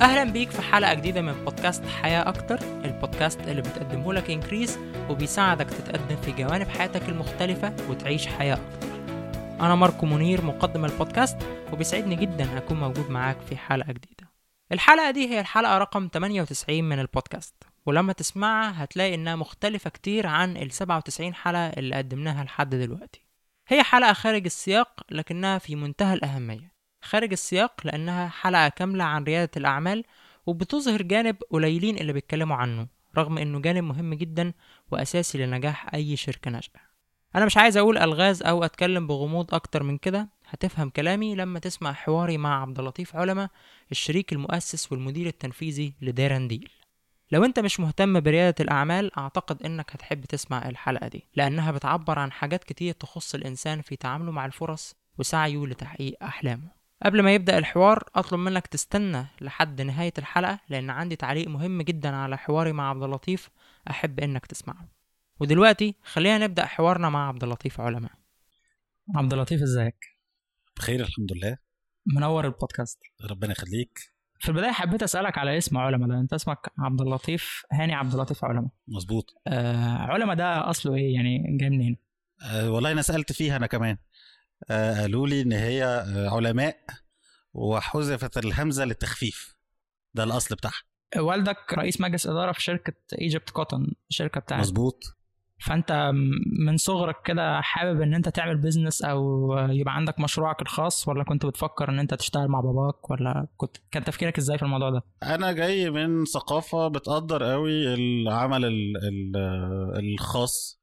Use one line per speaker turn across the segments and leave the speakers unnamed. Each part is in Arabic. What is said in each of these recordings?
أهلا بيك في حلقة جديدة من بودكاست حياة أكتر البودكاست اللي بتقدمه لك إنكريز وبيساعدك تتقدم في جوانب حياتك المختلفة وتعيش حياة أكتر. أنا ماركو منير مقدم البودكاست وبيسعدني جدا أكون موجود معاك في حلقة جديدة. الحلقة دي هي الحلقة رقم 98 من البودكاست ولما تسمعها هتلاقي إنها مختلفة كتير عن ال 97 حلقة اللي قدمناها لحد دلوقتي. هي حلقة خارج السياق لكنها في منتهى الأهمية. خارج السياق لأنها حلقة كاملة عن ريادة الأعمال وبتظهر جانب قليلين اللي بيتكلموا عنه رغم إنه جانب مهم جدا وأساسي لنجاح أي شركة ناشئة أنا مش عايز أقول ألغاز أو أتكلم بغموض أكتر من كده. هتفهم كلامي لما تسمع حواري مع عبد اللطيف علمة الشريك المؤسس والمدير التنفيذي لديران ديل. لو أنت مش مهتم بريادة الأعمال أعتقد إنك هتحب تسمع الحلقة دي لأنها بتعبر عن حاجات كتير تخص الإنسان في تعامله مع الفرص وسعيه لتحقيق أحلامه. قبل ما يبدأ الحوار أطلب منك تستنى لحد نهاية الحلقة لأن عندي تعليق مهم جدا على حواري مع عبد اللطيف أحب إنك تسمعه. ودلوقتي خلينا نبدأ حوارنا مع عبد اللطيف علماء. عبد اللطيف إزيك؟
بخير الحمد لله.
منور البودكاست.
ربنا يخليك.
في البداية حبيت أسألك على اسم علماء ده أنت اسمك عبد اللطيف هاني عبد اللطيف علماء.
مظبوط.
آه علماء ده أصله إيه؟ يعني جاي منين؟
أه والله أنا سألت فيها أنا كمان. قالوا لي إن هي آه، علماء وحذفت الهمزة للتخفيف. ده الأصل بتاعها.
والدك رئيس مجلس إدارة في شركة إيجيبت كوتون الشركة بتاعتك
مظبوط.
فأنت من صغرك كده حابب إن أنت تعمل business أو يبقى عندك مشروعك الخاص ولا كنت بتفكر إن أنت تشتغل مع باباك ولا كنت كان تفكيرك إزاي في الموضوع ده؟
أنا جاي من ثقافة بتقدر قوي العمل ال ال الخاص.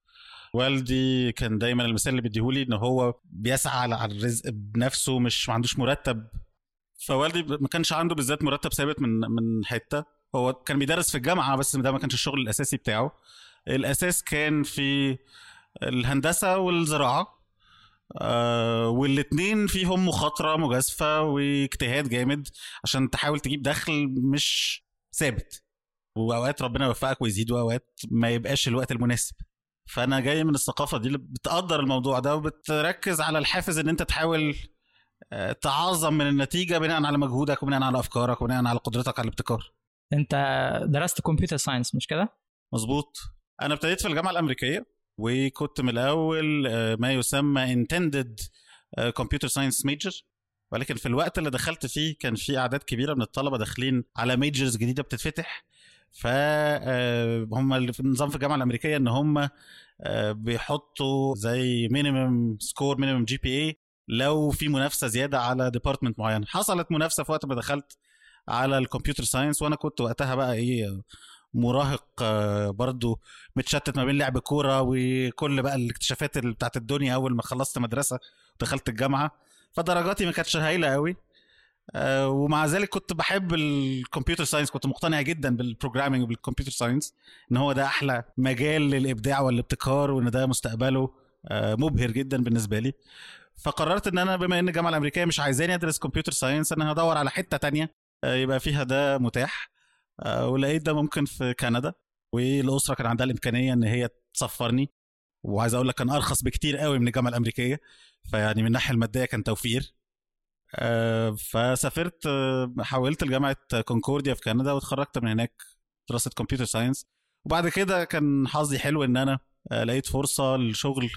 والدي كان دايما المثال اللي بيديهولي إن هو بيسعى على الرزق بنفسه مش ما عندوش مرتب. فوالدي ما كانش عنده بالذات مرتب ثابت من من حتة. هو كان بيدرس في الجامعة بس ده ما كانش الشغل الأساسي بتاعه. الأساس كان في الهندسة والزراعة آه والاتنين فيهم مخاطرة مجازفة واجتهاد جامد عشان تحاول تجيب دخل مش ثابت. وأوقات ربنا يوفقك ويزيد وأوقات ما يبقاش الوقت المناسب. فانا جاي من الثقافة دي اللي بتقدر الموضوع ده وبتركز على الحافز ان انت تحاول آه، تعظم من النتيجة بناء على مجهودك وبناء على أفكارك وبناء على قدرتك على الابتكار.
انت درست computer science مش كده؟
مظبوط. أنا ابتديت في الجامعة الأمريكية وكنت من الأول آه، ما يسمى intended computer science major ولكن في الوقت اللي دخلت فيه كان في أعداد كبيرة من الطلبة داخلين على majors جديدة بتتفتح. فهم في النظام في الجامعة الأمريكية إن هم آه، بيحطوا زي minimum score minimum GPA لو في منافسة زيادة على department معين. حصلت منافسة في وقت ما دخلت على ال computer science وأنا كنت وقتها بقى إيه مراهق آه، برضو متشتت ما بين لعب كورة وكل بقى الاكتشافات بتاعت الدنيا أول ما خلصت مدرسة ودخلت الجامعة. فدرجاتي ما كانتش هايلة قوي آه، ومع ذلك كنت بحب ال computer science كنت مقتنع جدا بال programming وبال computer science إن هو ده أحلى مجال للإبداع والابتكار وإن ده مستقبله آه، مبهر جدا بالنسبة لي. فقررت إن أنا بما إن الجامعة الأمريكية مش عايزاني أدرس computer science أنا هدور على حتة تانية آه، يبقى فيها ده متاح. آه، ولقيت ده ممكن في كندا والأسرة كان عندها الإمكانية إن هي تسفرني. وعايز أقول لك كان أرخص بكتير قوي من الجامعة الأمريكية. فيعني من الناحية المادية كان توفير. آه، فسافرت آه، حولت لجامعة كونكورديا في كندا واتخرجت من هناك دراسة computer science. وبعد كده كان حظي حلو إن أنا آه، لقيت فرصة للشغل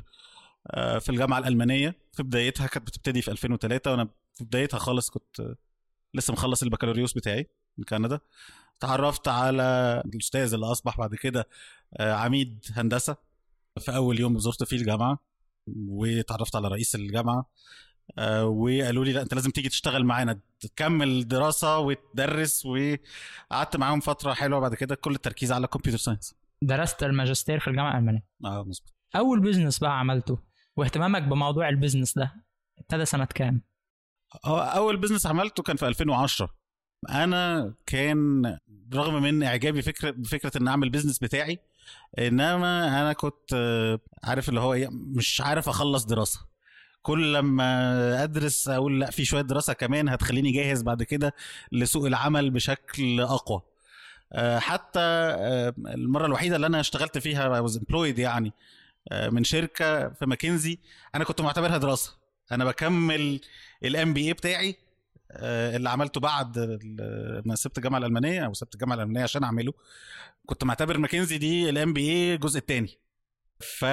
آه، في الجامعة الألمانية. في بدايتها كانت بتبتدي في 2003 وأنا في بدايتها خالص كنت آه، لسه مخلص البكالوريوس بتاعي من كندا. تعرفت على الأستاذ اللي أصبح بعد كده آه، عميد هندسة. في أول يوم زرت فيه الجامعة وتعرفت على رئيس الجامعة. آه، وقالوا لي لا انت لازم تيجي تشتغل معانا تكمل دراسة وتدرس وقعدت معاهم فترة حلوة بعد كده كل التركيز على كمبيوتر ساينس
درست الماجستير في الجامعة الألمانية.
آه مظبوط.
أول business بقى عملته واهتمامك بموضوع ال business ده ابتدى سنة كام؟
هو أول business عملته كان في 2010 أنا كان رغم من إعجابي فكرة بفكرة إن أعمل business بتاعي إنما أنا كنت آه، عارف اللي هو إيه مش عارف أخلص دراسة. كل لما أدرس أقول لا في شوية دراسة كمان هتخليني جاهز بعد كده لسوق العمل بشكل أقوى. آه، حتى آه، المرة الوحيدة اللي أنا اشتغلت فيها I was employed يعني آه، من شركة في ماكنزي أنا كنت معتبرها دراسة. أنا بكمل ال MBA بتاعي اللي عملته بعد ما سبت الجامعة الألمانية أو سبت الجامعة الألمانية عشان أعمله. كنت معتبر ماكنزي دي ال MBA الجزء الثاني ف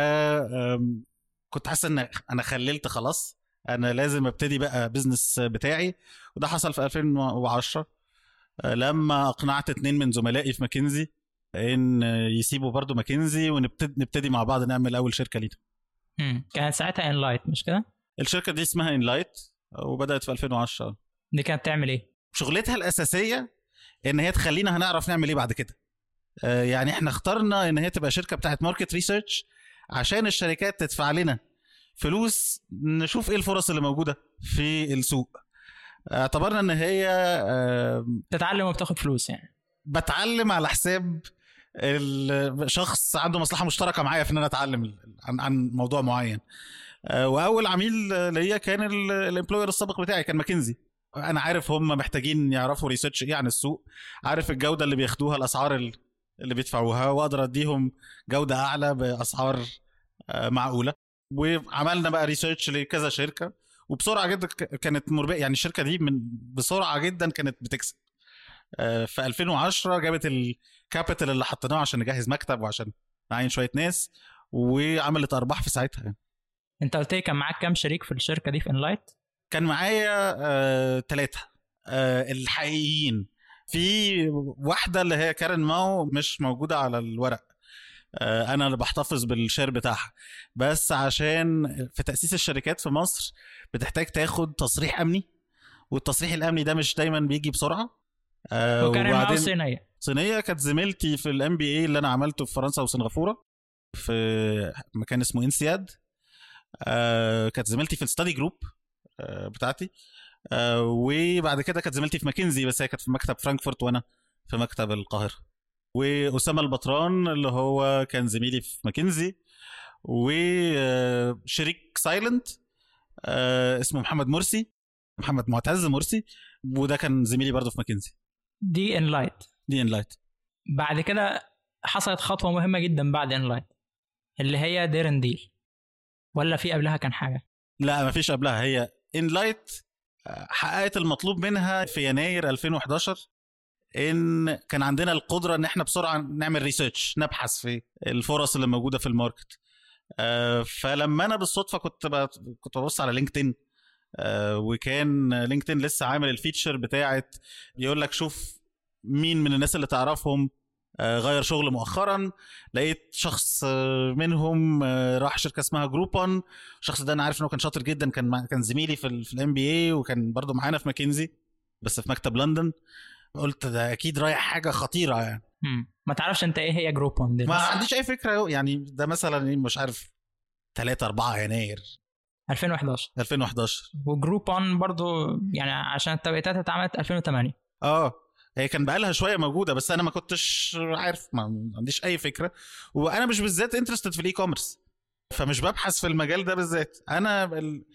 كنت حاسس إن أنا خللت خلاص أنا لازم أبتدي بقى business بتاعي وده حصل في 2010 آه، لما اقنعت اتنين من زملائي في ماكنزي إن يسيبوا برضو ماكنزي ونبتدي نبتدي مع بعض نعمل أول شركة لينا.
كانت ساعتها انلايت مش كده؟
الشركة دي اسمها انلايت وبدأت في 2010
دي كانت تعمل إيه؟
شغلتها الأساسية إن هي تخلينا هنعرف نعمل إيه بعد كده آه، يعني إحنا اخترنا إن هي تبقى شركة بتاعت market research عشان الشركات تدفع لنا فلوس نشوف إيه الفرص اللي موجودة في السوق. اعتبرنا إن هي آه،
تتعلم وبتاخد فلوس يعني.
بتعلم على حساب الشخص عنده مصلحة مشتركة معايا في إن أنا أتعلم عن عن موضوع معين. آه، وأول عميل ليا كان ال employer السابق بتاعي كان ماكنزي. أنا عارف هم محتاجين يعرفوا research إيه عن السوق عارف الجودة اللي بياخدوها الأسعار ال- اللي بيدفعوها وأقدر أديهم جودة أعلى بأسعار آه، معقولة. وعملنا بقى research لكذا شركة وبسرعة جدا كانت مربحة يعني الشركة دي من بسرعة جدا كانت بتكسب آه، في 2010 جابت ال capital اللي حطيناه عشان نجهز مكتب وعشان نعين شوية ناس وعملت أرباح في ساعتها يعني.
أنت قلت لي كان معاك كام شريك في الشركة دي في انلايت؟
كان معايا آه، ثلاثة آه، الحقيقيين في واحدة اللي هي كارن ماو مش موجودة على الورق آه، أنا اللي بحتفظ بال share بتاعها. بس عشان في تأسيس الشركات في مصر بتحتاج تاخد تصريح أمني والتصريح الأمني ده مش دايما بيجي بسرعة. آه،
وكان معاه صينية.
صينية. كانت زميلتي في ال MBA اللي أنا عملته في فرنسا وسنغافورة في مكان اسمه إنسياد. آه كانت زميلتي في ال study group آه بتاعتي. آه وبعد كده كانت زميلتي في ماكنزي بس هي كانت في مكتب فرانكفورت وأنا في مكتب القاهرة. وأسامة البطران اللي هو كان زميلي في ماكنزي وشريك silent آه اسمه محمد مرسي محمد معتز مرسي وده كان زميلي برضه في ماكنزي.
دي انلايت
دي انلايت
بعد كده حصلت خطوة مهمة جدا بعد انلايت اللي هي دير اند ديل. ولا في قبلها كان حاجة؟
لا ما فيش قبلها. هي انلايت حققت المطلوب منها في يناير 2011 إن كان عندنا القدرة إن إحنا بسرعة نعمل research نبحث في الفرص اللي موجودة في ال market. آه، فلما أنا بالصدفة كنت كنت ببص على لينكدين آه، وكان لينكدين لسه عامل ال feature بتاعت يقول لك شوف مين من الناس اللي تعرفهم آه، غير شغل مؤخرا. لقيت شخص منهم راح شركة اسمها جروبون. الشخص ده أنا عارف انه كان شاطر جدا كان كان زميلي في ال MBA وكان برضه معانا في ماكنزي بس في مكتب لندن. قلت ده أكيد رايح حاجة خطيرة يعني.
مم. ما تعرفش أنت إيه هي جروبون
ما عنديش أي فكرة يعني ده مثلا إيه، مش عارف 3 4 يناير.
2011
2011
وجروبون برضو يعني عشان التوقيتات اتعملت 2008
آه. هي كان بقالها شوية موجودة بس أنا ما كنتش عارف ما عنديش أي فكرة. وأنا مش بالذات interested في ال e-commerce فمش ببحث في المجال ده بالذات. أنا ال-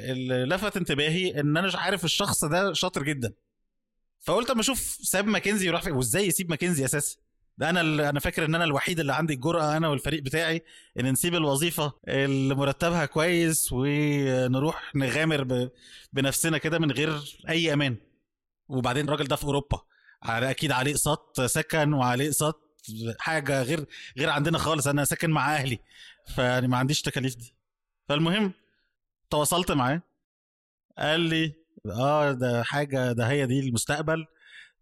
اللي لفت انتباهي إن أنا مش عارف الشخص ده شاطر جدا. فقلت أما أشوف ساب ماكنزي وراح فين؟ وإزاي يسيب ماكنزي أساسا؟ ده أنا أنا فاكر إن أنا الوحيد اللي عندي الجرأة أنا والفريق بتاعي إن نسيب الوظيفة اللي مرتبها كويس ونروح نغامر بنفسنا كده من غير أي أمان. وبعدين الراجل ده في أوروبا على أكيد عليه إقساط سكن وعليه إقساط حاجة غير غير عندنا خالص. أنا ساكن مع أهلي فيعني ما عنديش تكاليف دي. فالمهم تواصلت معاه قال لي آه ده حاجة ده هي دي المستقبل.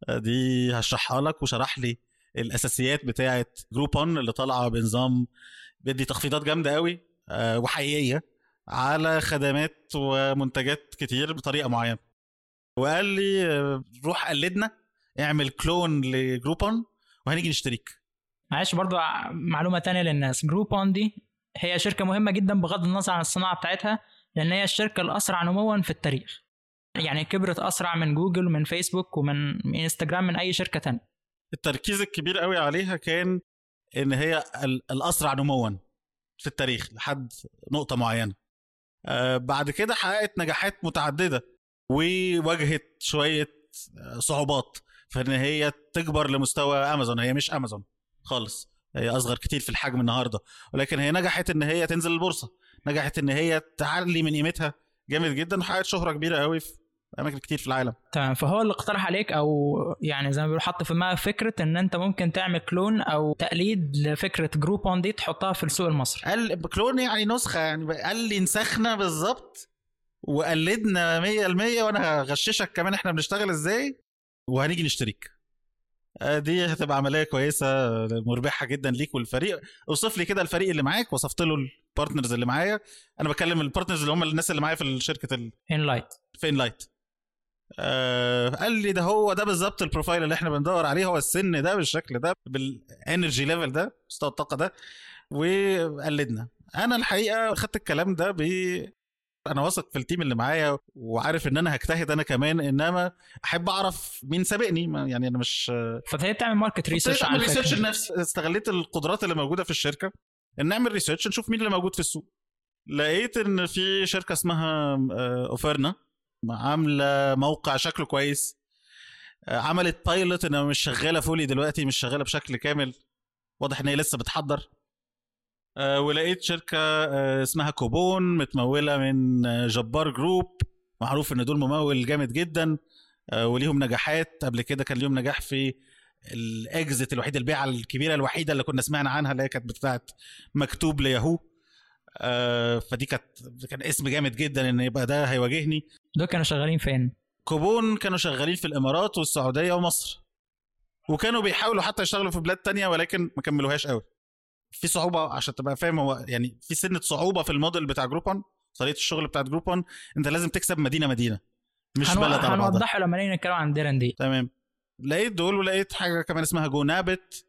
آه، دي هشرحها لك وشرح لي الأساسيات بتاعه جروبون اللي طالعة بنظام بيدي تخفيضات جامدة قوي آه، وحقيقية على خدمات ومنتجات كتير بطريقة معينة. وقال لي آه، روح قلدنا اعمل clone لجروبون وهنيجي نشتريك.
معلش برضو معلومة تانية للناس. جروبون دي هي شركة مهمة جدا بغض النظر عن الصناعة بتاعتها لأن هي الشركة الأسرع نموا في التاريخ. يعني كبرت أسرع من جوجل ومن فيسبوك ومن من إنستجرام من أي شركة تانية.
التركيز الكبير قوي عليها كان إن هي ال- الأسرع نموا في التاريخ لحد نقطة معينة. آه، بعد كده حققت نجاحات متعددة وواجهت شوية آه، صعوبات في إن هي تكبر لمستوى أمازون. هي مش أمازون خالص هي أصغر كتير في الحجم النهارده. ولكن هي نجحت إن هي تنزل البورصة نجحت إن هي تعلي من قيمتها جامد جدا وحققت شهرة كبيرة قوي في أماكن كتير في العالم.
تمام. فهو اللي اقترح عليك أو يعني زي ما بيقولوا حط في دماغك فكرة إن أنت ممكن تعمل clone أو تقليد لفكرة جروبون دي تحطها في السوق المصري.
قال clone يعني نسخة يعني قال لي نسخنا بالظبط وقلدنا 100% وأنا هغششك كمان إحنا بنشتغل إزاي وهنيجي نشتريك. آه، دي هتبقى عملية كويسة مربحة جدا ليك والفريق. أوصف لي كده الفريق اللي معاك وصفت له ال partners اللي معايا. أنا بكلم ال partners اللي هم الناس اللي معايا في شركة
ان لايت
في ان لايت آه قال لي ده هو ده بالظبط ال profile اللي إحنا بندور عليه هو السن ده بالشكل ده بال energy level ده مستوى الطاقة ده وقلدنا. أنا الحقيقة خدت الكلام ده ب أنا واثق في ال team اللي معايا وعارف إن أنا هجتهد أنا كمان إنما أحب أعرف مين سابقني. يعني أنا مش
فابتديت تعمل market research
على research لنفسي استغليت القدرات اللي موجودة في الشركة. نعمل research نشوف مين اللي موجود في السوق. لقيت إن في شركة اسمها أوفرنا عاملة موقع شكله كويس. آه، عملت pilot إنها مش شغالة fully دلوقتي مش شغالة بشكل كامل. واضح إن هي لسه بتحضر. آه، ولقيت شركة آه، اسمها كوبون متمولة من جبار جروب معروف إن دول ممول جامد جدا. وليهم نجاحات. قبل كده كان ليهم نجاح في ال exit الوحيده البيعة الكبيرة الوحيدة اللي كنا سمعنا عنها اللي هي كانت بتاعت مكتوب لياهو. آه فدي كانت كان اسم جامد جدا إن يبقى ده هيواجهني.
دول كانوا شغالين فين؟
كوبون كانوا شغالين في الإمارات والسعودية ومصر. وكانوا بيحاولوا حتى يشتغلوا في بلاد تانية ولكن ما كملوهاش قوي. في صعوبة عشان تبقى فاهم هو يعني في سنة صعوبة في الموديل بتاع جروبون طريقة الشغل بتاعت جروبون أنت لازم تكسب مدينة مدينة مش
هنو...
بلد
على هنوضحه لما نيجي نتكلم عن ديرن دي.
تمام. لقيت دول ولقيت حاجة كمان اسمها جو نابت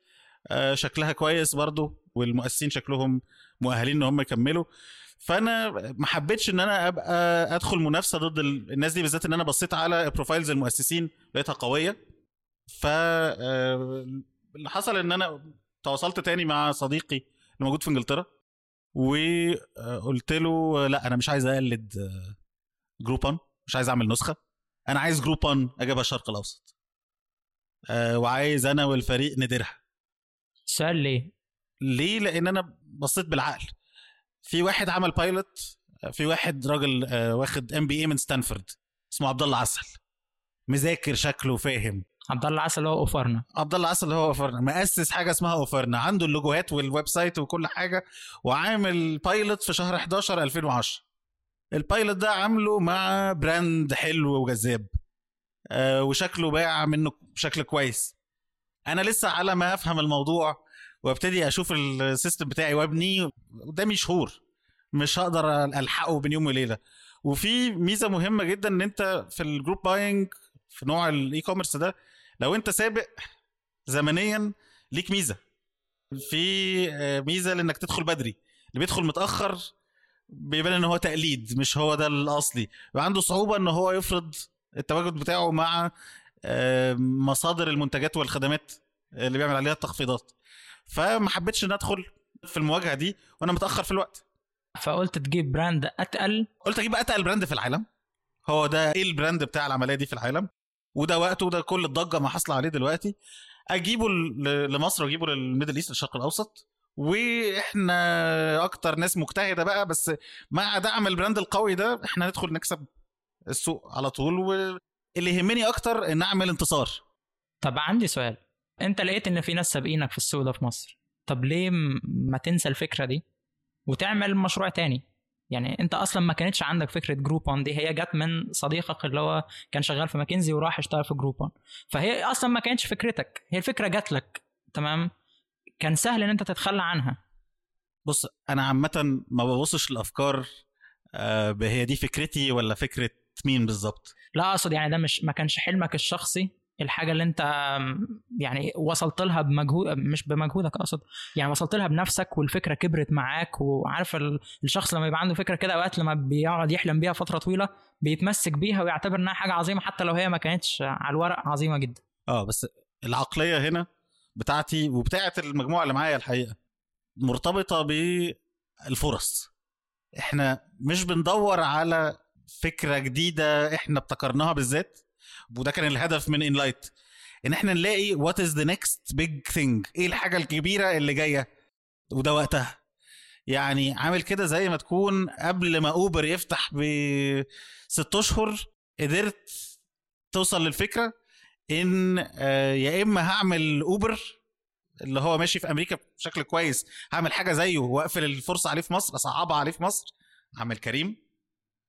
آه شكلها كويس برضو والمؤسسين شكلهم مؤهلين إن هم يكملوا. فأنا ما حبيتش إن أنا أبقى أدخل منافسة ضد الناس دي بالذات إن أنا بصيت على profiles المؤسسين لقيتها قوية. ف آه، اللي حصل إن أنا تواصلت تاني مع صديقي اللي موجود في إنجلترا وقلت له لا أنا مش عايز أقلد Groupon مش عايز أعمل نسخة أنا عايز Groupon أجيبها الشرق الأوسط. آه، وعايز أنا والفريق نديرها.
سؤال ليه؟
ليه؟ لأن أنا بصيت بالعقل. في واحد عمل pilot في واحد راجل آه، واخد MBA من ستانفورد اسمه عبد الله عسل. مذاكر شكله فاهم
عبد الله عسل هو Offerna
عبد الله عسل هو Offerna مؤسس حاجة اسمها Offerna عنده اللوجوهات وال website وكل حاجة. وعامل pilot في شهر 11 2010 ال pilot ده عامله مع brand حلو وجذاب. وشكله باع منه بشكل كويس. أنا لسه على ما أفهم الموضوع وأبتدي أشوف ال system بتاعي وأبني قدامي شهور مش هقدر ألحقه بين يوم وليلة. وفي ميزة مهمة جدا إن أنت في ال group buying في نوع ال e-commerce ده لو أنت سابق زمنيا ليك ميزة. في آه، ميزة لإنك تدخل بدري. اللي بيدخل متأخر بيبان إن هو تقليد مش هو ده الأصلي. عنده صعوبة إن هو يفرض التواجد بتاعه مع آه، مصادر المنتجات والخدمات اللي بيعمل عليها التخفيضات. فما حبيتش إن أدخل في المواجهة دي وأنا متأخر في الوقت.
فقلت تجيب brand أتقل.
قلت أجيب أتقل brand في العالم. هو ده إيه ال brand بتاع العملية دي في العالم؟ وده وقته وده كل الضجة ما حاصله عليه دلوقتي. أجيبه لمصر وأجيبه لل Middle East الشرق الأوسط. وإحنا أكتر ناس مجتهدة بقى بس مع دعم ال brand القوي ده إحنا ندخل نكسب السوق على طول واللي يهمني أكتر إن أعمل انتصار.
طب عندي سؤال. أنت لقيت إن في ناس سابقينك في السوق ده في مصر. طب ليه ما تنسى الفكرة دي وتعمل مشروع تاني؟ يعني أنت أصلا ما كانتش عندك فكرة Groupon دي. هي جت من صديقك اللي هو كان شغال في ماكنزي وراح اشتغل في Groupon فهي أصلا ما كانتش فكرتك. هي الفكرة جات لك. تمام؟ كان سهل إن أنت تتخلى عنها.
بص أنا عامة ما ببصش الافكار آه، هي دي فكرتي ولا فكرة مين بالظبط؟
لا أقصد يعني ده مش ما كانش حلمك الشخصي الحاجة اللي أنت يعني وصلت لها بمجهود مش بمجهودك أقصد يعني وصلت لها بنفسك والفكرة كبرت معاك وعارف الشخص لما يبقى عنده فكرة كده أوقات لما بيقعد يحلم بيها فترة طويلة بيتمسك بيها ويعتبر إنها حاجة عظيمة حتى لو هي ما كانتش على الورق عظيمة جدا.
آه بس العقلية هنا بتاعتي وبتاعت المجموعة اللي معايا الحقيقة مرتبطة بالفرص. إحنا مش بندور على فكرة جديدة إحنا ابتكرناها بالذات وده كان الهدف من Enlight إن إحنا نلاقي what is the next big thing إيه الحاجة الكبيرة اللي جاية وده وقتها. يعني عامل كده زي ما تكون قبل ما Uber يفتح ب ست أشهر قدرت توصل للفكرة إن آه، يا إما هعمل Uber اللي هو ماشي في أمريكا بشكل كويس هعمل حاجة زيه وأقفل الفرصة عليه في مصر أصعبها عليه في مصر هعمل Careem.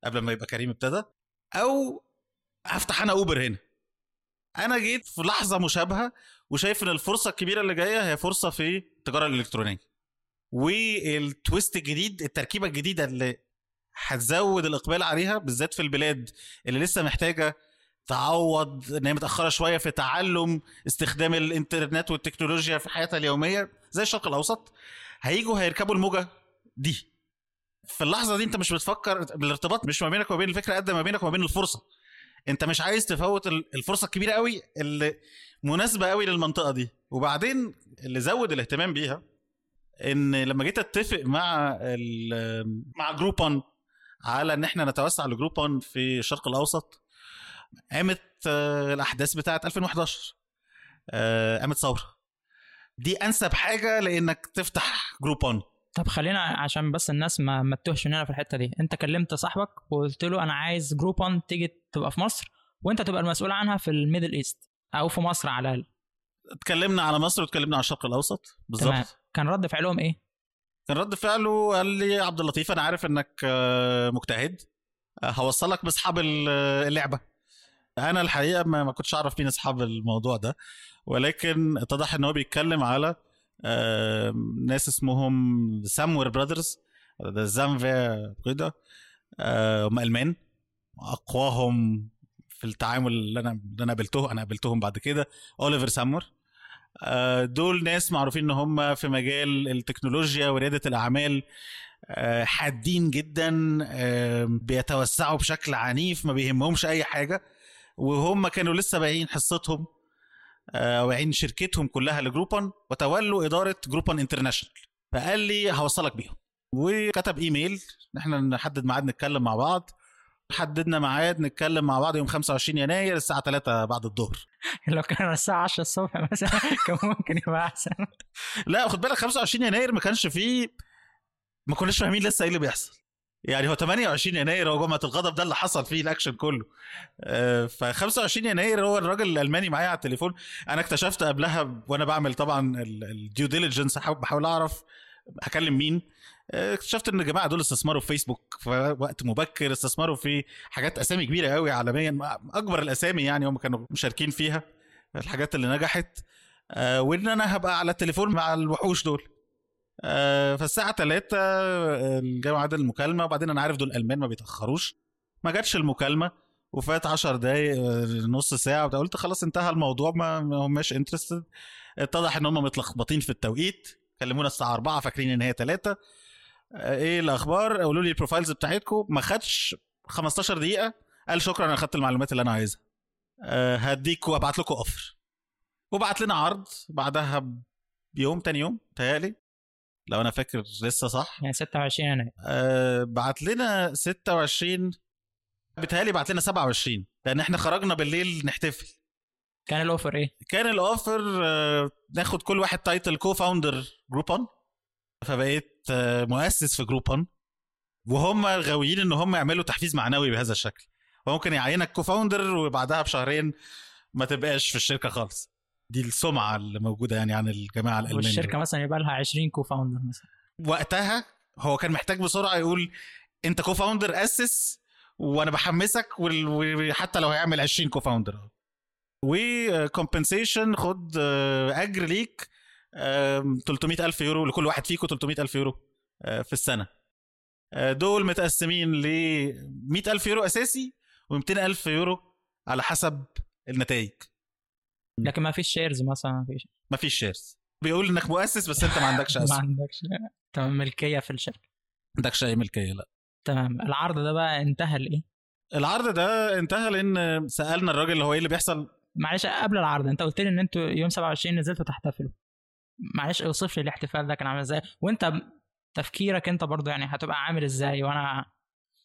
قبل ما يبقى Careem ابتدى أو هفتح أنا Uber هنا. أنا جيت في لحظة مشابهة وشايف إن الفرصة الكبيرة اللي جاية هي فرصة في التجارة الإلكترونية. وال twist الجديد التركيبة الجديدة اللي هتزود الإقبال عليها بالذات في البلاد اللي لسه محتاجة تعوض إن هي متأخرة شوية في تعلم استخدام الإنترنت والتكنولوجيا في حياتها اليومية زي الشرق الأوسط هيجوا هيركبوا الموجة دي. في اللحظة دي انت مش بتفكر بالارتباط مش ما بينك وما بين الفكرة قد ما بينك وما بين الفرصة. انت مش عايز تفوت الفرصة الكبيرة قوي اللي مناسبة قوي للمنطقة دي. وبعدين اللي زود الاهتمام بيها ان لما جيت اتفق مع مع Groupon على ان إحنا نتوسع ل Groupon في الشرق الأوسط قامت الأحداث بتاعه 2011 آه، قامت ثورة. دي أنسب حاجة لإنك تفتح Groupon
طب خلينا عشان بس الناس ما ما تتوهش مننا في الحتة دي. انت كلمت صاحبك وقلت له أنا عايز Groupon تيجي تبقى في مصر وانت تبقى المسؤول عنها في ال Middle East أو في مصر على الأقل.
اتكلمنا على مصر واتكلمنا على الشرق الأوسط بالظبط.
كان رد فعلهم إيه؟
كان رد فعله قال لي عبد اللطيف أنا عارف إنك آه، مجتهد. هوصلك بأصحاب اللعبة. أنا الحقيقة ما كنتش أعرف مين أصحاب الموضوع ده ولكن اتضح إن هو بيتكلم على ناس اسمهم ساموير براذرز زامفيا كده هم ألمان. أقواهم في التعامل اللي أنا اللي أنا قابلته أنا قابلتهم بعد كده Oliver Samwer آه، دول ناس معروفين إن هم في مجال التكنولوجيا وريادة الأعمال. آه، حادين جدا بيتوسعوا بشكل عنيف ما بيهمهمش أي حاجة. وهم كانوا لسه بايعين حصتهم. آه، وبايعين شركتهم كلها ل Groupon وتولوا إدارة Groupon International. فقال لي هوصلك بيهم. وكتب إيميل. إحنا نحدد ميعاد نتكلم مع بعض. حددنا ميعاد نتكلم مع بعض يوم 25 يناير الساعة 3 بعد الظهر.
لو كان الساعة 10 الصبح مثلا كان ممكن يبقى أحسن.
لا خد بالك 25 يناير ما كانش فيه ما كناش فاهمين لسه إيه اللي بيحصل. يعني هو 28 يناير هو جمعة الغضب ده اللي حصل فيه الأكشن كله. آه، ف 25 يناير هو الراجل الألماني معايا على التليفون. أنا اكتشفت قبلها وأنا بعمل طبعا ال due diligence بحاول أعرف هكلم مين. آه، اكتشفت إن الجماعة دول استثمروا في فيسبوك في وقت مبكر استثمروا في حاجات أسامي كبيرة قوي عالميا أكبر الأسامي يعني هم كانوا مشاركين فيها الحاجات اللي نجحت. آه، وإن أنا هبقى على التليفون مع الوحوش دول. فالساعة 3 جاي ميعاد المكالمة وبعدين أنا عارف دول ألمان ما بيتأخروش. ما جاتش المكالمة وفات 10 دقايق نص ساعة قلت خلاص انتهى الموضوع ما هماش انترستد اتضح إن هم متلخبطين في التوقيت. كلمونا الساعة 4 فاكرين إن هي 3 إيه الأخبار؟ قولوا لي ال profiles بتاعتكم. ما خدش 15 دقيقة. قال شكرا أنا خدت المعلومات اللي أنا عايزها. أه هديك وابعت لكم offer وبعت لنا عرض بعدها بيوم تاني يوم تهيألي لو أنا فاكر لسه صح؟
يعني 26 يناير.
أه بعت لنا 26 بيتهيألي بعت لنا 27 لأن إحنا خرجنا بالليل نحتفل.
كان ال offer إيه؟
كان ال offer أه ناخد كل واحد title co-founder Groupon فبقيت آه، مؤسس في Groupon وهم غاويين إن هم يعملوا تحفيز معنوي بهذا الشكل. فممكن يعينك co-founder وبعدها بشهرين ما تبقاش في الشركة خالص. دي السمعة اللي موجودة يعني عن الجماعة الالمان
والشركة مثلا يبقى لها 20 co-founder مثلا.
وقتها هو كان محتاج بسرعة يقول أنت co-founder أسس وأنا بحمسك وحتى لو هيعمل 20 co-founder و compensation خد آه، أجر ليك 300 ألف يورو لكل واحد فيكم 300 ألف يورو آه، في السنة. آه، دول متقسمين ل 100 ألف يورو أساسي و200 ألف يورو على حسب النتائج.
لكن ما فيش shares مثلا ما فيش.
ما فيش shares بيقول إنك مؤسس بس أنت ما عندكش اسهم
ما عندكش. تمام ملكية في الشركة.
ما عندكش اي ملكية لا.
تمام. العرض ده بقى انتهى لإيه؟
العرض ده انتهى لأن سألنا الراجل هو إيه اللي بيحصل.
معلش قبل العرض أنت قلت لي إن أنتوا يوم 27 نزلتوا تحتفلوا. معلش أوصف لي الاحتفال ده كان عامل إزاي. وأنت تفكيرك أنت برضه يعني هتبقى عامل إزاي؟ وأنا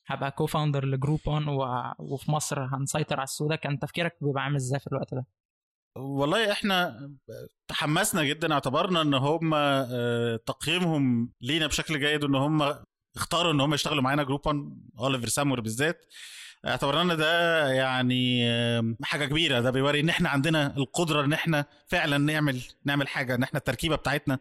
هبقى co-founder ل Groupon و... وفي مصر هنسيطر على السوق ده. كان تفكيرك بيبقى عامل إزاي في الوقت ده؟
والله إحنا تحمسنا جدا اعتبرنا إن هم آه، تقييمهم لينا بشكل جيد وإن هم اختاروا إن هم يشتغلوا معانا Groupon اوليفر سامور بالذات. اعتبرنا ده يعني آم، حاجة كبيرة. ده بيوري إن إحنا عندنا القدرة إن إحنا فعلا نعمل نعمل حاجة إن إحنا التركيبة بتاعتنا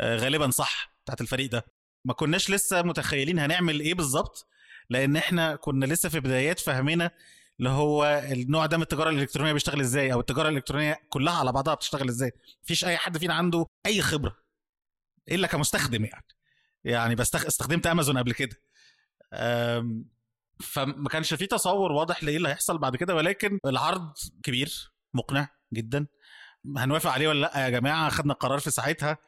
آه، غالبا صح بتاعت الفريق ده. ما كناش لسه متخيلين هنعمل إيه بالظبط لأن إحنا كنا لسه في بدايات فهمنا اللي هو النوع ده من التجارة الإلكترونية بيشتغل إزاي؟ أو التجارة الإلكترونية كلها على بعضها بتشتغل إزاي؟ مفيش أي حد فينا عنده أي خبرة إلا كمستخدم يعني. يعني بستخ... استخدمت أمازون قبل كده. أم، فما كانش في تصور واضح لإيه اللي هيحصل بعد كده ولكن العرض كبير مقنع جدا. هنوافق عليه ولا لأ يا جماعة؟ خدنا القرار في ساعتها.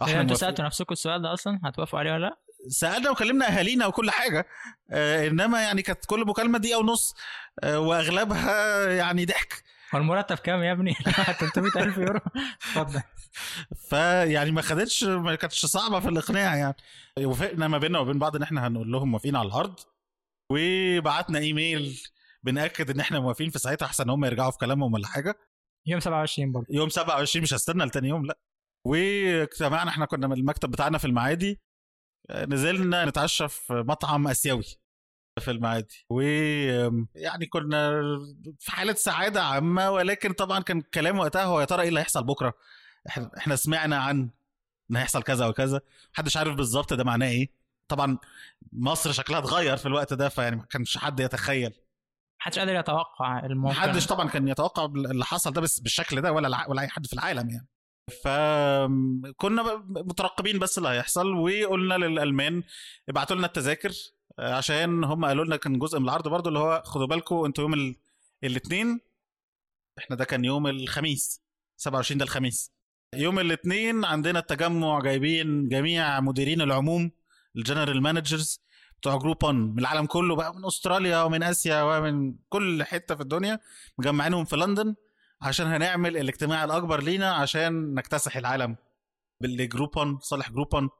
يعني
أنتوا.
سألتوا نفسكم السؤال ده أصلا؟ هتوافقوا عليه ولا لأ؟
سألنا وكلمنا أهالينا وكل حاجة. آه إنما يعني كانت كل مكالمة دقيقة ونص آه وأغلبها يعني ضحك.
هو المرتب كام يا ابني؟ 300000 يورو. اتفضل.
فيعني ما خدتش ما كانتش صعبة في الإقناع يعني. وافقنا ما بيننا وبين بعض إن إحنا هنقول لهم موافقين على العرض. وبعتنا إيميل بنأكد إن إحنا موافقين في ساعتها أحسن هم يرجعوا في كلامهم ولا حاجة.
يوم 27 برضه.
يوم 27 مش هستنى لتاني يوم لأ. واجتمعنا إحنا كنا من المكتب بتاعنا في المعادي. نزلنا نتعشى في مطعم آسيوي في المعادي ويعني كنا في حالة سعادة عامة ولكن طبعا كان الكلام وقتها هو يا ترى إيه اللي هيحصل بكرة؟ إحنا إحنا سمعنا عن إن هيحصل كذا وكذا. محدش عارف بالظبط ده معناه إيه. طبعا مصر شكلها اتغير في الوقت ده فيعني ما كانش حد يتخيل.
محدش قادر يتوقع الموقع.
محدش طبعا كان يتوقع اللي حصل ده بس بالشكل ده ولا ولا أي حد في العالم يعني. فكنا مترقبين بس اللي هيحصل وقلنا للألمان ابعتوا لنا التذاكر آه، عشان هم قالوا لنا كان جزء من العرض برضو اللي هو خدوا بالكم أنتوا يوم ال- الاثنين إحنا ده كان يوم الخميس 27 ده الخميس. يوم الاثنين عندنا التجمع جايبين جميع مديرين العموم ال general managers بتوع Groupon من العالم كله بقى من أستراليا ومن آسيا ومن كل حتة في الدنيا مجمعينهم في لندن. عشان هنعمل الاجتماع الأكبر لينا عشان نكتسح العالم بال Groupon لصالح Groupon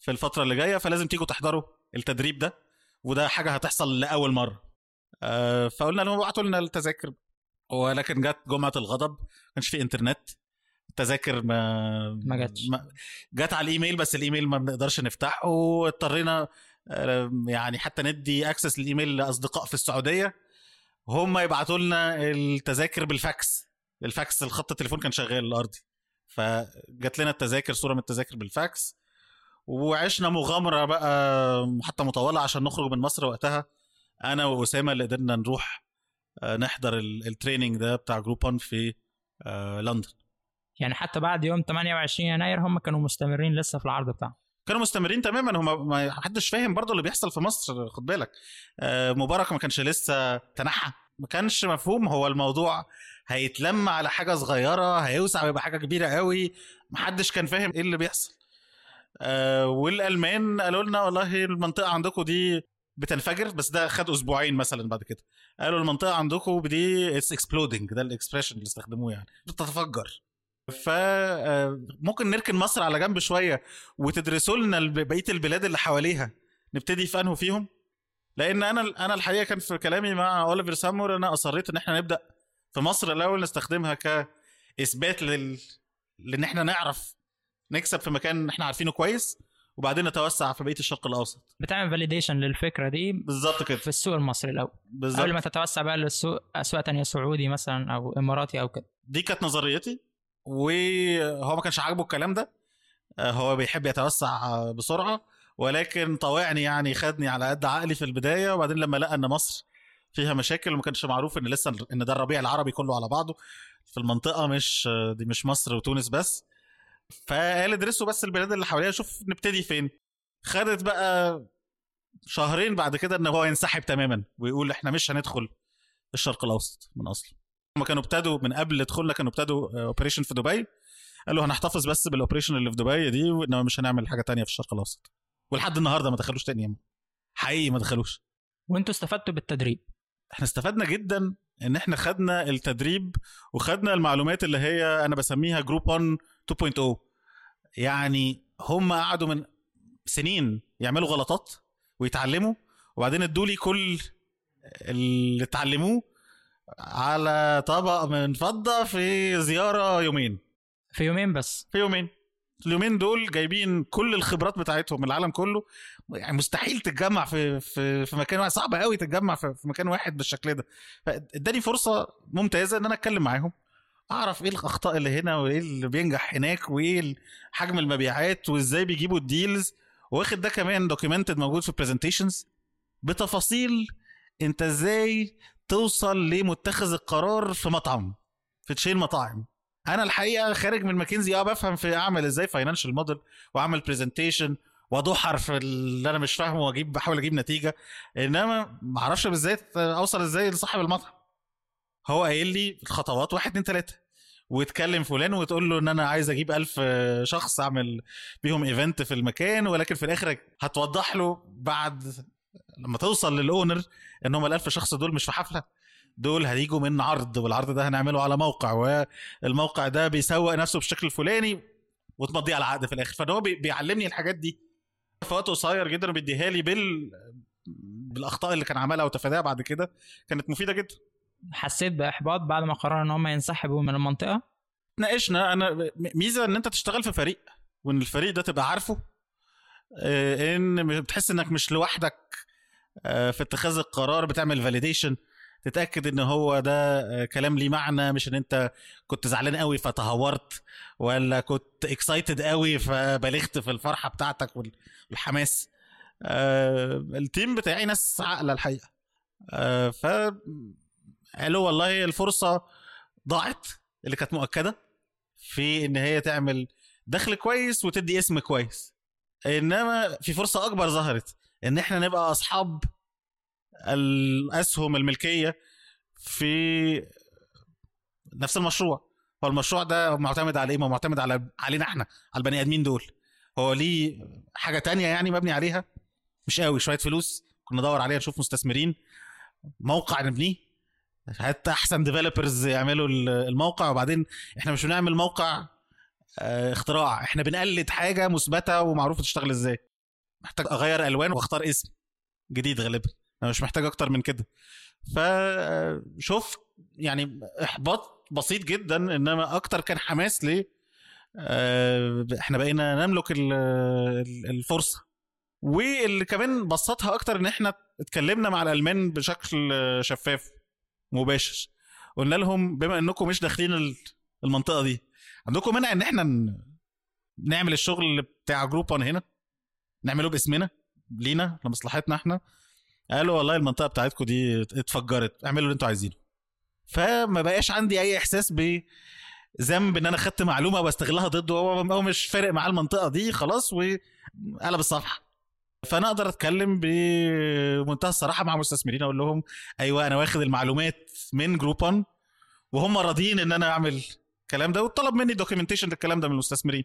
في الفترة اللي جاية فلازم تيجوا تحضروا التدريب ده وده حاجة هتحصل لأول مرة. آه، فقلنا لهم ابعتوا لنا التذاكر. ولكن جت جمعة الغضب ما كانش في إنترنت. التذاكر ما
ما جاتش.
جت على الإيميل بس الإيميل ما بنقدرش نفتحه. واضطرينا آه، يعني حتى ندي access للإيميل لأصدقاء في السعودية. هم يبعتوا لنا التذاكر بالفاكس. الفاكس الخط التليفون كان شغال الأرضي. فجات لنا التذاكر صورة من التذاكر بالفاكس. وعشنا مغامرة بقى حتى مطولة عشان نخرج من مصر وقتها. أنا وأسامة اللي قدرنا نروح آه، نحضر ال- ال training ده بتاع Groupon في آه، لندن.
يعني حتى بعد يوم 28 يناير هم كانوا مستمرين لسه في العرض بتاعهم.
كانوا مستمرين تماما. هم ما حدش فاهم برضه اللي بيحصل في مصر خد بالك. آه، مبارك ما كانش لسه تنحى. ما كانش مفهوم. هو الموضوع هيتلم على حاجة صغيرة هيوسع ويبقى حاجة كبيرة قوي. محدش كان فاهم إيه اللي بيحصل. آه، والألمان قالوا لنا والله المنطقة عندكم دي بتنفجر بس ده خد أسبوعين مثلا بعد كده. قالوا المنطقة عندكم دي it's exploding ده ال expression اللي استخدموه يعني بتتفجر. فممكن نركن مصر على جنب شوية وتدرسوا لنا بقية البلاد اللي حواليها نبتدي في انه فيهم؟ لأن أنا أنا الحقيقة كان في كلامي مع اوليفر سامور أنا اصريت إن إحنا نبدأ في مصر الأول نستخدمها كإثبات لل لإن إحنا نعرف نكسب في مكان إحنا عارفينه كويس وبعدين نتوسع في بقية الشرق الأوسط.
بتعمل validation للفكرة دي
بالظبط كده.
في السوق المصري الأول.
بالظبط.
قبل ما تتوسع بقى للسوق أسواق تانية سعودي مثلا أو إماراتي أو كده.
دي كانت نظريتي وهو ما كانش عاجبه الكلام ده آه، هو بيحب يتوسع بسرعة. ولكن طوعني يعني خدني على قد عقلي في البداية وبعدين لما لقى إن مصر فيها مشاكل وما كانش معروف إن لسه إن ده الربيع العربي كله على بعضه في المنطقة مش دي مش مصر وتونس بس. فقال ادرسوا بس البلاد اللي حواليها شوف نبتدي فين. خدت بقى شهرين بعد كده إن هو ينسحب تماما ويقول إحنا مش هندخل الشرق الأوسط من اصله هم كانوا ابتدوا من قبل دخولنا كانوا ابتدوا operation في دبي. قالوا هنحتفظ بس بال operation اللي في دبي دي وإنما مش هنعمل حاجة تانية في الشرق الأوسط. ولحد النهارده ما دخلوش تاني يوم. حقيقي ما دخلوش.
وانتوا استفدتوا بالتدريب.
إحنا استفدنا جدا ان إحنا خدنا التدريب وخدنا المعلومات اللي هي أنا بسميها Groupon 2.0 يعني هم قعدوا من سنين يعملوا غلطات ويتعلموا وبعدين ادوا لي كل اللي اتعلموه على طبق من فضة في زيارة يومين.
في يومين بس.
في يومين. اليومين دول جايبين كل الخبرات بتاعتهم من العالم كله. يعني مستحيل تتجمع في في في مكان واحد. صعب قوي تتجمع في في مكان واحد بالشكل ده. فاداني فرصة ممتازة إن أنا أتكلم معاهم أعرف إيه الأخطاء اللي هنا وإيه اللي بينجح هناك وإيه حجم المبيعات وإزاي بيجيبوا ال deals واخد ده كمان documented موجود في presentations بتفاصيل أنت إزاي توصل لمتخذ القرار في مطعم في chain مطاعم. أنا الحقيقة خارج من ماكنزي آه بفهم في أعمل إزاي financial model وأعمل presentation وادحر في اللي أنا مش فاهمه واجيب بحاول أجيب نتيجة. إنما ما أعرفش بالذات أوصل إزاي لصاحب المطعم. هو قايل لي الخطوات واحد اتنين تلاتة. وتكلم فلان وتقول له إن أنا عايز أجيب ألف شخص أعمل بيهم event في المكان ولكن في الآخر هتوضح له بعد لما توصل لل owner إن هم الألف شخص دول مش في حفلة. دول هيجوا من عرض والعرض ده هنعمله على موقع والموقع ده بيسوق نفسه بالشكل الفلاني وتمضيه على عقد في الآخر. فهو بيعلمني الحاجات دي في وقت قصير جدا وبيديها لي بال بالأخطاء اللي كان عملها وتفاداها بعد كده كانت مفيدة جدا.
حسيت بإحباط بعد ما قرروا إن هم ينسحبوا من المنطقة؟
ناقشنا. أنا ميزة إن أنت تشتغل في فريق وإن الفريق ده تبقى عارفه إن بتحس إنك مش لوحدك في اتخاذ القرار بتعمل validation تتأكد إن هو ده كلام ليه معنى مش إن أنت كنت زعلان قوي فتهورت ولا كنت excited قوي فبالغت في الفرحة بتاعتك والحماس. التيم بتاعي ناس عاقلة الحقيقة. ف قالوا والله الفرصة ضاعت اللي كانت مؤكدة في إن هي تعمل دخل كويس وتدي اسم كويس. إنما في فرصة أكبر ظهرت إن إحنا نبقى أصحاب الأسهم الملكية في نفس المشروع. فالمشروع ده معتمد على إيه؟ ما معتمد على علينا إحنا على البني آدمين دول. هو ليه حاجة تانية يعني مبني عليها؟ مش قوي شوية فلوس كنا ندور عليها نشوف مستثمرين موقع نبنيه. حتى أحسن ديفلوبرز يعملوا الموقع وبعدين إحنا مش بنعمل موقع آه اختراع. إحنا بنقلد حاجة مثبتة ومعروفة تشتغل إزاي. محتاج أغير ألوان وأختار اسم جديد غالبا. أنا مش محتاج أكتر من كده. فشوف يعني إحباط بسيط جدا انما أكتر كان حماس ليه آه إحنا بقينا نملك الفرصة. واللي كمان بسطها أكتر إن إحنا اتكلمنا مع الألمان بشكل شفاف مباشر. قلنا لهم بما إنكم مش داخلين المنطقة دي عندكم مانع إن إحنا نعمل الشغل بتاع جروبون هنا؟ نعمله باسمنا لينا لمصلحتنا إحنا. قالوا والله المنطقة بتاعتكم دي اتفجرت اعملوا اللي أنتوا عايزينه. فما بقاش عندي أي إحساس بذنب إن أنا خدت معلومة واستغلها ضده هو مش فارق معاه المنطقة دي خلاص وقلب الصفحة. فأنا أقدر أتكلم بمنتهى الصراحة مع مستثمرين أقول لهم أيوه أنا واخد المعلومات من Groupon وهم راضيين إن أنا أعمل الكلام ده وطلب مني documentation للكلام ده من المستثمرين.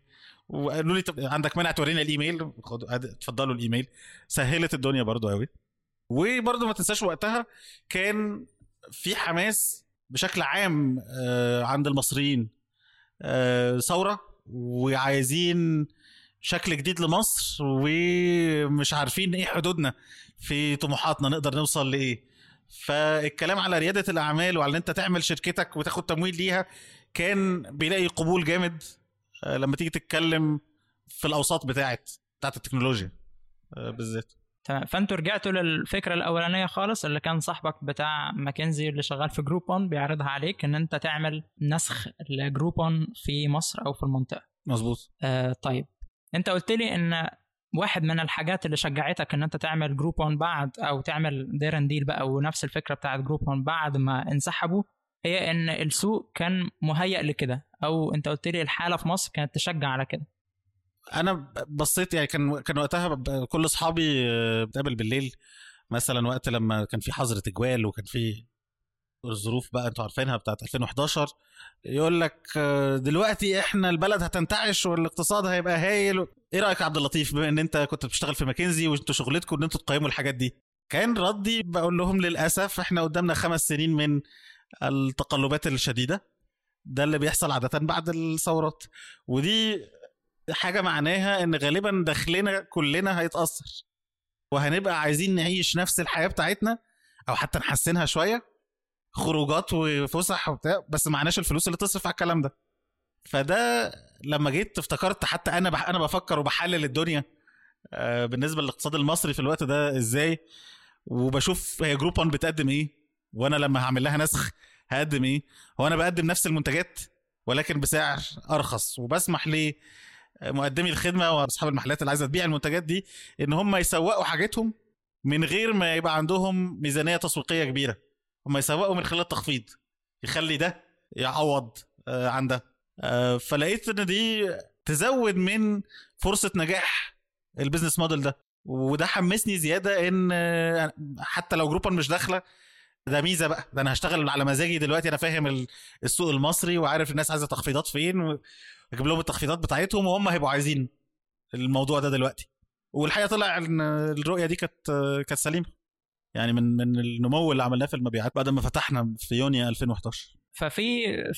وقالوا لي طب عندك مانع تورينا الإيميل؟ اتفضلوا الإيميل. سهلت الدنيا برضو قوي وبرضو ما تنساش وقتها كان في حماس بشكل عام عند المصريين. ثورة وعايزين شكل جديد لمصر ومش عارفين إيه حدودنا في طموحاتنا نقدر نوصل لإيه. فالكلام على ريادة الأعمال وعلى إن أنت تعمل شركتك وتاخد تمويل ليها كان بيلاقي قبول جامد لما تيجي تتكلم في الأوساط بتاعت بتاعت التكنولوجيا بالذات.
تمام. فأنتوا رجعتوا للفكرة الأولانية خالص اللي كان صاحبك بتاع ماكنزي اللي شغال في جروبون بيعرضها عليك إن أنت تعمل نسخ لجروبون في مصر أو في المنطقة.
مظبوط.
آه طيب. أنت قلت لي إن واحد من الحاجات اللي شجعتك إن أنت تعمل Groupon بعد أو تعمل Dare N Deal بقى ونفس الفكرة بتاعت Groupon بعد ما انسحبوا هي إن السوق كان مهيأ لكده أو أنت قلت لي الحالة في مصر كانت تشجع على كده.
أنا بصيت يعني كان كان وقتها كل أصحابي بتقابل بالليل. مثلا وقت لما كان في حظر تجوال وكان في الظروف بقى أنتوا عارفينها بتاعت 2011 يقول لك دلوقتي إحنا البلد هتنتعش والاقتصاد هيبقى هايل. إيه رأيك يا عبد اللطيف؟ بما إن أنت كنت بتشتغل في ماكنزي وأنتوا شغلتكم إن أنتوا تقيموا الحاجات دي. كان ردي بقول لهم للأسف إحنا قدامنا خمس سنين من التقلبات الشديدة. ده اللي بيحصل عادة بعد الثورات. ودي حاجة معناها إن غالبا دخلنا كلنا هيتأثر. وهنبقى عايزين نعيش نفس الحياة بتاعتنا أو حتى نحسنها شوية خروجات وفسح وبتاع بس معناش الفلوس اللي تصرف على الكلام ده. فده لما جيت افتكرت حتى أنا بح أنا بفكر وبحلل الدنيا آه، بالنسبة للاقتصاد المصري في الوقت ده إزاي؟ وبشوف هي جروبون بتقدم إيه؟ وأنا لما هعمل لها نسخ هقدم إيه؟ هو أنا بقدم نفس المنتجات ولكن بسعر أرخص وبسمح لمقدمي الخدمة وأصحاب المحلات اللي عايزة تبيع المنتجات دي إن هم يسوقوا حاجتهم من غير ما يبقى عندهم ميزانية تسويقية كبيرة. هم يسوقوا من خلال التخفيض. يخلي ده يعوض آه، عن ده. آه، فلقيت إن دي تزود من فرصة نجاح البيزنس موديل ده. وده حمسني زيادة إن آه، حتى لو جروبا مش داخلة ده ميزة بقى. ده أنا هشتغل على مزاجي دلوقتي أنا فاهم ال- السوق المصري وعارف الناس عايزة تخفيضات فين واجيب لهم التخفيضات بتاعتهم وهم هيبقوا عايزين الموضوع ده دلوقتي. والحقيقة طلع إن الرؤية دي كانت كانت سليمة. يعني من من النمو اللي عملناه في المبيعات بعد ما فتحنا في يونيو 2011
ففي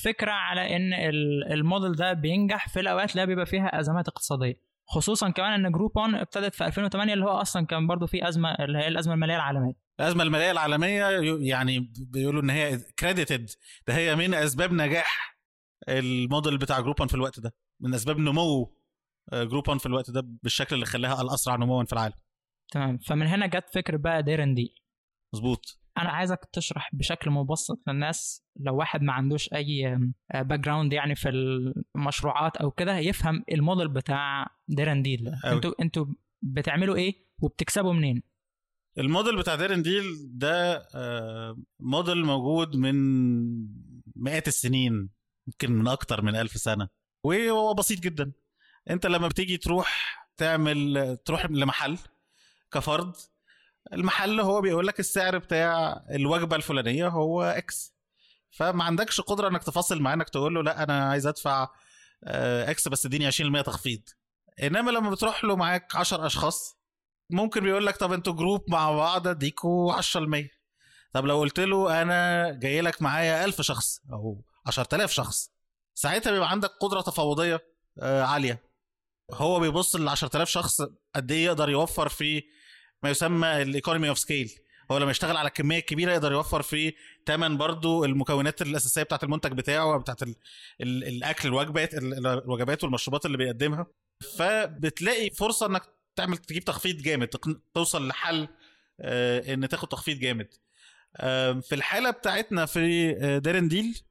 فكرة على إن ال- الموديل ده بينجح في الأوقات اللي بيبقى فيها أزمات اقتصادية. خصوصا كمان إن جروبون ابتدت في 2008 اللي هو أصلا كان برضو في أزمة اللي هي الأزمة المالية
العالمية. الأزمة المالية العالمية يعني بيقولوا إن هي credited ده هي من أسباب نجاح الموديل بتاع جروبون في الوقت ده من أسباب نمو آه، جروبون في الوقت ده بالشكل اللي خلاها الأسرع نموا في العالم.
تمام. فمن هنا جت فكرة بقى Dare N Deal.
مظبوط.
أنا عايزك تشرح بشكل مبسط للناس لو واحد ما عندوش أي background يعني في المشروعات أو كده يفهم الموديل بتاع Dare N Deal
ده.
أنتوا أنتوا بتعملوا إيه وبتكسبوا منين؟
الموديل بتاع Dare N Deal ده آه، موديل موجود من مئات السنين. يمكن من أكتر من ألف سنة. وهو بسيط جدا. أنت لما بتيجي تروح تعمل تروح لمحل كفرد المحل هو بيقول لك السعر بتاع الوجبة الفلانية هو X فما عندكش قدرة إنك تفاصل معاه إنك تقول له لا أنا عايز أدفع آه، X بس اديني 20% تخفيض. إنما لما بتروح له معاك 10 أشخاص ممكن بيقول لك طب أنتوا group مع بعض أديكوا 10% طب لو قلت له أنا جاي لك معايا 1000 شخص أو 10000 شخص. ساعتها بيبقى عندك قدرة تفاوضية آه، عالية. هو بيبص ل 10000 شخص قد إيه يقدر يوفر في ما يسمى ال economy of scale هو لما يشتغل على كميه كبيره يقدر يوفر في ثمن برضو المكونات الأساسية بتاعت المنتج بتاعه ال الأكل الوجبات ال- الوجبات والمشروبات اللي بيقدمها. فبتلاقي فرصة إنك تعمل تجيب تخفيض جامد توصل لحل آه، إن تاخد تخفيض جامد. آه، في الحالة بتاعتنا في Dare N Deal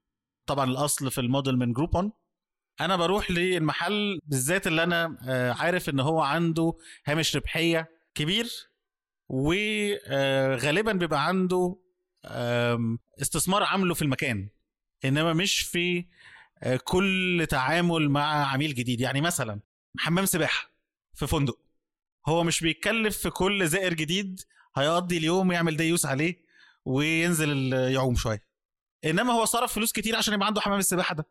طبعا الأصل في الموديل من جروبون أنا بروح للمحل بالذات اللي أنا آه، عارف إن هو عنده هامش ربحية كبير وغالبا بيبقى عنده استثمار عامله في المكان إنما مش في آه، كل تعامل مع عميل جديد. يعني مثلا حمام سباحة في فندق هو مش بيتكلف في كل زائر جديد هيقضي اليوم يعمل ديوس عليه وينزل يعوم شوية. إنما هو صرف فلوس كتير عشان يبقى عنده حمام السباحة ده.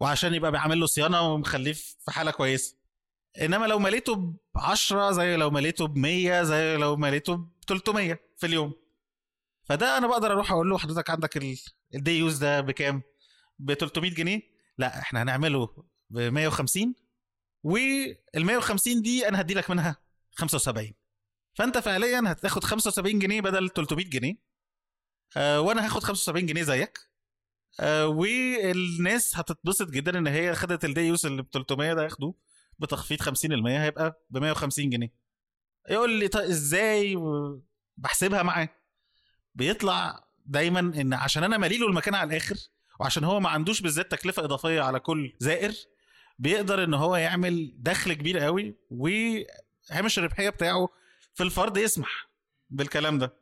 وعشان يبقى بيعمل له صيانة ومخليه في حالة كويسة. إنما لو مليته ب 10 زي لو مليته ب 100 زي لو مليته ب 300 في اليوم. فده أنا بقدر أروح أقول له حضرتك عندك ال- ال day use ده بكام؟ ب 300 جنيه؟ لا إحنا هنعمله ب 150 وال 150 دي أنا هدي لك منها 75 فأنت فعليا هتاخد 75 جنيه بدل 300 جنيه. آه وأنا هاخد 75 جنيه زيك. آه والناس هتتبسط جدا إن هي خدت الدي يوز اللي ب 300 ده ياخدوه بتخفيض 50% هيبقى ب 150 جنيه. يقول لي طيب إزاي؟ بحسبها معاه. بيطلع دايما إن عشان أنا مالي له المكان على الآخر وعشان هو ما عندوش بالذات تكلفة إضافية على كل زائر بيقدر إن هو يعمل دخل كبير قوي وهامش الربحية بتاعه في الفرد يسمح بالكلام ده.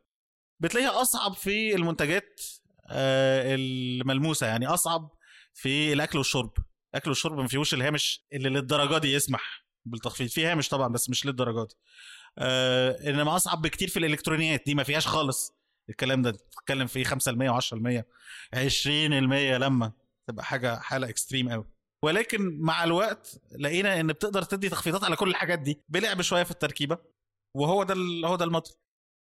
بتلاقيها أصعب في المنتجات آه، الملموسة يعني أصعب في الأكل والشرب. الاكل والشرب ما فيهوش الهامش اللي للدرجة دي يسمح بالتخفيض. في هامش طبعا بس مش للدرجة دي. آه إنما أصعب بكتير في الإلكترونيات. دي ما فيهاش خالص. الكلام ده تتكلم فيه 5% و10% 20% لما تبقى حاجة حالة اكستريم قوي ولكن مع الوقت لقينا إن بتقدر تدي تخفيضات على كل الحاجات دي بلعب شوية في التركيبة وهو ده هو ده الموديل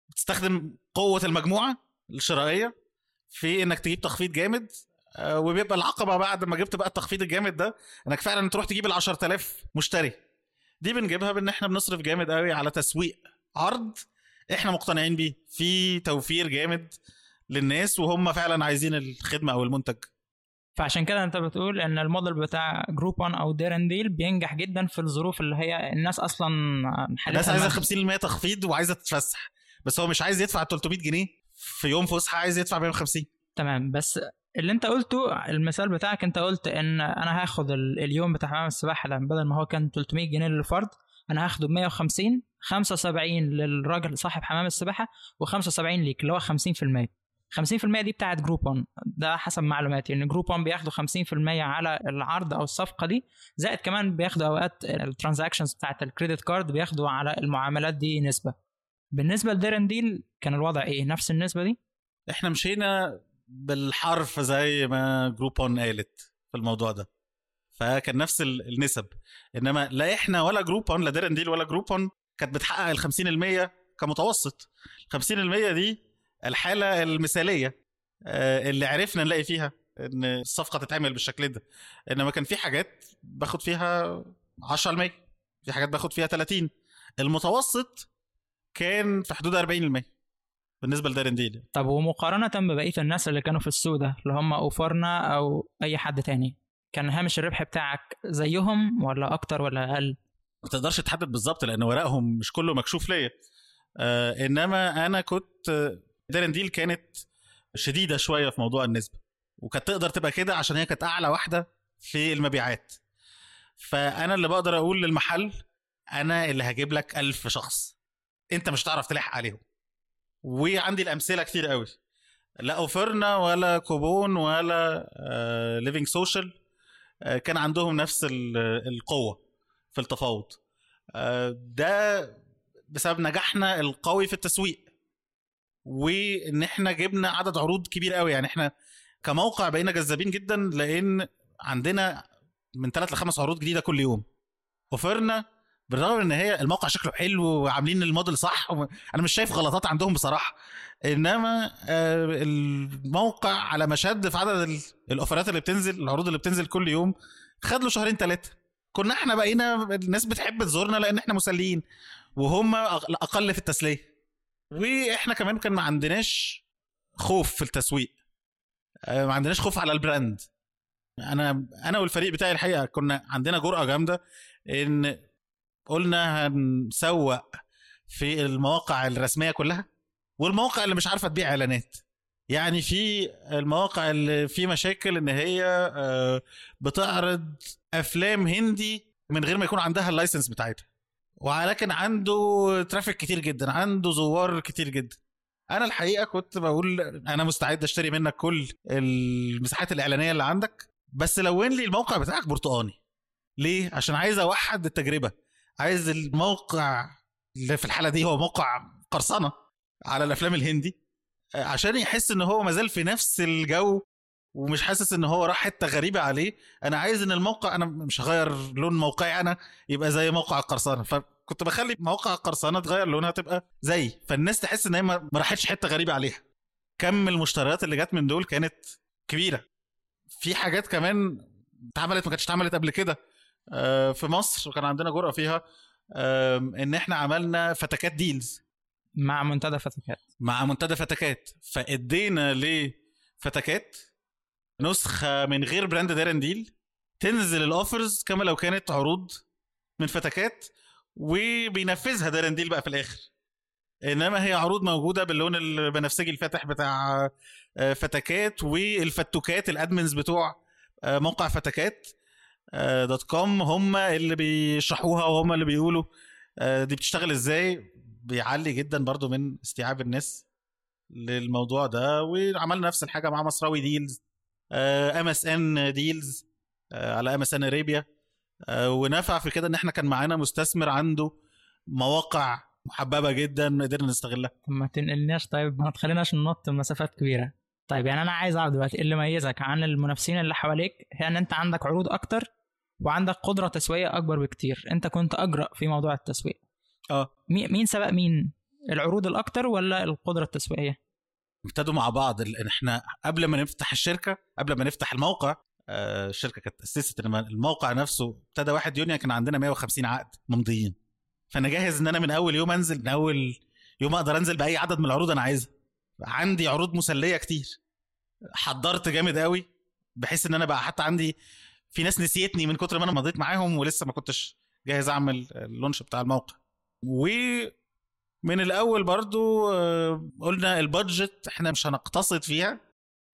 بتستخدم قوة المجموعة الشرائية في إنك تجيب تخفيض جامد آه، وبيبقى العقبة بعد ما جبت بقى التخفيض الجامد ده إنك فعلا تروح تجيب ال 10000 مشتري. دي بنجيبها بإن إحنا بنصرف جامد قوي على تسويق عرض إحنا مقتنعين بيه. في توفير جامد للناس وهم فعلا عايزين الخدمة أو المنتج.
فعشان كده أنت بتقول إن الموديل بتاع جروبون أو Dare N Deal بينجح جدا في الظروف اللي هي الناس أصلا
الناس عايزة 50% تخفيض وعايزة تتفسح. بس هو مش عايز يدفع 300 جنيه في يوم فسحة عايز يدفع 150
تمام بس اللي انت قلته المثال بتاعك انت قلت ان أنا هاخد اليوم بتاع حمام السباحة بدل ما هو كان 300 جنيه للفرد أنا هاخده ب 150 75 للراجل صاحب حمام السباحة و75 ليك اللي هو 50% 50% دي بتاعت جروبون ده حسب معلوماتي ان جروبون بياخدوا 50% على العرض أو الصفقة دي زائد كمان بياخدوا اوقات ال transactions بتاعت ال credit card بياخدوا على المعاملات دي نسبة. بالنسبة ل Dare N Deal كان الوضع إيه؟ نفس النسبة دي؟
إحنا مشينا بالحرف زي ما جروبون قالت في الموضوع ده. فكان نفس النسب. إنما لا إحنا ولا جروبون لا Dare N Deal ولا جروبون كانت بتحقق ال 50% كمتوسط. ال 50% دي الحالة المثالية آه، اللي عرفنا نلاقي فيها إن الصفقة تتعمل بالشكل ده. إنما كان في حاجات باخد فيها 10% في حاجات باخد فيها 30 المتوسط كان في حدود 40% بالنسبة لدارين ديل
طب ومقارنة ببقية الناس اللي كانوا في السوق ده اللي هم أوفرنا أو أي حد تاني كان هامش الربح بتاعك زيهم ولا أكتر ولا أقل؟
ما تقدرش تحدد بالظبط لأن ورقهم مش كله مكشوف ليا. آه إنما أنا كنت Dare N Deal كانت شديدة شوية في موضوع النسبة وكانت تقدر تبقى كده عشان هي كانت أعلى واحدة في المبيعات. فأنا اللي بقدر أقول للمحل أنا اللي هجيب لك ألف شخص. انت مش هتعرف تلحق عليهم. وعندي الأمثلة كتير قوي. لا Offerna ولا Cobone ولا LivingSocial آه، كان عندهم نفس القوة في التفاوض. آه، ده بسبب نجاحنا القوي في التسويق. وإن إحنا جبنا عدد عروض كبير قوي. يعني إحنا كموقع بقينا جذابين جدا لأن عندنا من ثلاث لخمس عروض جديدة كل يوم. أوفرنا بالرغم إن هي الموقع شكله حلو وعاملين الموديل صح أنا مش شايف غلطات عندهم بصراحة. إنما آه، الموقع على مشد في عدد الأوفرات اللي بتنزل العروض اللي بتنزل كل يوم خد له شهرين ثلاثة كنا إحنا بقينا الناس بتحب تزورنا لأن إحنا مسليين وهم أقل في التسلية. وإحنا كمان كان ما عندناش خوف في التسويق. آه، ما عندناش خوف على البراند. أنا أنا والفريق بتاعي الحقيقة كنا عندنا جرأة جامدة إن قلنا هنسوق في المواقع الرسمية كلها والمواقع اللي مش عارفة تبيع إعلانات. يعني في المواقع اللي في مشاكل إن هي آه، بتعرض أفلام هندي من غير ما يكون عندها ال license بتاعتها. ولكن عنده traffic كتير جدا عنده زوار كتير جدا. أنا الحقيقة كنت بقول أنا مستعد أشتري منك كل المساحات الإعلانية اللي عندك بس لون لي الموقع بتاعك برتقاني. ليه؟ عشان عايز أوحد التجربة. عايز الموقع اللي في الحالة دي هو موقع قرصنة على الأفلام الهندي عشان يحس إن هو مازال في نفس الجو ومش حاسس إن هو راح حتة غريبة عليه أنا عايز إن الموقع أنا مش هغير لون موقعي أنا يبقى زي موقع القرصنه فكنت بخلي مواقع القرصنه تغير لونها تبقى زي فالناس تحس إن هي ما راحتش حتة غريبة عليها. كم المشتريات اللي جت من دول كانت كبيرة. في حاجات كمان اتعملت ما كانتش اتعملت قبل كده. آه، في مصر وكان عندنا جرأة فيها إن إحنا عملنا فتكات Deals
مع منتدى فتكات.
مع منتدى فتكات. فإدينا لفتكات نسخة من غير brand Dare n Deal تنزل ال offers كما لو كانت عروض من فتكات وبينفذها Dare n Deal بقى في الآخر. إنما هي عروض موجودة باللون البنفسجي الفاتح بتاع آه، فتكات والفتوكات ال admins بتوع آه، موقع فتكات. آه، dot com. هم اللي بيشرحوها وهم اللي بيقولوا. دي بتشتغل إزاي؟ بيعلي جدا برضو من استيعاب الناس للموضوع ده. وعملنا نفس الحاجة مع مصراوي ديلز ام اس ان ديلز على ام اس ان اريبيا ونفع في كده إن إحنا كان معانا مستثمر عنده مواقع محببة جدا قدرنا نستغلها.
ما تنقلناش طيب ما تخليناش ننط مسافات كبيرة. طيب يعني أنا عايز أعرف دلوقتي إيه اللي يميزك عن المنافسين اللي حواليك؟ هي ان أنت عندك عروض أكتر وعندك قدرة تسويقية أكبر بكتير. أنت كنت أجرأ في موضوع التسويق.
آه.
مين سبق مين؟ العروض الأكتر ولا القدرة التسويقية؟
ابتدوا مع بعض. لأن إحنا قبل ما نفتح الشركة قبل ما نفتح الموقع آه الشركة كانت اسست الموقع نفسه ابتدى 1 يونيو كان عندنا 150 عقد ممضيين. فأنا جاهز إن أنا من أول يوم أنزل من أول يوم أقدر أنزل بأي عدد من العروض أنا عايزها. عندي عروض مسلية كتير. حضرت جامد قوي بحيث إن أنا بقى حتى عندي في ناس نسيتني من كتر ما أنا مضيت معاهم ولسه ما كنتش جاهز أعمل اللونش بتاع الموقع. ومن الأول برضو آه، قلنا البادجت إحنا مش هنقتصد فيها.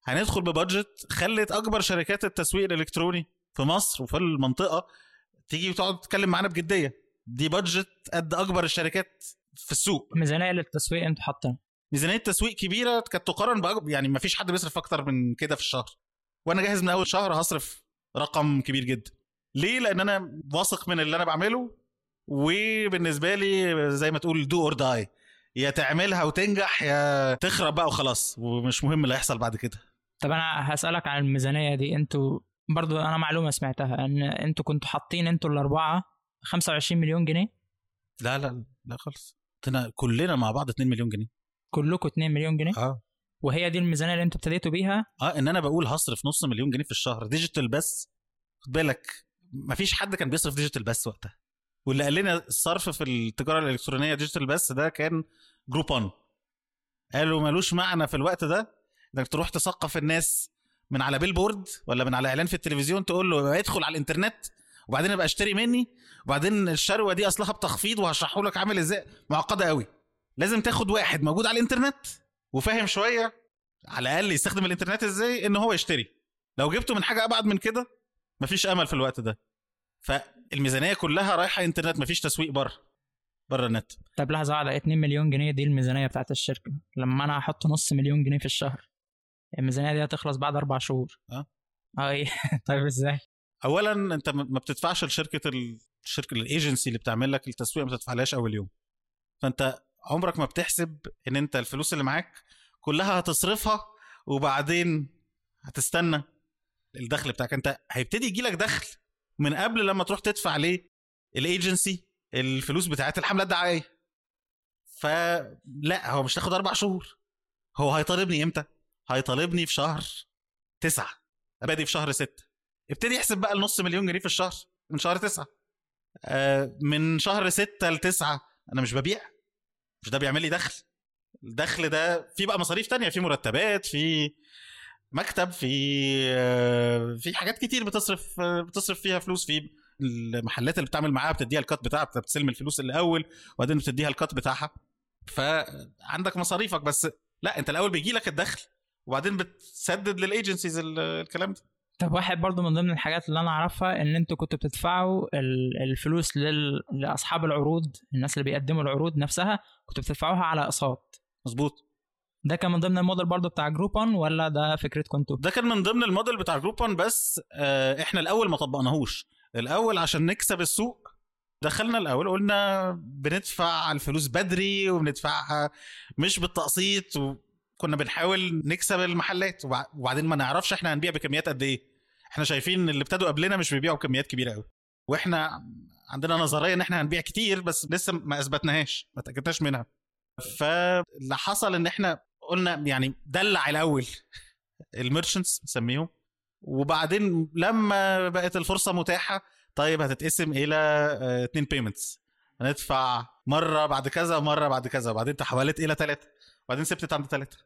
هندخل ببادجت خلت أكبر شركات التسويق الإلكتروني في مصر وفي المنطقة تيجي وتقعد تتكلم معانا بجدية. دي بادجت قد أكبر الشركات في السوق.
ميزانية للتسويق أنتوا حاطينها.
ميزانية تسويق كبيرة كانت تقارن يعني ما فيش حد بيصرف أكتر من كده في الشهر. وأنا جاهز من أول شهر هصرف رقم كبير جدا. ليه؟ لأن أنا واثق من اللي أنا بعمله وبالنسبة لي زي ما تقول do or die يا تعملها وتنجح يا تخرب بقى وخلاص ومش مهم اللي هيحصل بعد كده.
طب أنا هسألك عن الميزانية دي. أنتوا برضو أنا معلومة سمعتها إن أنتوا كنتوا حاطين أنتوا الأربعة 25 مليون جنيه؟
لا لا لا خالص. كلنا مع بعض 2 مليون جنيه.
كلكم 2 مليون جنيه؟
آه.
وهي دي الميزانية اللي أنتوا ابتديتوا بيها؟
آه ان أنا بقول هصرف نص مليون جنيه في الشهر digital بس. خد بالك مفيش حد كان بيصرف digital بس وقتها. واللي قال لنا الصرف في التجارة الإلكترونية digital بس ده كان Groupon. قالوا ملوش معنى في الوقت ده إنك تروح تثقف الناس من على billboard ولا من على إعلان في التلفزيون تقول له ادخل على الإنترنت وبعدين ابقى اشتري مني وبعدين الشروة دي أصلها بتخفيض وهشرحه لك عامل إزاي. معقدة قوي لازم تاخد واحد موجود على الإنترنت. وفاهم شوية على الأقل يستخدم الإنترنت إزاي؟ إن هو يشتري. لو جبته من حاجة أبعد من كده مفيش أمل في الوقت ده. فالميزانية كلها رايحة إنترنت مفيش تسويق بره بره النت.
طب لحظة واحدة 2 مليون جنيه دي الميزانية بتاعت الشركة. لما أنا أحط نص مليون جنيه في الشهر الميزانية دي هتخلص بعد أربع شهور.
آه.
آه إيه؟ طيب إزاي؟
اولا أنت ما بتدفعش لشركة الشركة الايجنسي اللي بتعمل لك التسويق ما تدفعلهاش أول يوم. فأنت عمرك ما بتحسب إن أنت الفلوس اللي معاك كلها هتصرفها وبعدين هتستنى الدخل بتاعك. أنت هيبتدي يجي لك دخل من قبل لما تروح تدفع ليه الأيجنسي الفلوس بتاعت الحملة الدعائية. فلا هو مش تاخد أربع شهور. هو هيطالبني إمتى؟ هيطالبني في شهر تسعة. بادي في شهر ستة. ابتدي احسب بقى النص مليون جنيه في الشهر من شهر تسعة. آه من شهر ستة لتسعة أنا مش ببيع. مش ده بيعمل لي دخل. الدخل ده في بقى مصاريف تانية في مرتبات في مكتب في آه، في حاجات كتير بتصرف آه، بتصرف فيها فلوس. في المحلات اللي بتعمل معاها بتديها الكات بتاعها بتستلم الفلوس الأول وبعدين بتديها ال cut بتاعها. فعندك مصاريفك بس لا انت الأول بيجي لك الدخل وبعدين بتسدد لل agencies الكلام ده.
طب واحد برضو من ضمن الحاجات اللي أنا أعرفها إن أنتوا كنتوا بتدفعوا ال- الفلوس لل... لأصحاب العروض الناس اللي بيقدموا العروض نفسها كنتوا بتدفعوها على أقساط.
مظبوط.
ده كان من ضمن الموديل برضو بتاع Groupon ولا ده فكرتكم أنتوا؟
ده كان من ضمن الموديل بتاع Groupon بس آه، إحنا الأول ما طبقناهوش. الأول عشان نكسب السوق دخلنا الأول قلنا بندفع الفلوس بدري وبندفعها مش بالتقسيط وكنا بنحاول نكسب المحلات وبع- وبعدين ما نعرفش إحنا هنبيع بكميات قد إيه. إحنا شايفين اللي ابتدوا قبلنا مش بيبيعوا بكميات كبيرة قوي وإحنا عندنا نظرية إن إحنا هنبيع كتير بس لسه ما أثبتناهاش ما تاكدناش منها. فاللي حصل إن إحنا قلنا يعني دلع الأول الميرشنتس نسميهم. وبعدين لما بقت الفرصة متاحة طيب هتتقسم إلى آه، اتنين payments هندفع مرة بعد كذا ومرة بعد كذا وبعدين تحولت إلى ثلاثة وبعدين سبتت عند ثلاثة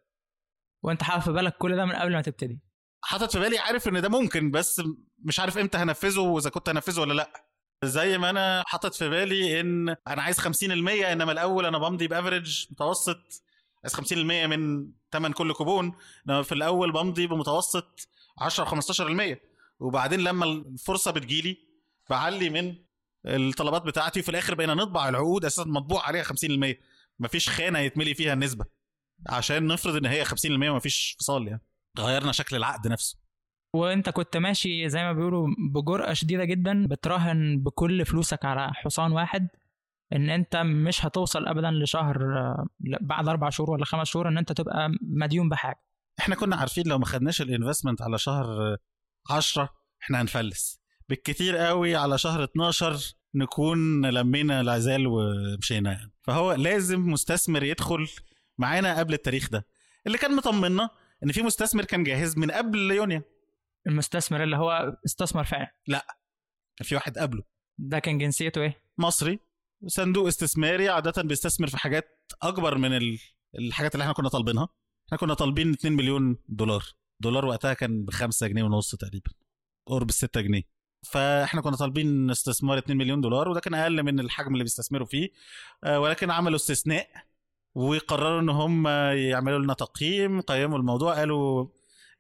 وانت حاطط في بالك كل ده من قبل ما تبتدي.
حاطط في بالي عارف ان ده ممكن بس مش عارف إمتى هنفذه وإذا كنت هنفذه ولا لأ. زي ما أنا حاطط في بالي إن أنا عايز 50% إنما الأول أنا بمضي ب average متوسط. عايز 50% من ثمن كل كوبون إنما في الأول بمضي بمتوسط 10 15% وبعدين لما الفرصة بتجيلي بعلي من الطلبات بتاعتي وفي الآخر بقينا نطبع العقود أساسا مطبوع عليها 50% مفيش خانة يتملي فيها النسبة. عشان نفرض إن هي 50% ومفيش فصال يعني. غيرنا شكل العقد نفسه.
وأنت كنت ماشي زي ما بيقولوا بجرأة شديدة جدا بتراهن بكل فلوسك على حصان واحد إن أنت مش هتوصل ابدا لشهر بعد أربع شهور ولا خمس شهور إن أنت تبقى مديون بحاجة.
إحنا كنا عارفين لو ما خدناش الانفستمنت على شهر 10 إحنا هنفلس. بالكتير قوي على شهر 12 نكون لمينا العزال ومشينا يعني. فهو لازم مستثمر يدخل معانا قبل التاريخ ده. اللي كان مطمنا إن في مستثمر كان جاهز من قبل يونيو
المستثمر اللي هو استثمر فعلا.
كان في واحد قبله.
ده كان جنسيته إيه؟
مصري. صندوق استثماري عادة بيستثمر في حاجات أكبر من ال- الحاجات اللي إحنا كنا طالبينها. إحنا كنا طالبين 2 مليون دولار. دولار وقتها كان ب 5 جنيه ونص تقريبا قرب 6 جنيه. فإحنا كنا طالبين استثمار 2 مليون دولار وده كان أقل من الحجم اللي بيستثمروا فيه. آه، ولكن عملوا استثناء. وقرروا إن هم يعملوا لنا تقييم قيموا الموضوع قالوا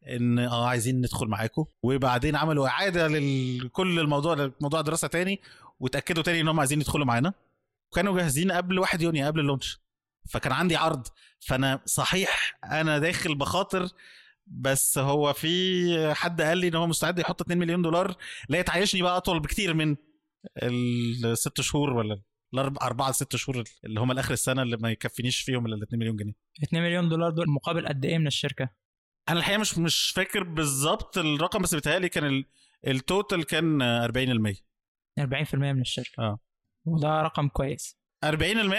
إن آه عايزين ندخل معاكم. وبعدين عملوا إعادة لكل الموضوع موضوع دراسة تاني وتأكدوا تاني إن هم عايزين يدخلوا معانا. وكانوا جاهزين قبل 1 يونيو قبل اللونش. فكان عندي عرض. فأنا صحيح أنا داخل بخاطر بس هو في حد قال لي إن هو مستعد يحط 2 مليون دولار. لا تعيشني بقى أطول بكتير من الست شهور ولا الاربع أربعة لست شهور اللي هم لآخر السنة اللي ما يكفينيش فيهم إلا ال 2 مليون جنيه.
2 مليون دولار دول مقابل قد إيه من الشركة؟
أنا الحقيقة مش مش فاكر بالظبط الرقم بس بيتهيألي كان ال- ال total كان 40%
40% من الشركة.
آه.
وده رقم كويس.
40%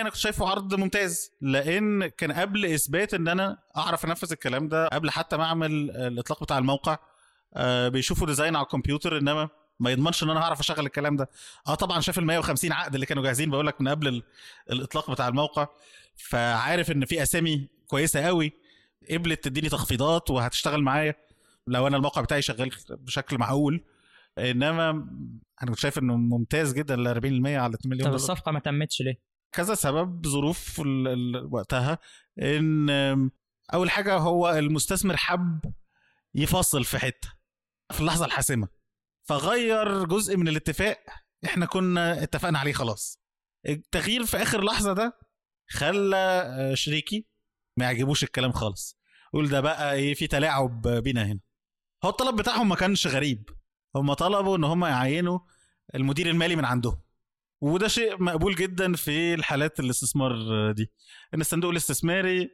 أنا كنت شايفه عرض ممتاز لأن كان قبل إثبات إن أنا أعرف أنفذ الكلام ده قبل حتى ما أعمل الإطلاق بتاع الموقع آه بيشوفوا design على الكمبيوتر إنما ما يضمنش إن أنا هعرف أشغل الكلام ده. آه طبعا شاف ال 150 عقد اللي كانوا جاهزين بقول لك من قبل ال- الإطلاق بتاع الموقع. فعارف إن في أسامي كويسة قوي قبلت تديني تخفيضات وهتشتغل معايا لو أنا الموقع بتاعي شغال بشكل معقول. إنما أنا كنت شايف إنه ممتاز جدا ال 40% على 2 مليون
طب
دولار.
الصفقة ما تمتش ليه؟
كذا سبب ظروف وقتها. إن أول حاجة هو المستثمر حب يفصل في حتة في اللحظة الحاسمة. فغير جزء من الاتفاق. إحنا كنا اتفقنا عليه خلاص. التغيير في آخر لحظة ده خلى آه، شريكي ما يعجبوش الكلام خالص. قول ده بقى إيه في تلاعب بينا هنا. هو الطلب بتاعهم ما كانش غريب. هم طلبوا إن هم يعينوا المدير المالي من عندهم. وده شيء مقبول جدا في الحالات الاستثمار دي. إن الصندوق الاستثماري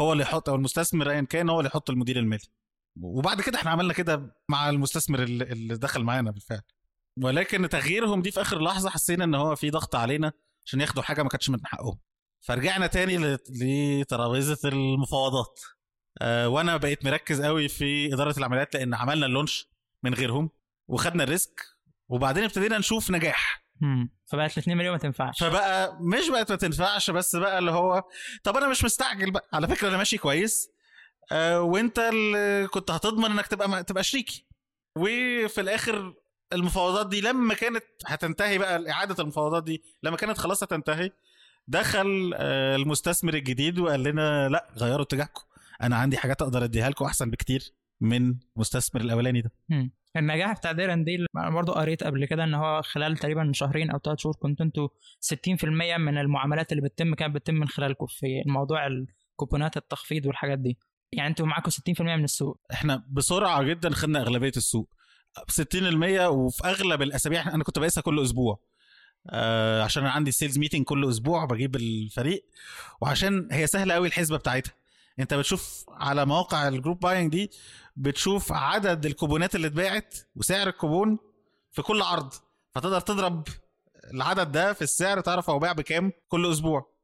هو اللي يحط أو المستثمر ايا كان هو اللي يحط المدير المالي. وبعد كده إحنا عملنا كده مع المستثمر اللي اللي دخل معانا بالفعل. ولكن تغييرهم دي في آخر لحظة حسينا إن هو في ضغط علينا عشان ياخدوا حاجة ما كانتش من حقهم. فرجعنا تاني لترابيزة المفاوضات. آه وأنا بقيت مركز قوي في إدارة العمليات لأن عملنا اللونش من غيرهم وخدنا الريسك وبعدين ابتدينا نشوف نجاح.
امم فبقت ال 2 مليون ما تنفعش.
فبقى مش بقت ما تنفعش بس بقى اللي هو طب أنا مش مستعجل بقى. على فكرة أنا ماشي كويس وانت اللي كنت هتضمن انك تبقى تبقى شريكي وفي الآخر المفاوضات دي لما كانت هتنتهي بقى إعادة المفاوضات دي لما كانت خلاص هتنتهي دخل آه المستثمر الجديد وقال لنا لا غيروا اتجاهكم. أنا عندي حاجات أقدر أديها لكم أحسن بكتير من المستثمر الأولاني ده.
النجاح بتاع ديرن دي أنا برضه قريت قبل كده إن هو خلال تقريبا شهرين أو ثلاث شهور كنتوا أنتوا 60% من المعاملات اللي بتتم كانت بتتم من خلالكم في موضوع الكوبونات التخفيض والحاجات دي. يعني أنتوا معاكم 60% من السوق.
إحنا بسرعة جدا خدنا أغلبية السوق. 60% وفي أغلب الأسابيع أنا كنت بقيسها كل أسبوع. آه عشان أنا عندي sales meeting كل أسبوع بجيب الفريق. وعشان هي سهلة قوي الحسبة بتاعتها. أنت بتشوف على مواقع ال group buying دي بتشوف عدد الكوبونات اللي اتباعت وسعر الكوبون في كل عرض. فتقدر تضرب العدد ده في السعر تعرف هو باع بكام كل أسبوع.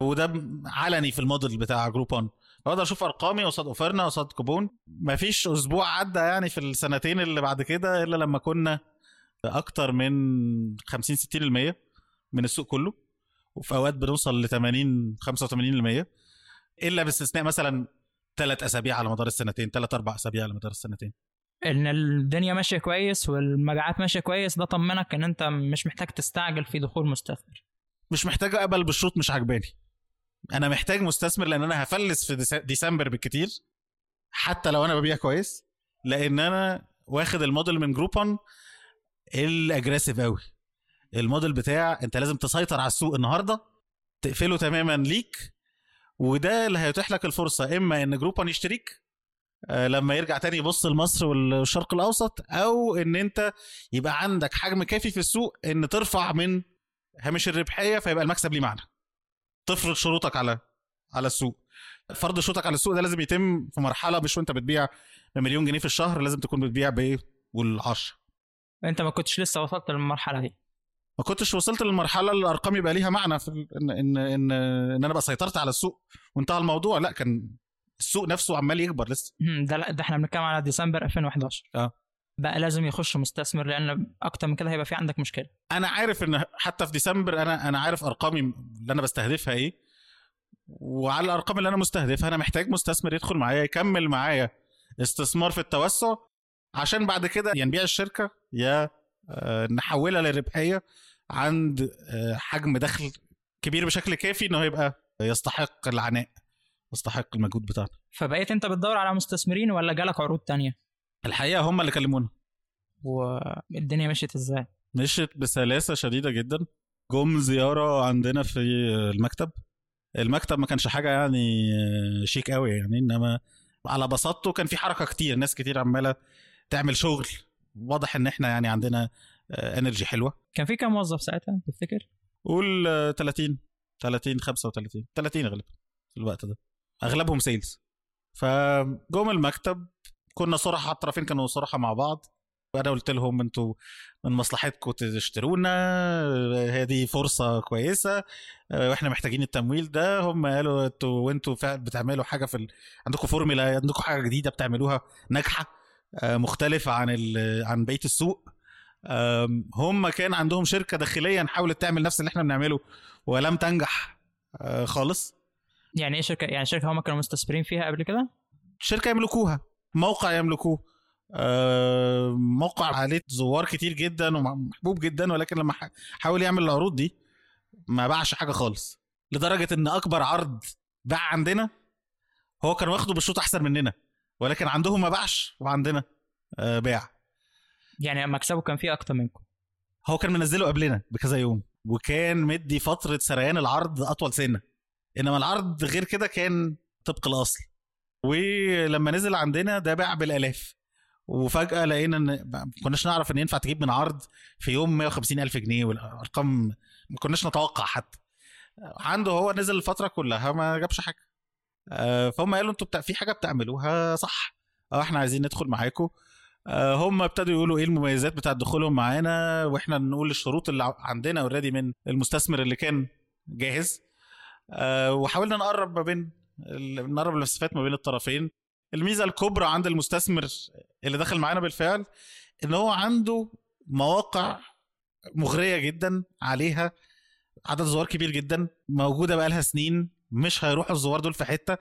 وده علني في الموديل بتاع Groupon أقدر أشوف ارقامي قصاد Offerna قصاد Cobone. مفيش أسبوع عدى يعني في السنتين اللي بعد كده الا لما كنا أكتر من 50 60% من السوق كله وفي اوقات بنوصل ل 80 85% إلا باستثناء مثلا ثلاث أسابيع على مدار السنتين ثلاث أربع أسابيع على مدار السنتين.
إن الدنيا ماشية كويس والمبيعات ماشية كويس ده طمنك إن أنت مش محتاج تستعجل في دخول مستثمر.
مش محتاج أقبل بالشروط مش عجباني أنا محتاج مستثمر لأن أنا هفلس في ديس- ديسمبر بالكتير حتى لو أنا ببيع كويس لأن أنا واخد الموديل من Groupon ال aggressive قوي الموديل بتاع انت لازم تسيطر على السوق النهارده تقفله تماما ليك وده اللي هيتيح لك الفرصة. إما إن Groupon يشتريك آه، لما يرجع تاني يبص لمصر والشرق الأوسط أو إن أنت يبقى عندك حجم كافي في السوق إن ترفع من هامش الربحية فيبقى المكسب ليه معنى. تفرض شروطك على على السوق. فرض شروطك على السوق ده لازم يتم في مرحلة مش وأنت بتبيع بمليون جنيه في الشهر لازم تكون بتبيع بإيه؟ والعشرة.
أنت ما كنتش لسه وصلت للمرحلة دي.
ما كنتش وصلت للمرحلة اللي الأرقام يبقى ليها معنى في إن إن إن, إن أنا بقى سيطرت على السوق وانتهى الموضوع. لا كان السوق نفسه عمال يكبر لسه.
ده لا ده إحنا بنتكلم على ديسمبر 2011
آه.
بقى لازم يخش مستثمر لأن أكتر من كده هيبقى في عندك مشكلة.
أنا عارف إن حتى في ديسمبر أنا أنا عارف أرقامي اللي أنا بستهدفها إيه. وعلى الأرقام اللي أنا مستهدفها أنا محتاج مستثمر يدخل معايا يكمل معايا استثمار في التوسع عشان بعد كده يا نبيع الشركة يا آه، نحولها للربحيه عند آه، حجم دخل كبير بشكل كافي إنه يبقى يستحق العناء يستحق المجهود بتاعنا.
فبقيت أنت بتدور على مستثمرين ولا جالك عروض تانية؟
الحقيقة هم اللي كلمونا.
والدنيا مشيت إزاي؟
مشيت بسلاسة شديدة جدا. جم زيارة عندنا في المكتب. المكتب ما كانش حاجة يعني شيك قوي يعني إنما على بساطته كان في حركة كتير. ناس كتير عمالة تعمل شغل. واضح إن إحنا يعني عندنا انرجي حلوة.
كان في كام موظف ساعتها؟ تفتكر؟
قول آه، 30 30 35 30 غالبا في الوقت ده. أغلبهم sales فجم المكتب كنا صراحة الطرفين كانوا صراحة مع بعض. وأنا قلت لهم أنتوا من مصلحتكم تشترونا دي فرصة كويسة وإحنا محتاجين التمويل ده. هم قالوا أنتوا وأنتوا فعلا بتعملوا حاجة في ال... عندكم فورمولا عندكم حاجة جديدة بتعملوها ناجحة آه، مختلفة عن ال... عن بقية السوق. هم كان عندهم شركة داخليا حاولت تعمل نفس اللي إحنا بنعمله ولم تنجح آه، خالص.
يعني إيه شركة؟ يعني شركة هم كانوا مستثمرين فيها قبل كده؟
شركة يملكوها. موقع يملكوه. آه، موقع عليه زوار كتير جدا ومحبوب جدا ولكن لما حاول يعمل العروض دي ما باعش حاجة خالص. لدرجة إن أكبر عرض باع عندنا هو كان واخده بالشوط أحسن مننا ولكن عندهم ما باعش وعندنا آه، باع.
يعني مكسبه كان فيه أكتر منكم.
هو كان منزله قبلنا بكذا يوم وكان مدي فترة سريان العرض أطول سنة. إنما العرض غير كده كان طبق الأصل. ولما نزل عندنا ده باع بالآلاف. وفجأة لقينا إن ما كناش نعرف إن ينفع تجيب من عرض في يوم 150 ألف جنيه والارقام ما كناش نتوقع حتى. عنده هو نزل الفترة كلها ما جابش حاجة. آه، فهم قالوا أنتوا بتا... في حاجة بتعملوها صح. آه إحنا عايزين ندخل معاكم. آه، هم ابتدوا يقولوا إيه المميزات بتاعت دخولهم معانا وإحنا نقول الشروط اللي عندنا اوريدي من المستثمر اللي كان جاهز. آه، وحاولنا نقرب ما بين ال- نقرب المسافات ما بين الطرفين. الميزة الكبرى عند المستثمر اللي دخل معانا بالفعل إن هو عنده مواقع مغرية جدا عليها عدد زوار كبير جدا موجودة بقالها سنين مش هيروحوا الزوار دول في حتة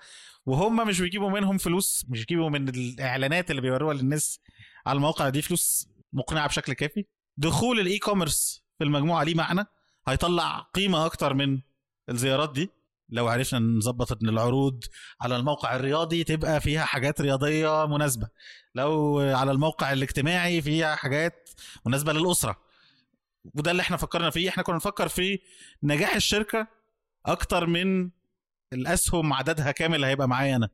وهم مش بيجيبوا منهم فلوس مش بيجيبوا من الإعلانات اللي بيوروها للناس على المواقع دي فلوس مقنعة بشكل كافي. دخول ال e-commerce في المجموعة ليه معنى؟ هيطلع قيمة أكتر من الزيارات دي. لو عرفنا نظبط إن العروض على الموقع الرياضي تبقى فيها حاجات رياضية مناسبة. لو على الموقع الاجتماعي فيها حاجات مناسبة للأسرة. وده اللي إحنا فكرنا فيه. إحنا كنا نفكر في نجاح الشركة أكتر من الأسهم عددها كامل هيبقى معايا أنا.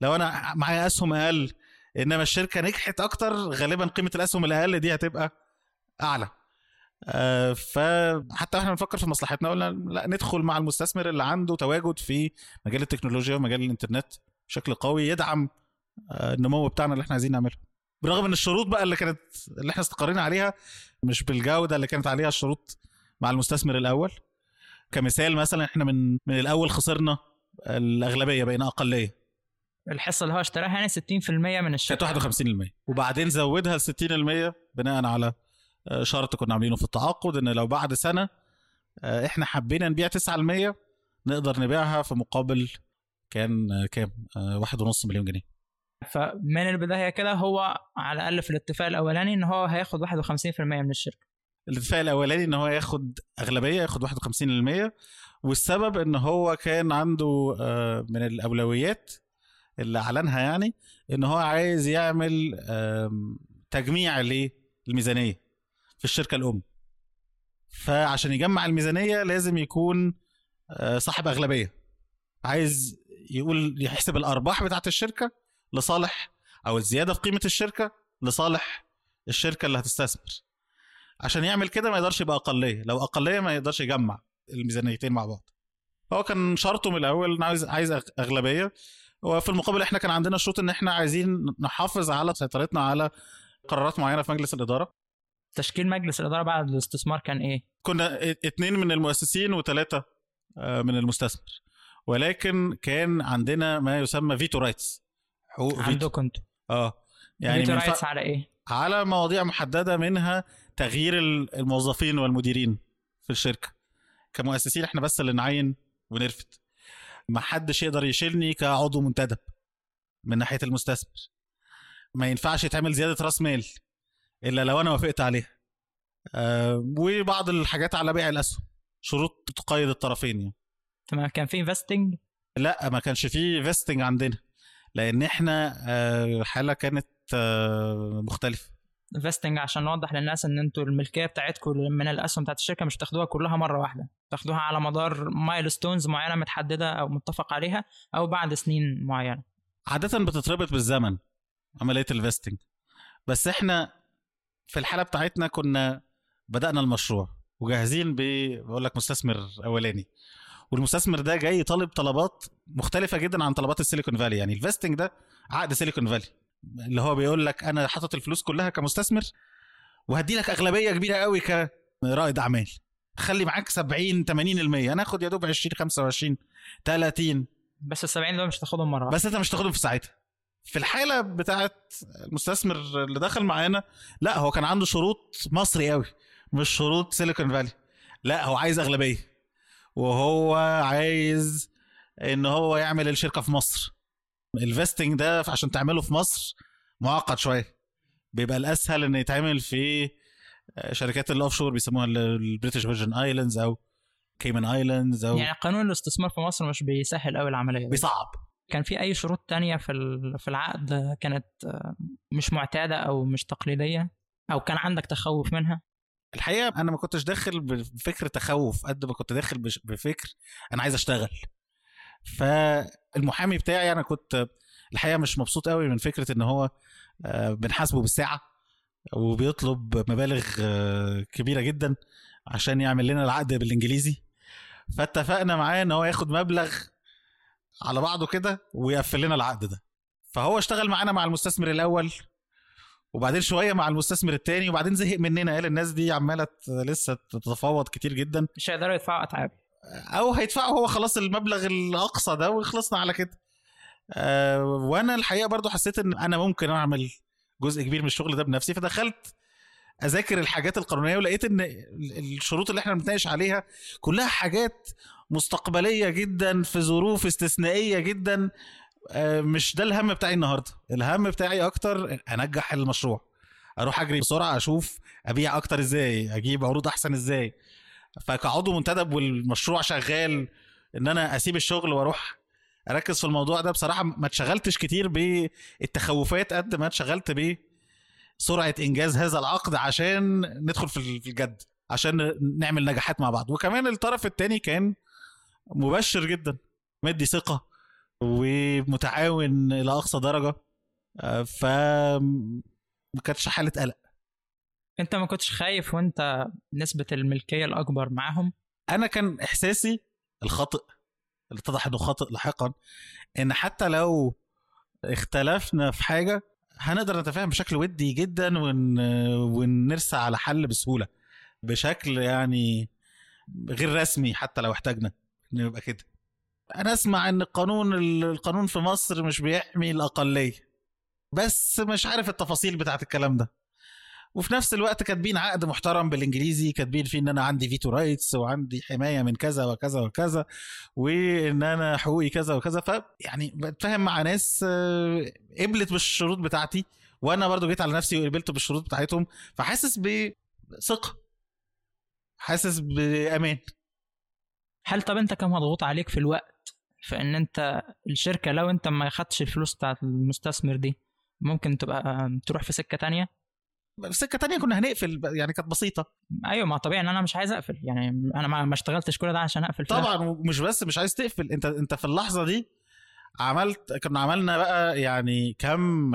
لو أنا معايا أسهم أقل إنما الشركة نجحت أكتر غالبا قيمة الأسهم الأقل دي هتبقى أعلى. فحتى إحنا بنفكر في مصلحتنا قلنا لا ندخل مع المستثمر اللي عنده تواجد في مجال التكنولوجيا ومجال الإنترنت بشكل قوي يدعم آه، النمو بتاعنا اللي إحنا عايزين نعمله. برغم إن الشروط بقى اللي كانت اللي إحنا استقرينا عليها مش بالجودة اللي كانت عليها الشروط مع المستثمر الأول. كمثال مثلا إحنا من من الأول خسرنا الأغلبية بقينا أقلية.
الحصة اللي هو اشتراها يعني 60% من الشركة.
كانت 51% وبعدين زودها ل 60% بناء على آه، شرط كنا عاملينه في التعاقد إن لو بعد سنة آه، إحنا حبينا نبيع 9% نقدر نبيعها في مقابل كان آه، كام؟ آه، واحد ونص مليون جنيه.
فمن البداية كده هو على الأقل في الاتفاق الأولاني إن هو هياخد 51% من الشركة.
الاتفاق الأولاني إن هو ياخد أغلبية ياخد 51% والسبب إن هو كان عنده آه، من الأولويات اللي أعلنها يعني إن هو عايز يعمل تجميع للميزانية. في الشركة الأم. فعشان يجمع الميزانية لازم يكون آه، صاحب أغلبية. عايز يقول يحسب الأرباح بتاعت الشركة لصالح أو الزيادة في قيمة الشركة لصالح الشركة اللي هتستثمر. عشان يعمل كده ما يقدرش يبقى أقلية. لو أقلية ما يقدرش يجمع الميزانيتين مع بعض. هو كان شرطه من الأول عايز عايز أغلبية. وفي المقابل إحنا كان عندنا شروط إن إحنا عايزين نحافظ على سيطرتنا على قرارات معينة في مجلس الإدارة.
تشكيل مجلس الإدارة بعد الاستثمار كان إيه؟
كنا اتنين من المؤسسين وثلاثه من المستثمر. ولكن كان عندنا ما يسمى veto rights حقوق فيتو
عندكم أنتوا
آه
يعني
veto
rights على إيه؟
على مواضيع محددة منها تغيير ال- الموظفين والمديرين في الشركة. كمؤسسين إحنا بس اللي نعين ونرفد. ما حدش يقدر يشيلني كعضو منتدب من ناحية المستثمر. ما ينفعش يتعمل زيادة رأس مال. إلا لو أنا وافقت عليها. آه وبعض الحاجات على بيع الأسهم. شروط تقيد الطرفين يعني.
تمام كان في vesting
لا ما كانش فيه vesting عندنا. لأن إحنا آه، الحالة كانت آه، مختلفة.
الـ vesting عشان نوضح للناس إن أنتوا الملكية بتاعتكم من الأسهم بتاعت الشركة مش تاخدوها كلها مرة واحدة. تاخدوها على مدار milestones معينة متحددة أو متفق عليها أو بعد سنين معينة.
عادة بتتربط بالزمن عملية ال vesting بس إحنا في الحالة بتاعتنا كنا بدأنا المشروع وجاهزين بقى لك مستثمر أولاني. والمستثمر ده جاي طالب طلبات مختلفة جدا عن طلبات السيليكون فالي. يعني ال vesting ده عقد سيليكون فالي. اللي هو بيقول لك أنا حاطط الفلوس كلها كمستثمر وهدي لك أغلبية كبيرة قوي كرائد أعمال. خلي معاك 70 80% أنا آخد يا دوب 20 25 30
بس ال 70 دول مش هتاخدهم مرة.
بس أنت مش تاخدهم في ساعتها. في الحالة بتاعت المستثمر اللي دخل معانا لا هو كان عنده شروط مصري قوي مش شروط سيليكون فالي لا هو عايز أغلبية وهو عايز إن هو يعمل الشركة في مصر. الفيستنج ده عشان تعمله في مصر معقد شوية. بيبقى الأسهل إن يتعمل في شركات ال offshore بيسموها البريتش فيرجن ايلاندز أو كيمن ايلاندز أو
يعني قانون الاستثمار في مصر مش بيسهل قوي العملية.
بيصعب.
كان في أي شروط تانية في في العقد كانت مش معتادة أو مش تقليدية؟ أو كان عندك تخوف منها؟
الحقيقة أنا ما كنتش داخل بفكر تخوف قد ما كنت داخل بفكر أنا عايز أشتغل. فالمحامي بتاعي أنا كنت الحقيقة مش مبسوط قوي من فكرة إن هو آه، بنحاسبه بالساعة وبيطلب مبالغ آه، كبيرة جدا عشان يعمل لنا العقد بالإنجليزي. فاتفقنا معاه إن هو ياخد مبلغ على بعضه كده ويقفل لنا العقد ده. فهو اشتغل معانا مع المستثمر الأول وبعدين شوية مع المستثمر التاني وبعدين زهق مننا. قال الناس دي عمالة لسه تتفاوض كتير جدا.
مش هيقدروا يدفعوا أتعاب.
أو هيدفعوا هو خلاص المبلغ الأقصى ده وخلصنا على كده. أه وأنا الحقيقة برضو حسيت إن أنا ممكن أعمل جزء كبير من الشغل ده بنفسي فدخلت أذاكر الحاجات القانونية ولقيت إن ال- الشروط اللي إحنا بنتناقش عليها كلها حاجات مستقبلية جدا في ظروف استثنائية جدا. آه، مش ده الهم بتاعي النهارده. الهم بتاعي أكتر أنجح المشروع. أروح أجري بسرعة أشوف أبيع أكتر إزاي أجيب عروض أحسن إزاي. فكعضو منتدب والمشروع شغال إن أنا أسيب الشغل وأروح أركز في الموضوع ده بصراحة ما اتشغلتش كتير بالتخوفات قد ما اتشغلت بسرعة إنجاز هذا العقد عشان ندخل في الجد عشان نعمل نجاحات مع بعض. وكمان الطرف التاني كان مبشر جدا مدي ثقة ومتعاون إلى أقصى درجة آه، ف ما كانتش حالة قلق.
أنت ما كنتش خايف وأنت نسبة الملكية الأكبر معاهم
أنا كان إحساسي الخاطئ اللي اتضح إنه خاطئ لاحقا إن حتى لو اختلفنا في حاجة هنقدر نتفاهم بشكل ودي جدا ون... ونرسى على حل بسهولة. بشكل يعني غير رسمي حتى لو احتاجنا. انه يبقى كده. أنا أسمع إن القانون القانون في مصر مش بيحمي الأقلية. بس مش عارف التفاصيل بتاعت الكلام ده. وفي نفس الوقت كاتبين عقد محترم بالإنجليزي كاتبين فيه إن أنا عندي veto rights وعندي حماية من كذا وكذا وكذا وإن أنا حقوقي كذا وكذا. ف يعني بتفاهم مع ناس آه، قبلت بالشروط بتاعتي وأنا برضو جيت على نفسي وقبلت بالشروط بتاعتهم فحاسس بثقة. حاسس بأمان.
هل طب أنت كان مضغوط عليك في الوقت في إن أنت الشركة لو أنت ما خدتش الفلوس بتاعت المستثمر دي ممكن تبقى تروح في سكة تانية؟
سكة تانية كنا هنقفل يعني كانت بسيطة.
أيوه ما طبيعي إن أنا مش عايز أقفل. يعني أنا ما اشتغلتش كل ده عشان أقفل.
طبعا ومش بس مش عايز تقفل. أنت أنت في اللحظة دي عملت كنا عملنا بقى يعني كم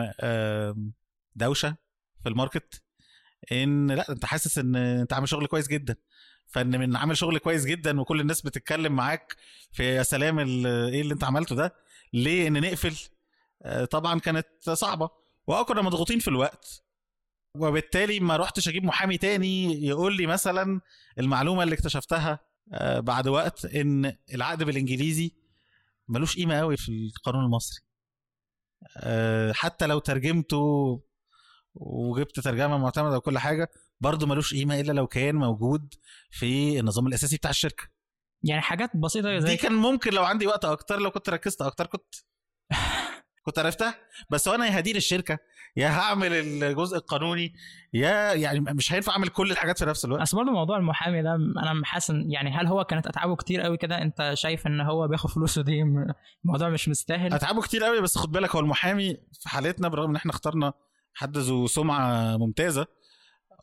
دوشة في الماركت إن لا أنت حاسس إن أنت عامل شغل كويس جدا. فإن من عامل شغل كويس جدا وكل الناس بتتكلم معاك في يا سلام إيه اللي أنت عملته ده ليه إن نقفل؟ آه، طبعا كانت صعبة. وآه كنا مضغوطين في الوقت. وبالتالي ما رحتش أجيب محامي تاني يقول لي مثلا المعلومة اللي اكتشفتها آه، بعد وقت إن العقد بالإنجليزي ملوش قيمة قوي في القانون المصري. آه، حتى لو ترجمته وجبت ترجمة معتمدة وكل حاجة برضه ملوش قيمة إلا لو كان موجود في النظام الأساسي بتاع الشركة.
يعني حاجات بسيطة زي
دي كان ممكن لو عندي وقت أكتر لو كنت ركزت أكتر كنت كنت عرفتها؟ بس وأنا يا هدير الشركة يا هعمل الجزء القانوني يا يعني مش هينفع أعمل كل الحاجات في نفس الوقت.
اصل برضه موضوع المحامي ده أنا حاسس يعني هل هو كانت أتعابه كتير قوي كده؟ أنت شايف إن هو بياخد فلوسه دي الموضوع مش مستاهل؟
أتعابه كتير قوي بس خد بالك هو المحامي في حالتنا برغم إن إحنا اخترنا حد ذو سمعة ممتازة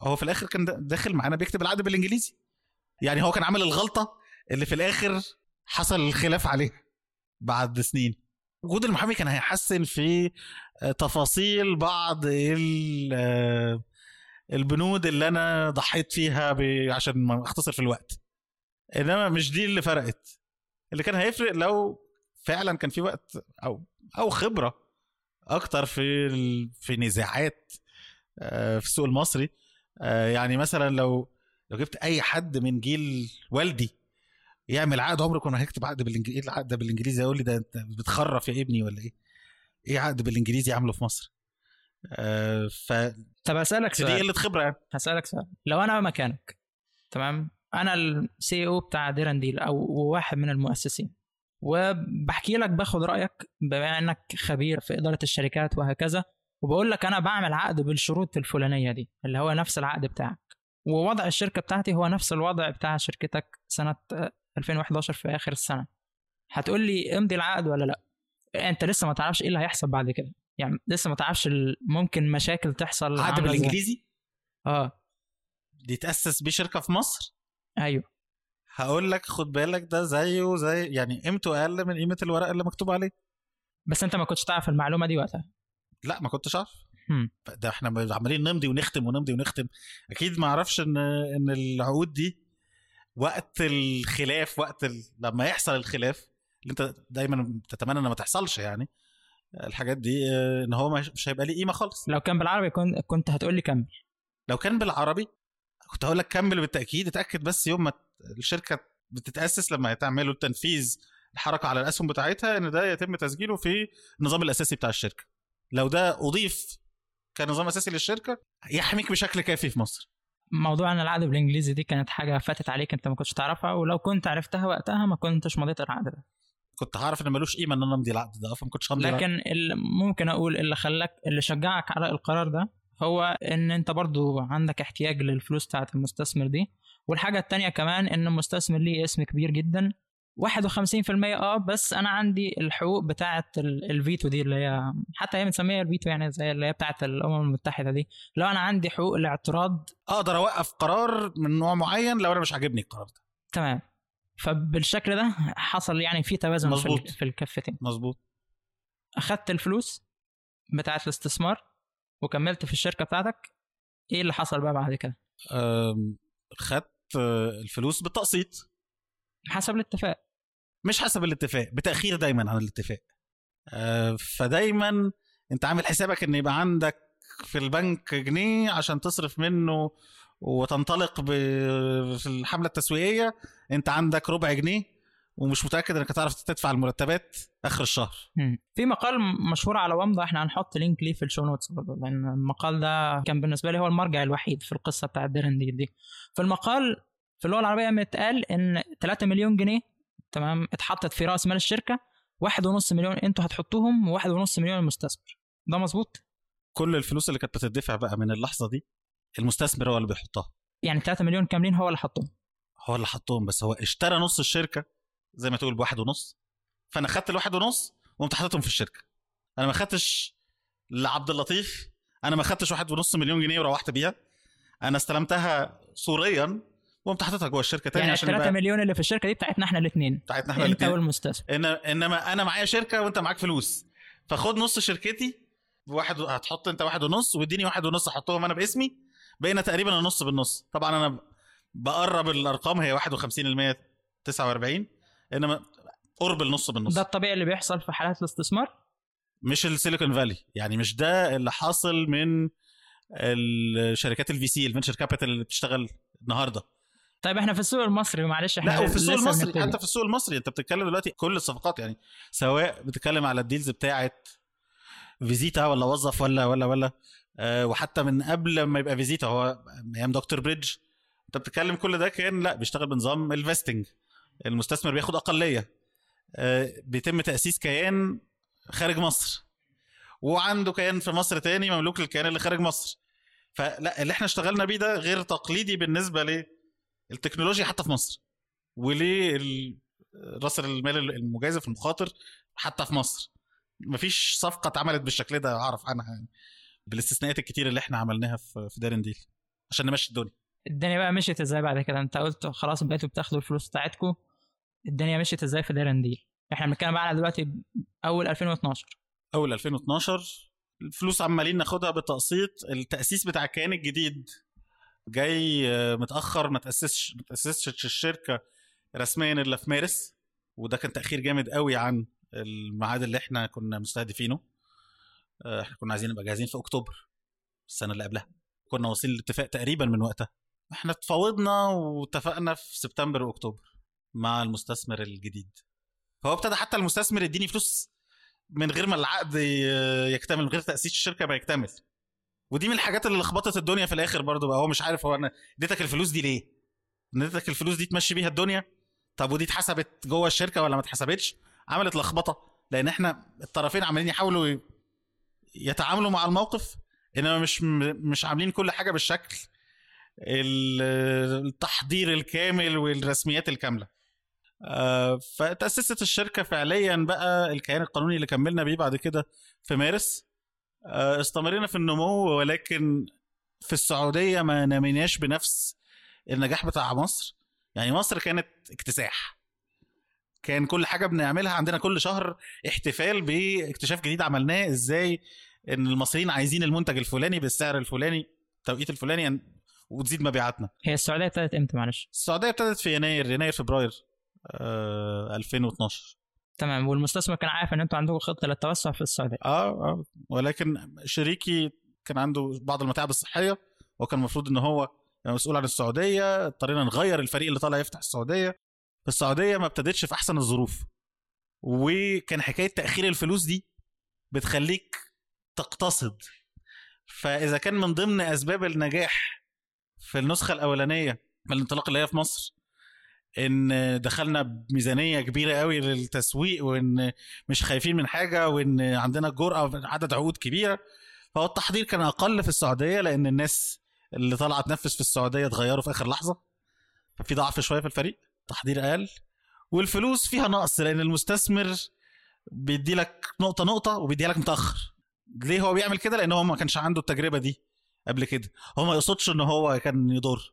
هو في الآخر كان داخل معانا بيكتب العقد بالإنجليزي. يعني هو كان عامل الغلطة اللي في الآخر حصل الخلاف عليها بعد سنين. وجود المحامي كان هيحسن في تفاصيل بعض البنود اللي أنا ضحيت فيها عشان ما أختصر في الوقت. إنما مش دي اللي فرقت. اللي كان هيفرق لو فعلا كان في وقت أو أو خبرة أكتر في في نزاعات آه، في السوق المصري. آه، يعني مثلا لو لو جبت أي حد من جيل والدي يعمل عقد عمره كنا هيكتب عقد بالانجليزي إيه العقد ده بالإنجليزي؟ يقول لي ده أنت بتخرف يا ابني ولا إيه؟ إيه عقد بالإنجليزي عامله في مصر؟ آه ف
طب هسالك سؤال.
دي قلة خبرة يعني.
هسالك سؤال. لو أنا مكانك تمام؟ أنا السي أو بتاع ديرانديل أو واحد من المؤسسين وبحكي لك باخد رأيك بما إنك خبير في إدارة الشركات وهكذا وبقول لك أنا بعمل عقد بالشروط الفلانية دي اللي هو نفس العقد بتاعك ووضع الشركة بتاعتي هو نفس الوضع بتاع شركتك سنة 2011 في آخر السنة. هتقول لي امضي العقد ولا لأ؟ أنت لسه ما تعرفش إيه اللي هيحصل بعد كده. يعني لسه ما تعرفش ممكن مشاكل تحصل
عقد بالإنجليزي؟
آه.
دي تأسس بيه شركة في مصر؟
أيوه.
هقول لك خد بالك ده زيه زي يعني قيمته أقل من قيمة الورق اللي مكتوب عليه.
بس أنت ما كنتش تعرف المعلومة دي وقتها؟
لأ ما كنتش أعرف. ده إحنا عمالين نمضي ونختم ونمضي ونختم. أكيد ما أعرفش إن إن العقود دي وقت الخلاف وقت ال... لما يحصل الخلاف اللي انت دايما تتمنى إنه ما تحصلش يعني الحاجات دي آه، إن هو مش هيبقى ليه قيمة خالص.
لو كان بالعربي كنت كنت هتقول لي كمل.
لو كان بالعربي كنت هقول لك كمل بالتأكيد اتأكد بس يوم ما الشركة بتتأسس لما تعملوا التنفيذ الحركة على الأسهم بتاعتها إن ده يتم تسجيله في النظام الأساسي بتاع الشركة. لو ده أضيف كنظام أساسي للشركة يحميك بشكل كافي في مصر.
موضوع أن العقد بالإنجليزي دي كانت حاجة فاتت عليك أنت ما كنتش تعرفها ولو كنت عرفتها وقتها ما كنتش مضيت العقد ده.
كنت هعرف إن ملوش قيمة إن أنا أمضي العقد ده فما كنتش همضي
لكن اللي ممكن أقول اللي خلاك اللي شجعك على القرار ده هو إن أنت برضو عندك احتياج للفلوس بتاعت المستثمر دي. والحاجة التانية كمان إن المستثمر ليه اسم كبير جدا. 51% آه بس أنا عندي الحقوق بتاعه الفيتو دي اللي هي حتى هي بنسميها الفيتو يعني زي اللي هي بتاعه الأمم المتحدة دي. لو أنا عندي حقوق الاعتراض
أقدر أوقف قرار من نوع معين لو أنا مش عاجبني القرار ده.
تمام. فبالشكل ده حصل يعني في توازن مزبوط. في الكفتين.
مظبوط.
أخدت الفلوس بتاعه الاستثمار وكملت في الشركة بتاعتك إيه اللي حصل بقى بعد كده؟
خدت الفلوس بالتقسيط.
حسب الاتفاق
مش حسب الاتفاق بتأخير دايما عن الاتفاق آه، فدايما أنت عامل حسابك إن يبقى عندك في البنك جنيه عشان تصرف منه وتنطلق في الحملة التسويقية أنت عندك ربع جنيه ومش متأكد إنك هتعرف تدفع المرتبات آخر الشهر.
في مقال مشهور على ومضة إحنا هنحط link ليه في ال show notes برضه لأن المقال ده كان بالنسبة لي هو المرجع الوحيد في القصة بتاعت دير اند ديل دي. في المقال في اللغة العربية متقال إن 3 مليون جنيه تمام اتحطت في رأس مال الشركة واحد ونص مليون أنتوا هتحطوهم وواحد ونص مليون المستثمر. ده مظبوط؟
كل الفلوس اللي كانت بتدفع بقى من اللحظة دي المستثمر هو اللي بيحطها.
يعني 3 مليون كاملين هو اللي حطهم.
هو اللي حطهم بس هو اشترى نص الشركة زي ما تقول بواحد ونص فأنا خدت الواحد ونص وقمت حاططهم في الشركة. أنا ما خدتش لعبد اللطيف أنا ما خدتش واحد ونص مليون جنيه وروحت بيها. أنا استلمتها صوريا وقمت حاططها جوه الشركة تاني
يعني عشان 3 مليون اللي في الشركة دي بتاعتنا إحنا الاثنين
بتاعتنا إحنا الاثنين
انت والمستثمر
إن... إنما أنا معايا شركة وأنت معاك فلوس. فخد نص شركتي واحد هتحط أنت واحد ونص واديني واحد ونص أحطهم أنا باسمي بقينا تقريبا النص بالنص. طبعا أنا بقرب الأرقام هي 51% 49 إنما قرب النص بالنص.
ده الطبيعي اللي بيحصل في حالات الاستثمار؟
مش السيليكون فالي. يعني مش ده اللي حاصل من الشركات ال VC ال venture capital اللي بتشتغل النهارده.
طيب إحنا في السوق المصري معلش إحنا
لا وفي السوق المصري حتى في السوق المصري أنت بتتكلم دلوقتي كل الصفقات يعني سواء بتتكلم على ال deals بتاعه فيزيتا ولا وظف ولا ولا ولا أه وحتى من قبل ما يبقى فيزيتا هو أيام دكتور بريدج أنت بتتكلم كل ده كان لا بيشتغل بنظام ال vesting المستثمر بياخد أقلية أه بيتم تأسيس كيان خارج مصر وعنده كيان في مصر تاني مملوك للكيان اللي خارج مصر. فلا اللي إحنا اشتغلنا بيه ده غير تقليدي بالنسبة للتكنولوجيا حتى في مصر. وليه راس المال المجازف المخاطر حتى في مصر. مفيش صفقة اتعملت بالشكل ده أعرف عنها يعني. بالاستثناءات الكتير اللي إحنا عملناها في في دارنديل عشان نمشي الدنيا.
الدنيا بقى مشيت إزاي بعد كده؟ أنت قلت خلاص بقيتوا بتاخدوا الفلوس بتاعتكم الدنيا مشيت إزاي في دارنديل إحنا بنتكلم بقى على دلوقتي أول 2012
أول 2012 الفلوس عمالين ناخدها بالتقسيط التأسيس بتاع الكيان الجديد. جاي آه، متأخر ما تاسسش ما تأسسش الشركة رسميا إلا في مارس وده كان تأخير جامد قوي عن الميعاد اللي إحنا كنا مستهدفينه. آه، إحنا كنا عايزين نبقى جاهزين في أكتوبر السنة اللي قبلها. كنا واصلين لاتفاق تقريبا من وقتها. إحنا اتفاوضنا واتفقنا في سبتمبر وأكتوبر مع المستثمر الجديد. فهو ابتدى حتى المستثمر يديني فلوس من غير ما العقد يكتمل من غير تأسيس الشركة ما يكتمل. ودي من الحاجات اللي لخبطت الدنيا في الآخر برضه بقى. هو مش عارف هو أنا اديتك الفلوس دي ليه؟ اديتك الفلوس دي تمشي بيها الدنيا؟ طب ودي اتحسبت جوه الشركة ولا ما اتحسبتش؟ عملت لخبطة. لأن إحنا الطرفين عمالين يحاولوا يتعاملوا مع الموقف إنما مش مش عاملين كل حاجة بالشكل التحضير الكامل والرسميات الكاملة. آه، فتأسست الشركة فعليا بقى الكيان القانوني اللي كملنا بيه بعد كده في مارس. استمرينا في النمو ولكن في السعودية ما نميناش بنفس النجاح بتاع مصر. يعني مصر كانت اكتساح. كان كل حاجة بنعملها عندنا كل شهر احتفال باكتشاف جديد عملناه. إزاي؟ إن المصريين عايزين المنتج الفلاني بالسعر الفلاني التوقيت الفلاني وتزيد مبيعاتنا.
هي السعودية ابتدت إمتى؟ معلش؟
السعودية ابتدت في يناير يناير فبراير آه 2012
تمام. والمستثمر كان عارف إن أنتوا عندكم خطة للتوسع في السعودية.
آه آه. ولكن شريكي كان عنده بعض المتاعب الصحية وكان المفروض إن هو مسؤول عن السعودية اضطرينا نغير الفريق اللي طالع يفتح السعودية. السعودية ما ابتدتش في أحسن الظروف وكان حكاية تأخير الفلوس دي بتخليك تقتصد. فإذا كان من ضمن أسباب النجاح في النسخة الأولانية من الانطلاق اللي هي في مصر إن دخلنا بميزانية كبيرة قوي للتسويق وإن مش خايفين من حاجة وإن عندنا جرأة عدد عقود كبيرة. فهو التحضير كان أقل في السعودية لأن الناس اللي طالعه تنفذ في السعودية اتغيروا في آخر لحظة. ففي ضعف شوية في الفريق تحضير أقل. والفلوس فيها نقص لأن المستثمر بيدي لك نقطة نقطة وبيديها لك متأخر. ليه هو بيعمل كده؟ لأن هو ما كانش عنده التجربة دي قبل كده. هو ما يقصدش إن هو كان يضر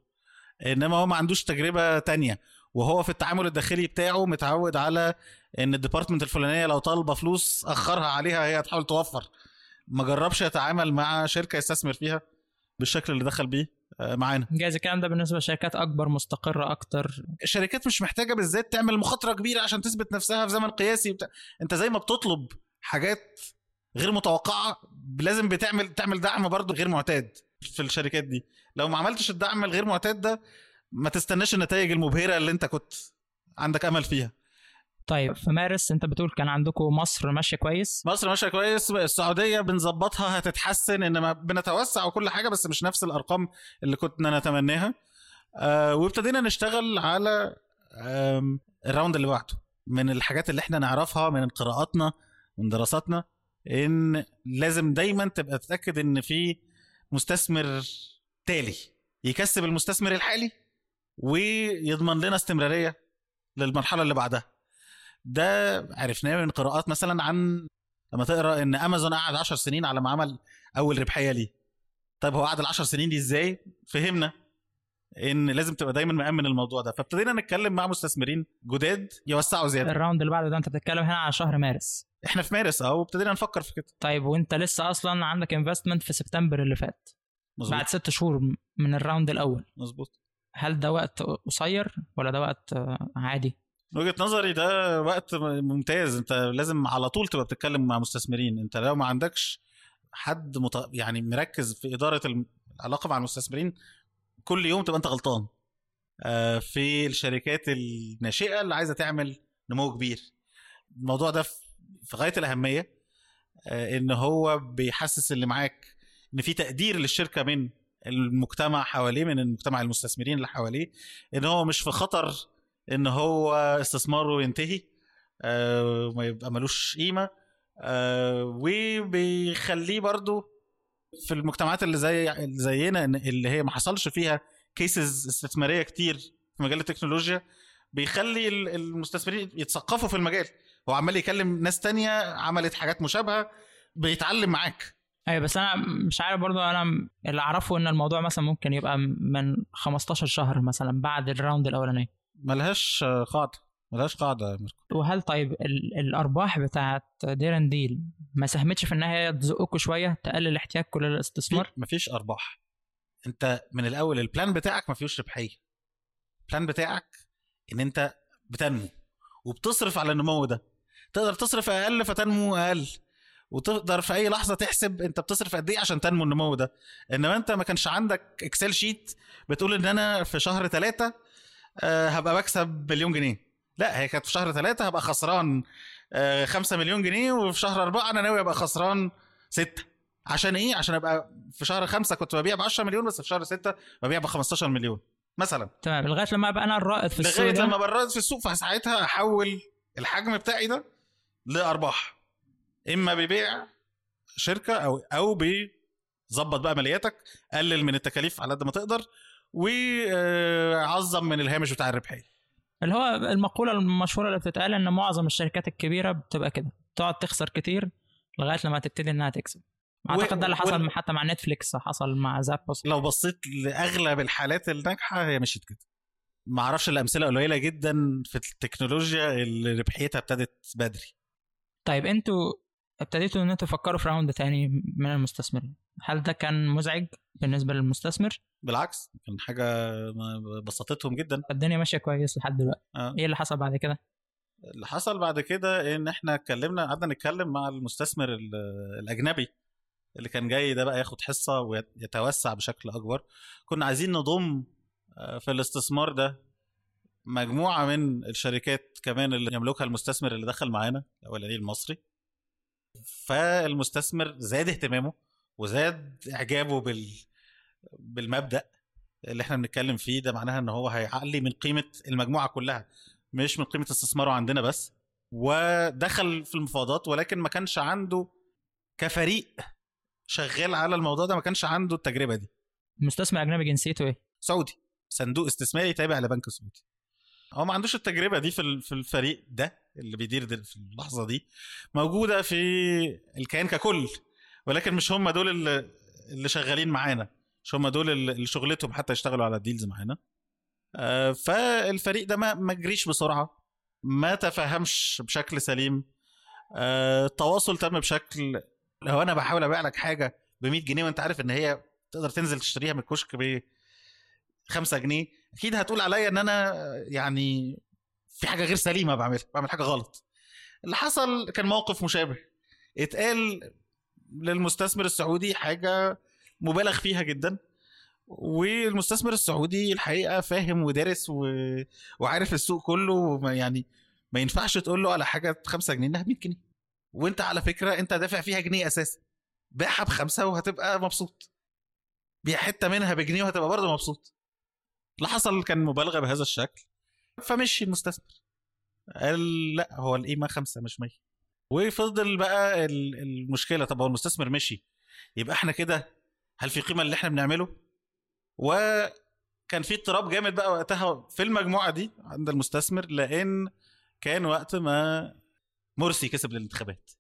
إنما هو ما عندوش تجربة تانية. وهو في التعامل الداخلي بتاعه متعود على إن الديبارتمنت الفلانية لو طالبة فلوس أخرها عليها هي هتحاول توفر. ما جربش يتعامل مع شركة يستثمر فيها بالشكل اللي دخل بيه آه، معانا.
جايز الكلام ده بالنسبة لشركات أكبر مستقرة أكتر.
الشركات مش محتاجة بالذات تعمل مخاطرة كبيرة عشان تثبت نفسها في زمن قياسي بتاع. أنت زي ما بتطلب حاجات غير متوقعة لازم بتعمل تعمل دعم برضه غير معتاد في الشركات دي. لو ما عملتش الدعم الغير معتاد ده ما تستناش النتائج المبهرة اللي انت كنت عندك أمل فيها.
طيب في مارس انت بتقول كان عندكم مصر ماشية كويس.
مصر ماشية كويس السعودية بنظبطها هتتحسن انما بنتوسع وكل حاجة بس مش نفس الأرقام اللي كنا نتمناها. آه وابتدينا نشتغل على الراوند اللي بعده. من الحاجات اللي إحنا نعرفها من قراءاتنا من دراساتنا إن لازم دايما تبقى تتأكد إن في مستثمر تالي يكسب المستثمر الحالي. ويضمن لنا استمرارية للمرحلة اللي بعدها. ده عرفناه من قراءات مثلا عن لما تقرأ إن أمازون قعد 10 سنين على ما عمل أول ربحية ليه. طيب هو قعد ال 10 سنين دي إزاي؟ فهمنا إن لازم تبقى دايما مأمن الموضوع ده. فابتدينا نتكلم مع مستثمرين جداد يوسعوا زيادة.
ال round اللي بعده ده أنت بتتكلم هنا على شهر مارس.
إحنا في مارس آه وابتدينا نفكر في كده.
طيب وأنت لسه أصلا عندك investment في سبتمبر اللي فات. مزبوط. بعد ست شهور من ال round الأول.
مظبوط.
هل ده وقت قصير ولا ده وقت عادي؟
من وجهة نظري ده وقت ممتاز. انت لازم على طول تبقى بتتكلم مع مستثمرين. انت لو ما عندكش حد مت... يعني مركز في إدارة العلاقة مع المستثمرين كل يوم تبقى انت غلطان. آه، في الشركات الناشئة اللي عايزة تعمل نمو كبير. الموضوع ده في غاية الأهمية آه، إن هو بيحسس اللي معاك إن في تقدير للشركة من المجتمع حواليه من المجتمع المستثمرين اللي حواليه إن هو مش في خطر إن هو استثماره ينتهي آه، وما يبقى ملوش قيمة آه وبيخليه برضو في المجتمعات اللي زي اللي زينا اللي هي ما حصلش فيها cases استثمارية كتير في مجال التكنولوجيا بيخلي ال- المستثمرين يتثقفوا في المجال. هو عمال يكلم ناس تانية عملت حاجات مشابهة بيتعلم معاك.
أيوه بس أنا مش عارف برضو أنا اللي أعرفه إن الموضوع مثلا ممكن يبقى من 15 شهر مثلا بعد ال round
الأولانية. ملهاش قاعدة ملهاش قاعدة يا ميركو.
وهل طيب ال- الأرباح بتاعت دير اند ديل ما ساهمتش في انها هي تزقكم شوية تقلل احتياجكم للاستثمار
مفيش أرباح. أنت من الأول ال plan بتاعك ما فيهوش ربحية. ال plan بتاعك إن أنت بتنمو. وبتصرف على النمو ده. تقدر تصرف أقل فتنمو أقل. وتقدر في أي لحظة تحسب أنت بتصرف قد إيه عشان تنمو النمو ده. إنما أنت ما كانش عندك Excel sheet بتقول إن أنا في شهر ثلاثة آه هبقى بكسب مليون جنيه. لا هي كانت في شهر ثلاثة هبقى خسران آه 5 مليون جنيه وفي شهر أربعة أنا ناوي أبقى خسران ستة. عشان إيه؟ عشان أبقى في شهر خمسة كنت ببيع ب 10 مليون بس في شهر ستة ببيع ب 15 مليون مثلا.
تمام لغاية لما أبقى أنا الرائد في السوق
لغاية
ده.
لما برد في السوق فساعتها احول الحجم بتاعي ده لأرباح. إما ببيع شركة أو أو بظبط بقى مالياتك قلل من التكاليف على قد ما تقدر وعظم من الهامش بتاع الربحيه
اللي هو المقولة المشهورة اللي بتتقال إن معظم الشركات الكبيرة بتبقى كده تقعد تخسر كتير لغاية لما تبتدي إنها تكسب. أعتقد ده اللي حصل حتى مع نتفليكس حصل مع زابوس
لو بصيت لأغلب الحالات الناجحة هي مشيت كده. ما أعرفش الا امثله قليلة جدا في التكنولوجيا اللي ربحيتها ابتدت بدري.
طيب أنتوا ابتديتوا إن أنتوا تفكروا في راوند تاني من المستثمرين هل ده كان مزعج بالنسبة للمستثمر؟
بالعكس كان حاجة بسطتهم جدا.
الدنيا ماشية كويس لحد دلوقتي.
آه.
إيه اللي حصل بعد كده؟
اللي حصل بعد كده إن إحنا اتكلمنا قعدنا نتكلم مع المستثمر ال- الأجنبي اللي كان جاي ده بقى ياخد حصة ويتوسع بشكل أكبر. كنا عايزين نضم آه، في الاستثمار ده مجموعة من الشركات كمان اللي يملكها المستثمر اللي دخل معانا الأولاني المصري. فالمستثمر زاد اهتمامه وزاد إعجابه بال بالمبدأ اللي إحنا بنتكلم فيه ده معناها إن هو هيعلي من قيمة المجموعة كلها مش من قيمة استثماره عندنا بس ودخل في المفاوضات ولكن ما كانش عنده كفريق شغال على الموضوع ده ما كانش عنده التجربة دي.
مستثمر أجنبي جنسيته إيه؟
سعودي صندوق استثماري تابع لبنك سعودي هو ما عندوش التجربة دي في في الفريق ده اللي بيدير في اللحظة دي موجودة في الكيان ككل ولكن مش هم دول اللي, اللي شغالين معانا مش هم دول اللي شغلتهم حتى يشتغلوا على الديلز معانا. آه، فالفريق ده ما ما جريش بسرعة ما تفهمش بشكل سليم. آه، التواصل تم بشكل لو أنا بحاول أبيع لك حاجة ب 100 جنيه وأنت عارف إن هي تقدر تنزل تشتريها من الكشك ب 5 جنيه أكيد هتقول عليا إن أنا يعني في حاجة غير سليمة بعملها بعمل حاجة غلط. اللي حصل كان موقف مشابه. اتقال للمستثمر السعودي حاجة مبالغ فيها جدا والمستثمر السعودي الحقيقة فاهم ودارس و... وعارف السوق كله يعني ما ينفعش تقول له على حاجة 5 جنيه إنها ب 100 جنيه. وأنت على فكرة أنت دافع فيها جنيه أساسا. بيعها بخمسة وهتبقى مبسوط. بيع حتة منها بجنيه وهتبقى برضه مبسوط. اللي حصل كان مبالغة بهذا الشكل فمشي المستثمر قال لا هو القيمة خمسة مش 100 وفضل بقى ال- المشكلة طب هو المستثمر مشي يبقى إحنا كده هل في قيمة اللي إحنا بنعمله؟ وكان في اضطراب جامد بقى وقتها في المجموعة دي عند المستثمر لأن كان وقت ما مرسي كسب الانتخابات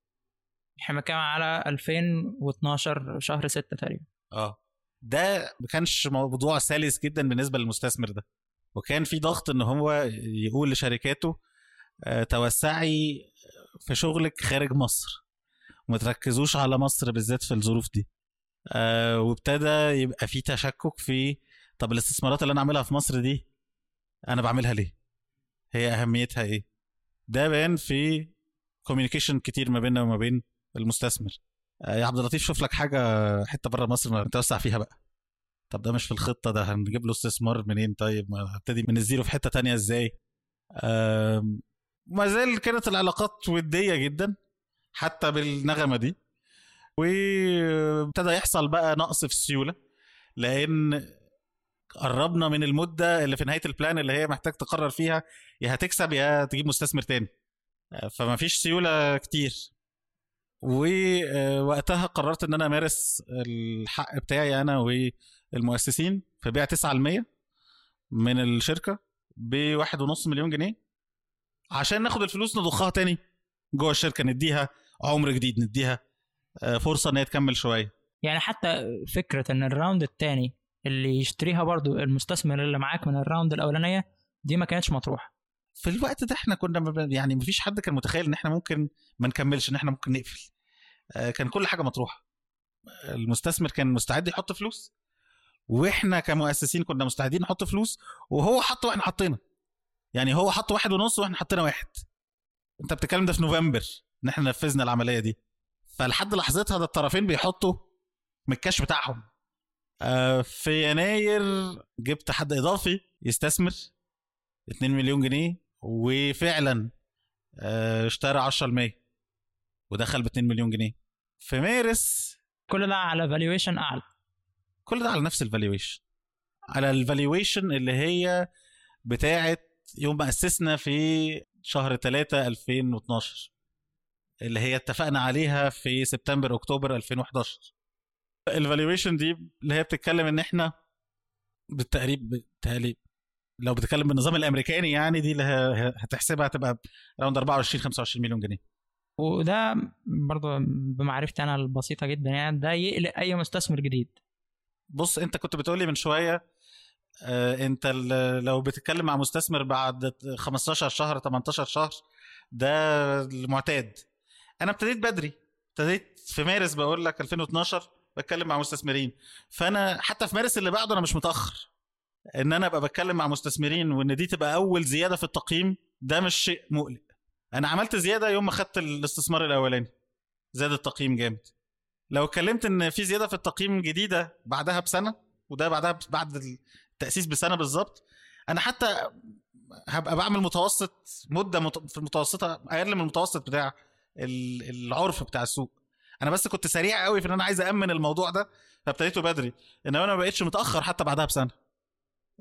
إحنا بنتكلم على 2012 شهر 6 تقريبا.
آه. ده ما كانش موضوع سلس جدا بالنسبة للمستثمر ده. وكان في ضغط إن هو يقول لشركاته آه، توسعي في شغلك خارج مصر. وما تركزوش على مصر بالذات في الظروف دي. آه، وابتدى يبقى في تشكك في طب الاستثمارات اللي أنا عاملها في مصر دي أنا بعملها ليه؟ هي أهميتها إيه؟ ده بان في communication كتير ما بيننا وما بين المستثمر. يا عبد اللطيف شوف لك حاجة حتة بره مصر نتوسع فيها بقى. طب ده مش في الخطة ده هنجيب له استثمار منين؟ طيب هبتدي من ال zero في حتة تانية إزاي؟ ما زال كانت العلاقات ودية جدا حتى بالنغمة دي. وابتدى يحصل بقى نقص في السيولة لأن قربنا من المدة اللي في نهاية ال plan اللي هي محتاج تقرر فيها يا هتكسب يا تجيب مستثمر تاني. آه، فما فيش سيولة كتير. ووقتها قررت إن أنا أمارس الحق بتاعي أنا والمؤسسين فبيع 9% من الشركة بواحد ونص مليون جنيه عشان ناخد الفلوس نضخها تاني جوه الشركة نديها عمر جديد نديها آه، فرصة إن هي تكمل شوية.
يعني حتى فكرة إن الراوند الثاني اللي يشتريها برضو المستثمر اللي معاك من الراوند الأولانية دي ما كانتش مطروحة.
في الوقت ده إحنا كنا يعني مفيش حد كان متخيل إن إحنا ممكن ما نكملش إن إحنا ممكن نقفل. آه، كان كل حاجة مطروحة. المستثمر كان مستعد يحط فلوس وإحنا كمؤسسين كنا مستعدين نحط فلوس وهو حط وإحنا حطينا. يعني هو حط واحد ونص وإحنا حطينا واحد. أنت بتتكلم ده في نوفمبر إن إحنا نفذنا العملية دي. فلحد لحظتها ده الطرفين بيحطوا من الكاش بتاعهم. آه، في يناير جبت حد إضافي يستثمر. 2 مليون جنيه وفعلا آه، اشترى 10% ودخل ب 2 مليون جنيه. في مارس
كل ده على valuation أعلى.
كل ده على نفس ال valuation على ال valuation اللي هي بتاعه يوم ما أسسنا في شهر 3 2012 اللي هي اتفقنا عليها في سبتمبر أكتوبر 2011 ال valuation دي اللي هي بتتكلم إن إحنا بالتقريب بالتالي لو بتتكلم بالنظام الأمريكاني يعني دي اللي هتحسبها هتبقى round 24 25 مليون جنيه.
وده برضو بمعرفتي أنا البسيطة جدا يعني ده يقلق أي مستثمر جديد.
بص أنت كنت بتقولي من شوية آه أنت لو بتتكلم مع مستثمر بعد 15 شهر 18 شهر ده المعتاد. أنا ابتديت بدري ابتديت في مارس بقول لك 2012 بتكلم مع مستثمرين. فأنا حتى في مارس اللي بعده أنا مش متأخر. إن أنا أبقى بتكلم مع مستثمرين وإن دي تبقى أول زيادة في التقييم ده مش شيء مقلق. أنا عملت زيادة يوم ما خدت الاستثمار الأولاني. زاد التقييم جامد. لو اتكلمت إن في زيادة في التقييم جديدة بعدها بسنة وده بعدها بعد التاسيس بسنة بالظبط أنا حتى هبقى بعمل متوسط مدة في المتوسطة أقل من المتوسط بتاع ال- العرف بتاع السوق. أنا بس كنت سريع قوي في إن أنا عايز امن الموضوع ده فابتديته بدري. إنما أنا ما بقتش متأخر حتى بعدها بسنة.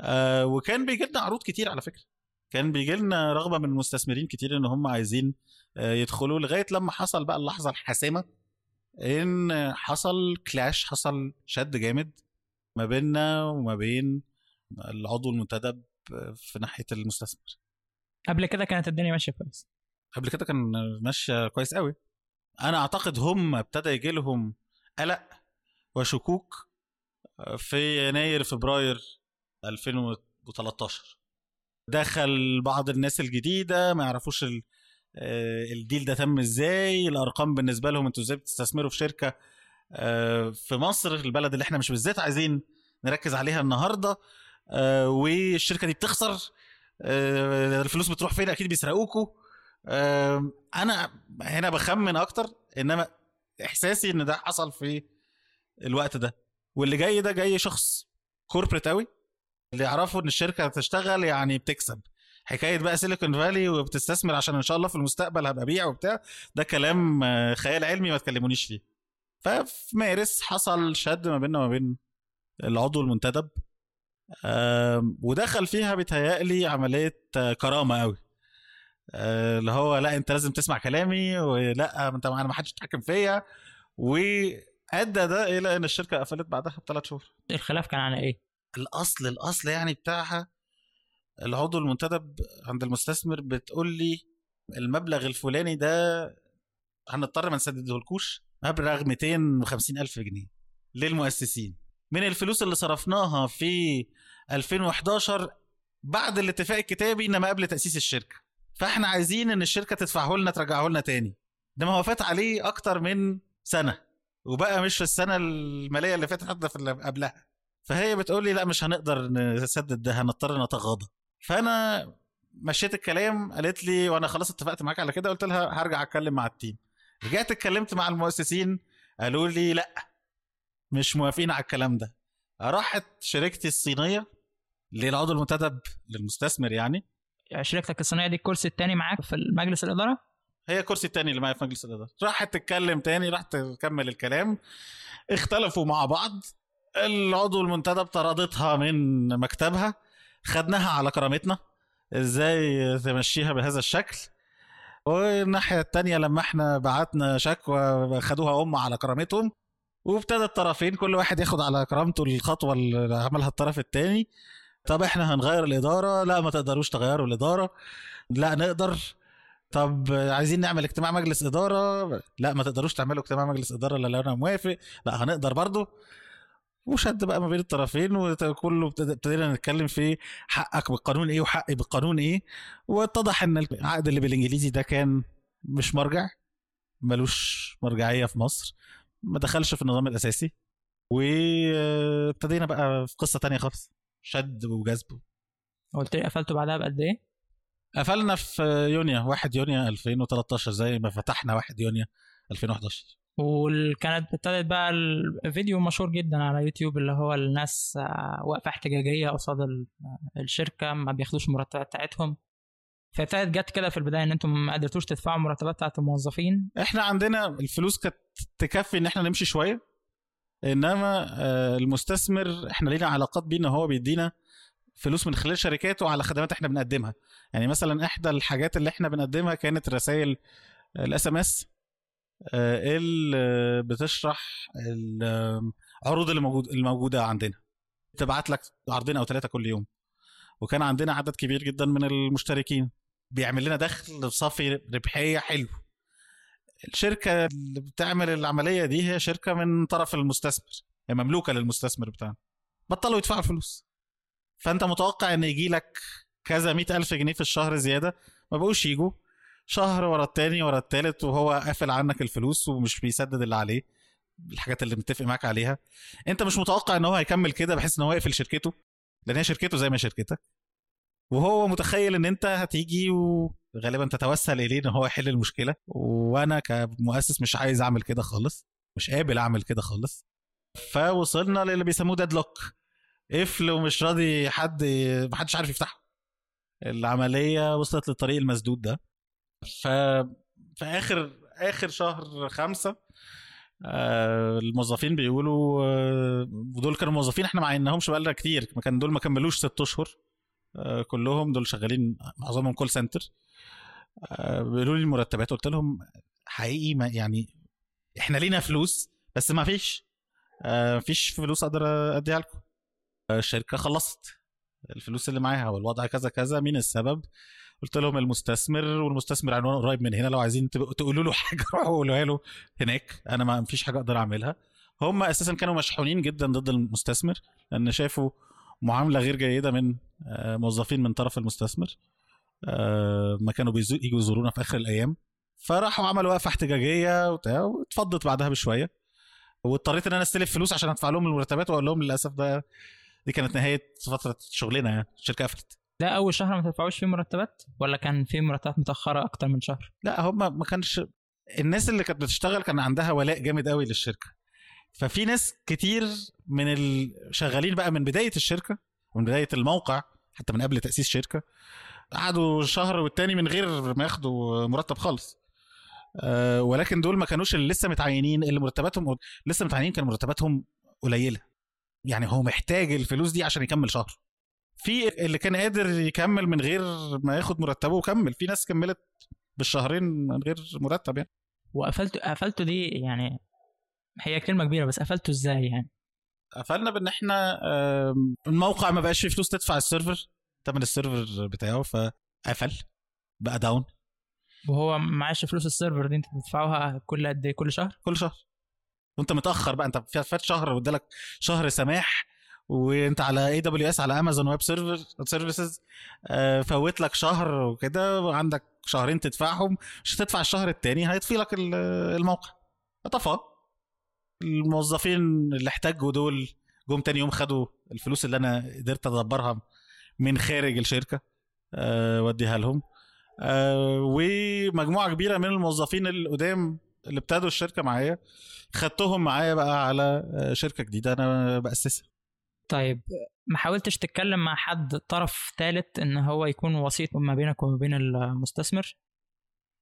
آه وكان بيجي لنا عروض كتير على فكرة. كان بيجي لنا رغبة من المستثمرين كتير إن هم عايزين آه يدخلوا لغاية لما حصل بقى اللحظة الحاسمة إن حصل كلاش حصل شد جامد ما بيننا وما بين العضو المنتدب في ناحية المستثمر.
قبل كده كانت الدنيا ماشية كويس.
قبل كده كان ماشية كويس قوي. أنا أعتقد هم ابتدى يجي لهم قلق وشكوك في يناير فبراير 2013 دخل بعض الناس الجديدة ما يعرفوش آه، الديل ده تم إزاي. الأرقام بالنسبة لهم أنتوا إزاي بتستثمروا في شركة آه، في مصر البلد اللي إحنا مش بالذات عايزين نركز عليها النهارده آه، والشركة دي بتخسر الفلوس بتروح فين أكيد بيسرقوكوا. أنا هنا بخمن أكتر إنما إحساسي إن ده حصل في الوقت ده. واللي جاي ده جاي شخص كوربريت قوي اللي يعرفوا إن الشركة هتشتغل يعني بتكسب. حكاية بقى سيليكون فالي وبتستثمر عشان إن شاء الله في المستقبل هبقى بيع وبتاع ده كلام خيال علمي ما تكلمونيش فيه. ففي مارس حصل شد ما بيننا وما بين العضو المنتدب ودخل فيها بيتهيألي عملية آه، كرامة قوي آه، اللي هو لا أنت لازم تسمع كلامي ولا أنت أنا ما حدش يتحكم فيا. وأدى ده إلى إن الشركة قفلت بعدها بثلاث شهور.
الخلاف كان على إيه؟
الأصل الأصل يعني بتاعها العضو المنتدب عند المستثمر بتقول لي المبلغ الفلاني ده هنضطر ما نسددهولكوش مبلغ 250 ألف جنيه للمؤسسين. من الفلوس اللي صرفناها في 2011 بعد الاتفاق الكتابي إنما قبل تأسيس الشركة. فإحنا عايزين إن الشركة تدفعه لنا ترجعه لنا تاني. ده ما هو فات عليه أكتر من سنة وبقى مش في السنة المالية اللي فاتت حتى في اللي قبلها. فهي بتقول لي لا مش هنقدر نسدد ده هنضطر نتغاضى. فأنا مشيت الكلام قالت لي وأنا خلاص اتفقت معاك على كده قلت لها هرجع أتكلم مع التيم. رجعت اتكلمت مع المؤسسين قالوا لي لا مش موافقين على الكلام ده. راحت شركتي الصينية للعضو المنتدب للمستثمر يعني.
يعني شركتك الصينية دي الكرسي الثاني معاك في مجلس الإدارة؟
هي الكرسي التاني اللي معايا في مجلس الإدارة. راحت تتكلم تاني راحت تكمل الكلام. اختلفوا مع بعض. العضو المنتدب طردتها من مكتبها خدناها على كرامتنا. إزاي تمشيها بهذا الشكل؟ والناحية التانية لما إحنا بعتنا شكوى خدوها أم على كرامتهم وابتدى الطرفين كل واحد ياخد على كرامته الخطوة اللي عملها الطرف التاني. طب إحنا هنغير الإدارة؟ لا ما تقدروش تغيروا الإدارة. لا نقدر. طب عايزين نعمل اجتماع مجلس إدارة؟ لا ما تقدروش تعملوا اجتماع مجلس إدارة إلا لو أنا موافق. لا هنقدر برضه. وشد بقى ما بين الطرفين وكله ابتدينا نتكلم في حقك بالقانون إيه وحقي بالقانون إيه. واتضح إن العقد اللي بالإنجليزي ده كان مش مرجع ملوش مرجعية في مصر ما دخلش في النظام الأساسي. وابتدينا بقى في قصة تانية خالص شد وجذب.
قلت لي قفلته بعدها بقد إيه؟
قفلنا في يونيو 1 يونيو 2013 زي ما فتحنا 1 يونيو 2011
وكانت ابتدت بقى الفيديو مشهور جدا على يوتيوب اللي هو الناس آه، واقفة احتجاجية قصاد آه، الشركة ما بياخدوش المرتبات بتاعتهم. فابتدت جت كده في البداية إن أنتم ما قدرتوش تدفعوا المرتبات بتاعت الموظفين.
إحنا عندنا الفلوس كانت تكفي إن إحنا نمشي شوية إنما آه، المستثمر إحنا لينا علاقات بيه إن هو بيدينا فلوس من خلال شركاته على خدمات إحنا بنقدمها. يعني مثلا إحدى الحاجات اللي إحنا بنقدمها كانت رسائل ال SMS اللي بتشرح العروض اللي موجود الموجوده عندنا. تبعت لك عرضين أو ثلاثة كل يوم. وكان عندنا عدد كبير جدا من المشتركين. بيعمل لنا دخل صافي ربحية حلو. الشركة اللي بتعمل العملية دي هي شركة من طرف المستثمر هي مملوكة للمستثمر بتاعنا. بطلوا يدفعوا الفلوس فأنت متوقع إن يجي لك كذا مئة ألف جنيه في الشهر زيادة؟ ما بقوش يجوا. شهر ورا التاني ورا التالت وهو قافل عنك الفلوس ومش بيسدد اللي عليه الحاجات اللي متفق معاك عليها. انت مش متوقع ان هو هيكمل كده بحيث ان هو يقفل شركته؟ لأن هي شركته زي ما شركتك. وهو متخيل إن أنت هتيجي وغالبا تتوسل إليه إن هو يحل المشكلة. وأنا كمؤسس مش عايز أعمل كده خالص مش قابل أعمل كده خالص. فوصلنا للي بيسموه deadlock قفل ومش راضي حد محدش عارف يفتحه. العملية وصلت للطريق المسدود ده. ف في آخر آخر شهر خمسة آه الموظفين بيقولوا آه ودول كانوا موظفين إحنا ما عيناهمش بقالنا كتير ما كان دول ما كملوش ست أشهر آه كلهم دول شغالين معظمهم call center بيقولوا لي المرتبات قلت لهم حقيقي ما يعني إحنا لينا فلوس بس ما فيش آه فيش فلوس أقدر اديها لكم. الشركة خلصت الفلوس اللي معاها والوضع كذا كذا مين السبب؟ قلت لهم المستثمر والمستثمر عنوانه قريب من هنا لو عايزين تقولوا له حاجة روحوا قولوها له هناك. أنا ما فيش حاجة أقدر أعملها. هم أساسا كانوا مشحونين جدا ضد المستثمر لأن شافوا معاملة غير جيدة من آه، موظفين من طرف المستثمر. آه، ما كانوا بيزو- يجوا يزورونا في آخر الأيام. فراحوا عملوا وقفه احتجاجية واتفضت بعدها بشوية. واضطريت إن أنا أستلف فلوس عشان أدفع لهم المرتبات وأقول لهم للأسف ده دي كانت نهاية فترة شغلنا يعني الشركة قفلت.
ده أول شهر ما تدفعوش فيه مرتبات؟ ولا كان في مرتبات متأخرة أكتر من شهر؟
لا هم ما كانش الناس اللي كانت بتشتغل كان عندها ولاء جامد قوي للشركة. ففي ناس كتير من الشغالين بقى من بداية الشركة ومن بداية الموقع حتى من قبل تأسيس شركة قعدوا شهر والتاني من غير ما ياخدوا مرتب خالص. أه ولكن دول ما كانوش اللي لسه متعينين اللي مرتباتهم لسه متعينين كان مرتباتهم قليلة. يعني هو محتاج الفلوس دي عشان يكمل شهر. في اللي كان قادر يكمل من غير ما ياخد مرتبه وكمل. في ناس كملت بالشهرين من غير مرتب يعني.
وقفلته قفلته دي يعني هي كلمة كبيرة بس قفلته إزاي يعني؟
قفلنا بإن إحنا الموقع ما بقاش فيه فلوس تدفع ال server تمن ال server بتاعه فقفل بقى down
وهو معاش فلوس ال server دي أنت بتدفعوها كل قد إيه؟ كل شهر؟
كل شهر. وأنت متأخر بقى أنت فات شهر وادالك شهر سماح وانت على AWS على Amazon Web Server Services فوت لك شهر وكده وعندك شهرين تدفعهم مش هتدفع الشهر التاني هيطفي لك ال- الموقع. طفى الموظفين اللي احتاجوا دول جم تاني يوم خدوا الفلوس اللي أنا قدرت ادبرها من خارج الشركة أه وديها لهم. أه ومجموعة كبيرة من الموظفين القدام اللي ابتدوا الشركة معايا خدتهم معايا بقى على آه، شركة جديدة أنا بأسسها.
طيب ما حاولتش تتكلم مع حد طرف ثالث إن هو يكون وسيط ما بينك وما بين المستثمر؟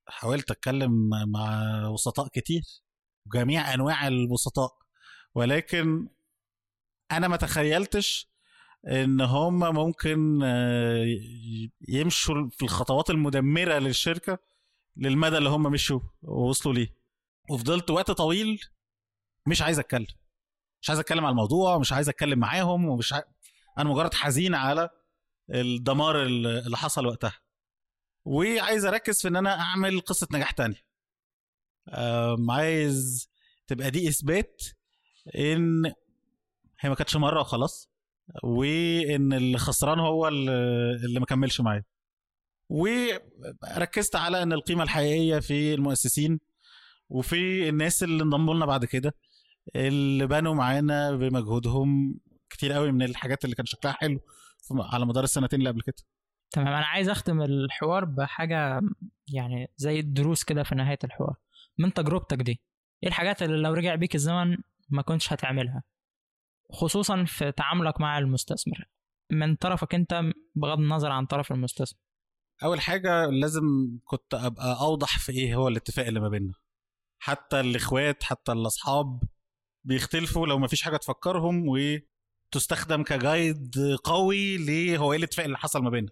حاولت أتكلم مع وسطاء كتير جميع أنواع الوسطاء ولكن أنا ما تخيلتش إن هم ممكن آه، يمشوا في الخطوات المدمرة للشركة للمدى اللي هم مشوا ووصلوا ليه. وفضلت وقت طويل مش عايز أتكلم. مش عايز اتكلم على الموضوع مش عايز اتكلم معاهم ومش ع... أنا مجرد حزين على الدمار اللي حصل وقتها. وعايز اركز في ان أنا اعمل قصة نجاح تانية. عايز تبقى دي اثبات ان هي ما كانتش مرة وخلاص وان اللي خسران هو اللي ما كملش معايا. وركزت على ان القيمة الحقيقية في المؤسسين وفي الناس اللي انضموا لنا بعد كده. اللي بنوا معانا بمجهودهم كتير قوي من الحاجات اللي كان شكلها حلو على مدار السنتين اللي قبل كده.
تمام أنا عايز أختم الحوار بحاجة يعني زي الدروس كده في نهاية الحوار. من تجربتك دي إيه الحاجات اللي لو رجع بيك الزمن ما كنتش هتعملها؟ خصوصا في تعاملك مع المستثمر. من طرفك أنت بغض النظر عن طرف المستثمر.
أول حاجة لازم كنت أبقى أوضح في إيه هو الاتفاق اللي ما بيننا. حتى الإخوات حتى الأصحاب بيختلفوا لو ما فيش حاجة تفكرهم وتستخدم كجايد قوي ليه هو إيه الاتفاق اللي حصل ما بيننا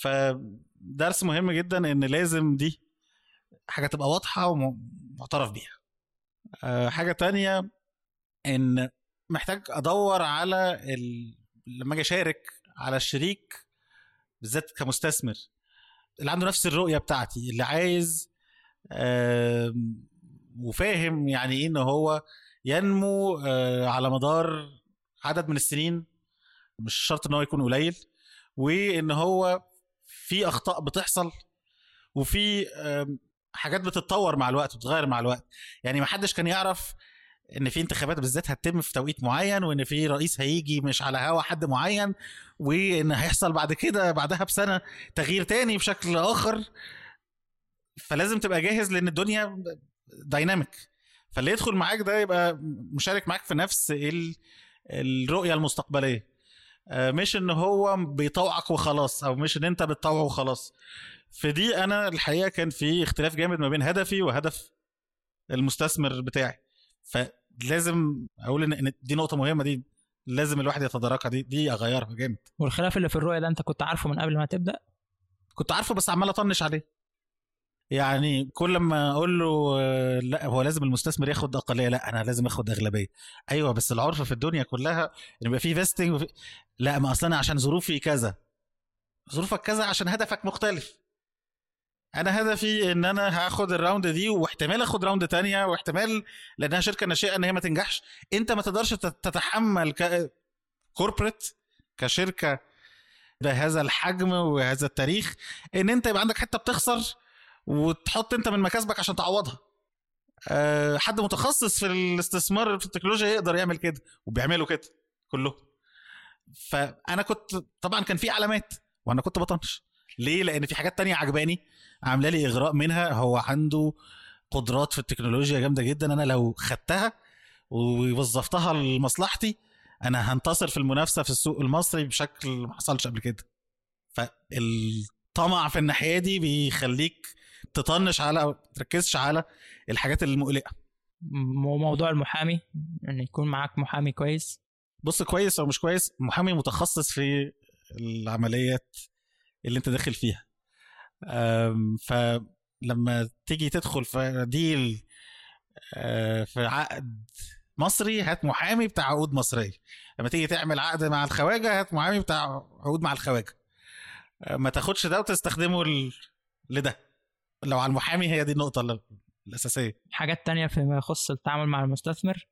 فدرس مهم جدا إن لازم دي حاجة تبقى واضحة ومعترف بيها. أه حاجة تانية إن محتاج أدور على ال... لما أجي أشارك على الشريك بالذات كمستثمر اللي عنده نفس الرؤية بتاعتي اللي عايز وفاهم يعني إيه إن هو ينمو أه على مدار عدد من السنين مش شرط إن هو يكون قليل وإن هو في أخطاء بتحصل وفي حاجات بتتطور مع الوقت وبتتغير مع الوقت. يعني ما حدش كان يعرف إن في انتخابات بالذات هتتم في توقيت معين وإن في رئيس هيجي مش على هوا حد معين وإن هيحصل بعد كده بعدها بسنة تغيير تاني بشكل آخر. فلازم تبقى جاهز لأن الدنيا دايناميك فاللي يدخل معاك ده يبقى مشارك معاك في نفس الرؤية المستقبلية. مش إن هو بيطوعك وخلاص أو مش إن أنت بتطوعه وخلاص. في دي أنا الحقيقة كان في اختلاف جامد ما بين هدفي وهدف المستثمر بتاعي. فلازم أقول إن دي نقطة مهمة دي لازم الواحد يتداركها دي دي أغيرها جامد.
والخلاف اللي في الرؤية ده أنت كنت عارفه من قبل ما تبدأ؟
كنت عارفه بس عمال أطنش عليه. يعني كل ما أقول له لأ هو لازم المستثمر ياخد اقليه لأ أنا لازم آخد أغلبية. أيوه بس العرف في الدنيا كلها إن يبقى في vesting وفي... لأ ما أصل أنا عشان ظروفي كذا. ظروفك كذا عشان هدفك مختلف. أنا هدفي إن أنا هاخد ال round دي واحتمال آخد round تانية واحتمال لأنها شركة ناشئة إن هي ما تنجحش. أنت ما تقدرش تتحمل ك كوربريت كشركة بهذا الحجم وهذا التاريخ إن أنت يبقى عندك حتة بتخسر وتحط انت من مكاسبك عشان تعوضها. أه حد متخصص في الاستثمار في التكنولوجيا يقدر يعمل كده وبيعملوا كده كلهم. فأنا كنت طبعا كان في علامات وأنا كنت بطنش. ليه؟ لأن في حاجات تانية عجباني عاملة لي إغراء منها. هو عنده قدرات في التكنولوجيا جامدة جدا. أنا لو خدتها ووظفتها لمصلحتي أنا هنتصر في المنافسة في السوق المصري بشكل ما حصلش قبل كده. فالطمع في الناحية دي بيخليك تطنش على أو تركزش على الحاجات المقلقة.
وموضوع المحامي إن يكون معاك محامي كويس.
بص كويس أو مش كويس محامي متخصص في العمليات اللي أنت داخل فيها. فلما تيجي تدخل في ديل في عقد مصري هات محامي بتاع عقود مصرية. لما تيجي تعمل عقد مع الخواجة هات محامي بتاع عقود مع الخواجة. ما تاخدش ده وتستخدمه لده. لو على المحامي هي دي النقطة الأساسية.
حاجات تانية فيما يخص التعامل مع المستثمر؟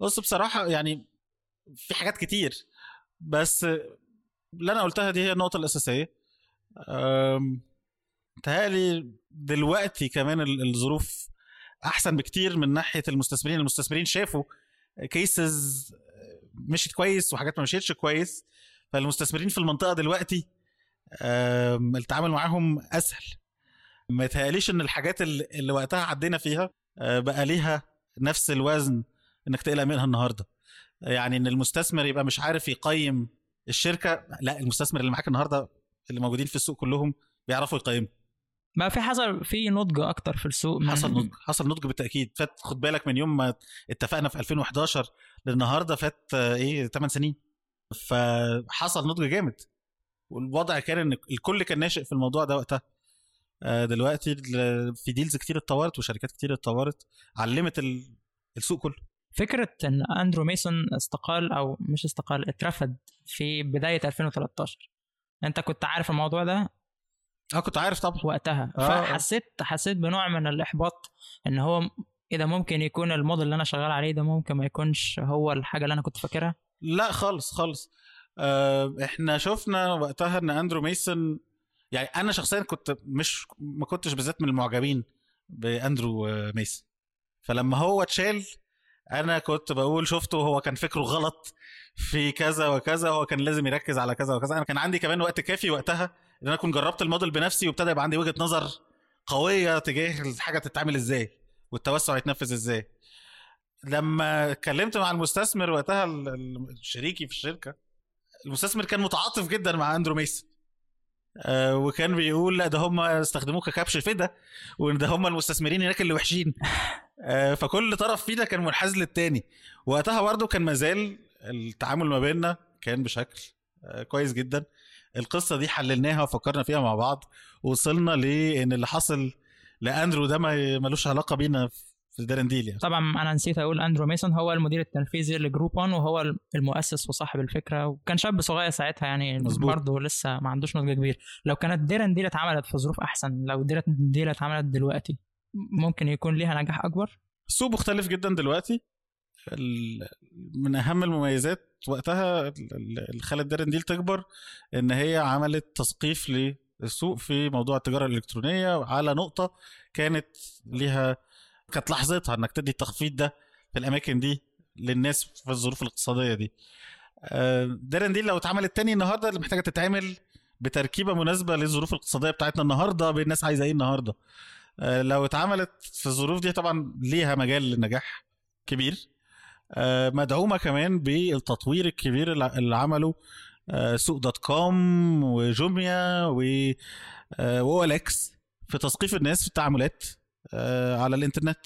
بص بصراحة يعني في حاجات كتير بس اللي أنا قلتها دي هي النقطة الأساسية. تهيألي دلوقتي كمان الظروف أحسن بكتير من ناحية المستثمرين. المستثمرين شافوا كيسز مشيت كويس وحاجات ما مشيتش كويس فالمستثمرين في المنطقة دلوقتي التعامل معاهم أسهل. ما يتهيأليش إن الحاجات اللي وقتها عدينا فيها بقى ليها نفس الوزن إنك تقلق منها النهارده. يعني إن المستثمر يبقى مش عارف يقيم الشركة لا المستثمر اللي معاك النهارده اللي موجودين في السوق كلهم بيعرفوا يقيموا
بقى في حصل في نضج أكتر في السوق
من حصل نضج حصل نضج بالتأكيد. فات خد بالك من يوم ما اتفقنا في 2011 للنهاردة فات إيه 8 سنين. فحصل نضج جامد. والوضع كان إن الكل كان ناشئ في الموضوع ده وقتها. آه، دلوقتي ال- في deals كتير اتطورت وشركات كتير اتطورت علمت ال- السوق كله.
فكرة إن أندرو ميسون استقال أو مش استقال اترفد في بداية 2013 أنت كنت عارف الموضوع ده؟
آه كنت عارف طبعا.
وقتها.
آه.
فحسيت حسيت بنوع من الإحباط إن هو إذا ممكن يكون الموديل اللي أنا شغال عليه ده ممكن ما يكونش هو الحاجة اللي أنا كنت فاكرها؟
لا خالص خالص. آه، إحنا شفنا وقتها إن أندرو ميسون يعني أنا شخصيا كنت مش ما كنتش بالذات من المعجبين بأندرو ميسون فلما هو اتشال أنا كنت بقول شفته هو كان فكره غلط في كذا وكذا هو كان لازم يركز على كذا وكذا. أنا كان عندي كمان وقت كافي وقتها إن أنا أكون جربت الموديل بنفسي وابتدى يبقى عندي وجهة نظر قوية تجاه الحاجة تتعمل إزاي والتوسع يتنفذ إزاي. لما اتكلمت مع المستثمر وقتها شريكي في الشركة المستثمر كان متعاطف جدا مع أندرو ميسون آه وكان بيقول لا ده هم استخدموه ككبش فدا وإن ده هم المستثمرين هناك اللي وحشين. آه فكل طرف فينا كان منحاز للتاني. وقتها برضه كان مازال التعامل ما بيننا كان بشكل آه كويس جدا. القصة دي حللناها وفكرنا فيها مع بعض. ووصلنا لإن اللي حصل لأندرو ده ما ملوش علاقة بينا في دير اند ديل يعني
طبعا أنا نسيت أقول أندرو ميسون هو المدير التنفيذي ل Groupon وهو المؤسس وصاحب الفكرة وكان شاب صغير ساعتها يعني. برضه لسه ما عندوش نضج كبير. لو كانت ديرن دي اتعملت في ظروف أحسن لو ديرن دي اتعملت دلوقتي ممكن يكون ليها نجاح أكبر؟
السوق مختلف جدا دلوقتي. من أهم المميزات وقتها اللي خلت دير اند ديل تكبر إن هي عملت تثقيف للسوق في موضوع التجارة الإلكترونية على نقطة كانت ليها كانت لحظتها انك تدي التخفيض ده في الاماكن دي للناس في الظروف الاقتصادية دي. آه، دير اند ديل لو اتعملت تاني النهارده اللي محتاجة تتعمل بتركيبة مناسبة للظروف الاقتصادية بتاعتنا النهارده الناس عايزة إيه النهارده. آه، لو اتعملت في الظروف دي طبعا ليها مجال للنجاح كبير. آه، مدعومة كمان بالتطوير الكبير اللي عمله سوق دوت كوم وجوميا و إكس في تثقيف الناس في التعاملات. على الإنترنت.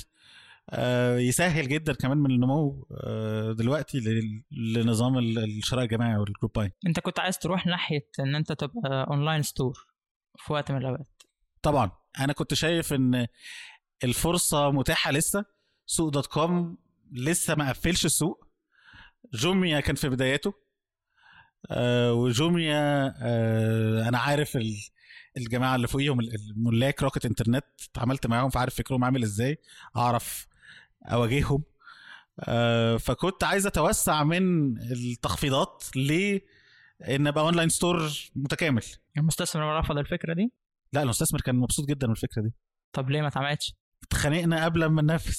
آه، يسهل جدا كمان من النمو آه، دلوقتي لنظام ال- الشراء الجماعي وال group
buying أنت كنت عايز تروح ناحية إن أنت تبقى online store في وقت من الأوقات.
طبعا. أنا كنت شايف إن الفرصة متاحة لسه. سوق دوت كوم لسه ما قفلش السوق. جوميا كان في بداياته. آه وجوميا آه أنا عارف ال- الجماعة اللي فوقيهم ال- الملاك Rocket Internet اتعاملت معاهم فعارف فكرهم عامل إزاي أعرف أواجههم. آه فكنت عايز أتوسع من التخفيضات ل ان أبقى online store متكامل.
المستثمر رفض الفكرة دي؟
لا المستثمر كان مبسوط جدا من الفكرة دي.
طب ليه ما اتعملتش
اتخانقنا قبل ما ننفذ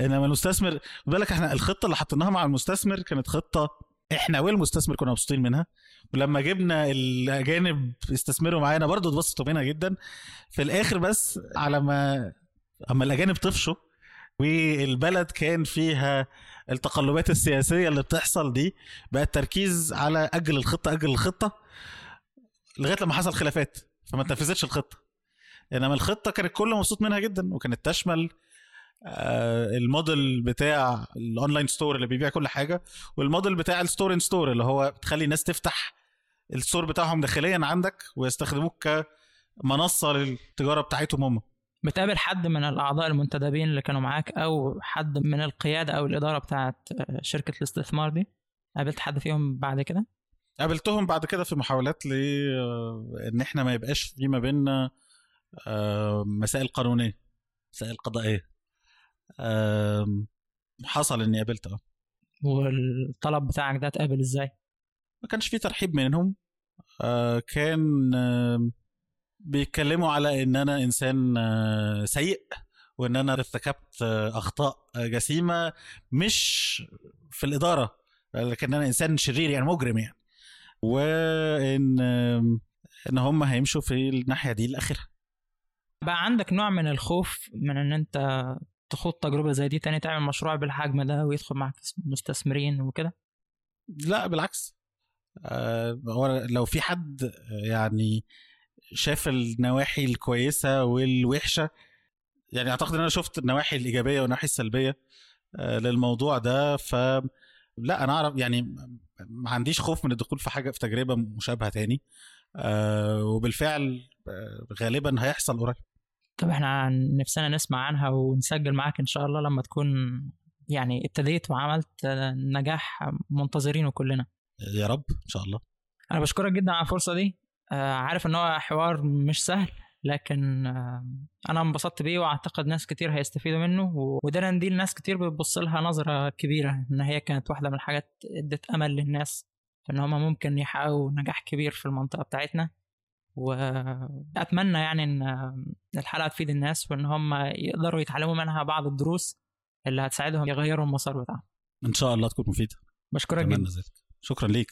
إنما المستثمر بالك إحنا الخطة اللي حطيناها مع المستثمر كانت خطة إحنا والمستثمر كنا مبسوطين منها؟ ولما جبنا الأجانب يستثمروا معانا برضه اتبسطوا منها جدا. في الآخر بس على ما أما الأجانب طفشوا والبلد كان فيها التقلبات السياسية اللي بتحصل دي بقى التركيز على أجل الخطة أجل الخطة لغاية لما حصل خلافات فما تنفذتش الخطة. إنما الخطة كان الكل مبسوط منها جدا وكانت تشمل الموديل بتاع ال online store اللي بيبيع كل حاجة والموديل بتاع ال store in store اللي هو بتخلي الناس تفتح الستور بتاعهم داخليا عندك ويستخدموك كمنصة للتجارة بتاعتهم هم.
بتقابل حد من الأعضاء المنتدبين اللي كانوا معاك أو حد من القيادة أو الإدارة بتاعت آه، شركة الاستثمار دي؟ قابلت حد فيهم بعد كده؟
قابلتهم بعد كده في محاولات ل آه، إن إحنا ما يبقاش في ما بيننا آه، مسائل قانونية مسائل قضائية. حصل إني قابلت آه
والطلب بتاعك ده اتقابل إزاي؟
ما كانش في ترحيب منهم. آه، كان بيتكلموا على إن أنا إنسان آه، سيء وإن أنا ارتكبت آه، أخطاء جسيمة مش في الإدارة لكن أنا إنسان شرير يعني مجرم يعني. وإن إن هم هيمشوا في الناحية دي لاخرها
بقى عندك نوع من الخوف من إن أنت تخوض تجربة زي دي تاني تعمل مشروع بالحجم ده ويدخل معك مستثمرين وكده؟
لا بالعكس. آه، هو لو في حد آه، يعني شاف النواحي الكويسة والوحشة يعني أعتقد إن أنا شفت النواحي الإيجابية والنواحي السلبية آه، للموضوع ده ف لا أنا أعرف يعني ما عنديش خوف من الدخول في حاجة في تجربة مشابهة تاني. آه وبالفعل آه غالبا هيحصل قريب.
طب إحنا نفسنا نسمع عنها ونسجل معاك إن شاء الله لما تكون يعني ابتديت وعملت نجاح منتظرينه كلنا.
يا رب إن شاء الله.
أنا بشكرك جدا على الفرصة دي. آه، عارف إن هو حوار مش سهل لكن آه، أنا انبسطت بيه وأعتقد ناس كتير هيستفيدوا منه وده دي ناس كتير بتبص لها نظرة كبيرة إن هي كانت واحدة من الحاجات ادت أمل للناس إن هم ممكن يحققوا نجاح كبير في المنطقة بتاعتنا. واتمنى يعني إن الحلقة تفيد الناس وإن هم يقدروا يتعلموا منها بعض الدروس اللي هتساعدهم يغيروا المسار بتاعهم.
إن شاء الله تكون مفيدة.
بشكرك جدا.
شكرا ليك.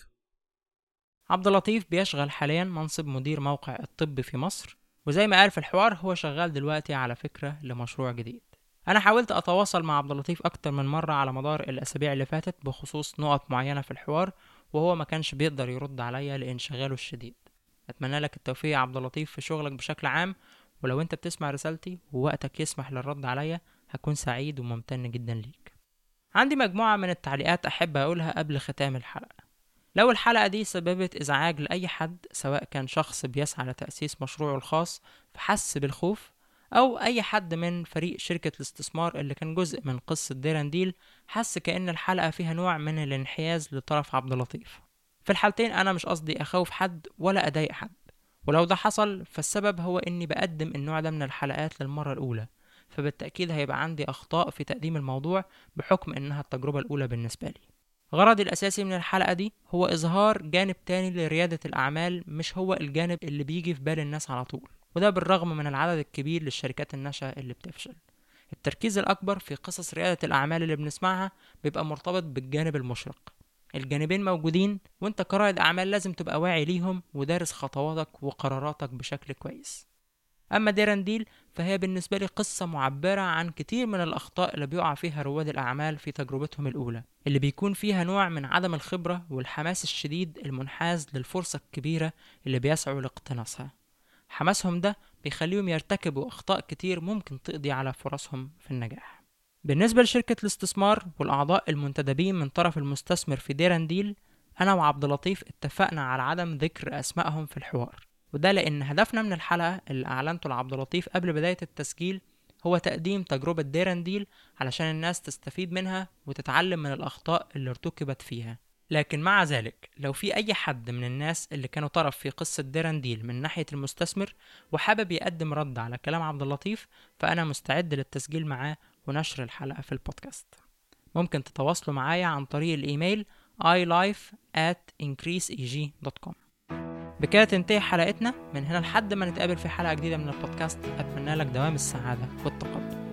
عبد اللطيف بيشغل حاليا منصب مدير موقع الطب في مصر وزي ما قال في الحوار هو شغال دلوقتي على فكرة لمشروع جديد. أنا حاولت أتواصل مع عبد اللطيف أكتر من مرة على مدار الأسابيع اللي فاتت بخصوص نقط معينة في الحوار وهو ما كانش بيقدر يرد عليا لإنشغاله الشديد. أتمنى لك التوفيق يا عبد اللطيف في شغلك بشكل عام ولو أنت بتسمع رسالتي ووقتك يسمح للرد عليا هكون سعيد وممتن جدا ليك. عندي مجموعة من التعليقات أحب أقولها قبل ختام الحلقة. لو الحلقة دي سببت إزعاج لأي حد سواء كان شخص بيسعى لتأسيس مشروعه الخاص فحس بالخوف أو أي حد من فريق شركة الاستثمار اللي كان جزء من قصة ديرانديل حس كأن الحلقة فيها نوع من الانحياز لطرف عبد اللطيف. في الحالتين أنا مش قصدي أخوف حد ولا أضايق حد. ولو ده حصل فالسبب هو إني بقدم النوع ده من الحلقات للمرة الأولى. فبالتأكيد هيبقى عندي أخطاء في تقديم الموضوع بحكم إنها التجربة الأولى بالنسبة لي. غرضي الأساسي من الحلقة دي هو إظهار جانب تاني لريادة الأعمال مش هو الجانب اللي بيجي في بال الناس على طول. وده بالرغم من العدد الكبير للشركات الناشئة اللي بتفشل. التركيز الأكبر في قصص ريادة الأعمال اللي بنسمعها بيبقى مرتبط بالجانب المشرق. الجانبين موجودين وانت كرائد أعمال لازم تبقى واعي ليهم ودارس خطواتك وقراراتك بشكل كويس. أما ديرانديل فهي بالنسبة لي قصة معبرة عن كتير من الأخطاء اللي بيقع فيها رواد الأعمال في تجربتهم الأولى اللي بيكون فيها نوع من عدم الخبرة والحماس الشديد المنحاز للفرصة الكبيرة اللي بيسعوا لاقتناصها. حماسهم ده بيخليهم يرتكبوا أخطاء كتير ممكن تقضي على فرصهم في النجاح. بالنسبة لشركة الاستثمار والأعضاء المنتدبين من طرف المستثمر في DareNDeal أنا وعبد اللطيف اتفقنا على عدم ذكر أسمائهم في الحوار. وده لأن هدفنا من الحلقة اللي أعلنته لعبد اللطيف قبل بداية التسجيل هو تقديم تجربة DareNDeal علشان الناس تستفيد منها وتتعلم من الأخطاء اللي ارتكبت فيها. لكن مع ذلك لو في أي حد من الناس اللي كانوا طرف في قصة DareNDeal من ناحية المستثمر وحابب يقدم رد على كلام عبد اللطيف فأنا مستعد للتسجيل معاه ونشر الحلقة في البودكاست. ممكن تتواصلوا معايا عن طريق الإيميل iLife at increaseeg.com بكده تنتهي حلقتنا. من هنا لحد ما نتقابل في حلقة جديدة من البودكاست أتمنى لك دوام السعادة والتقدم.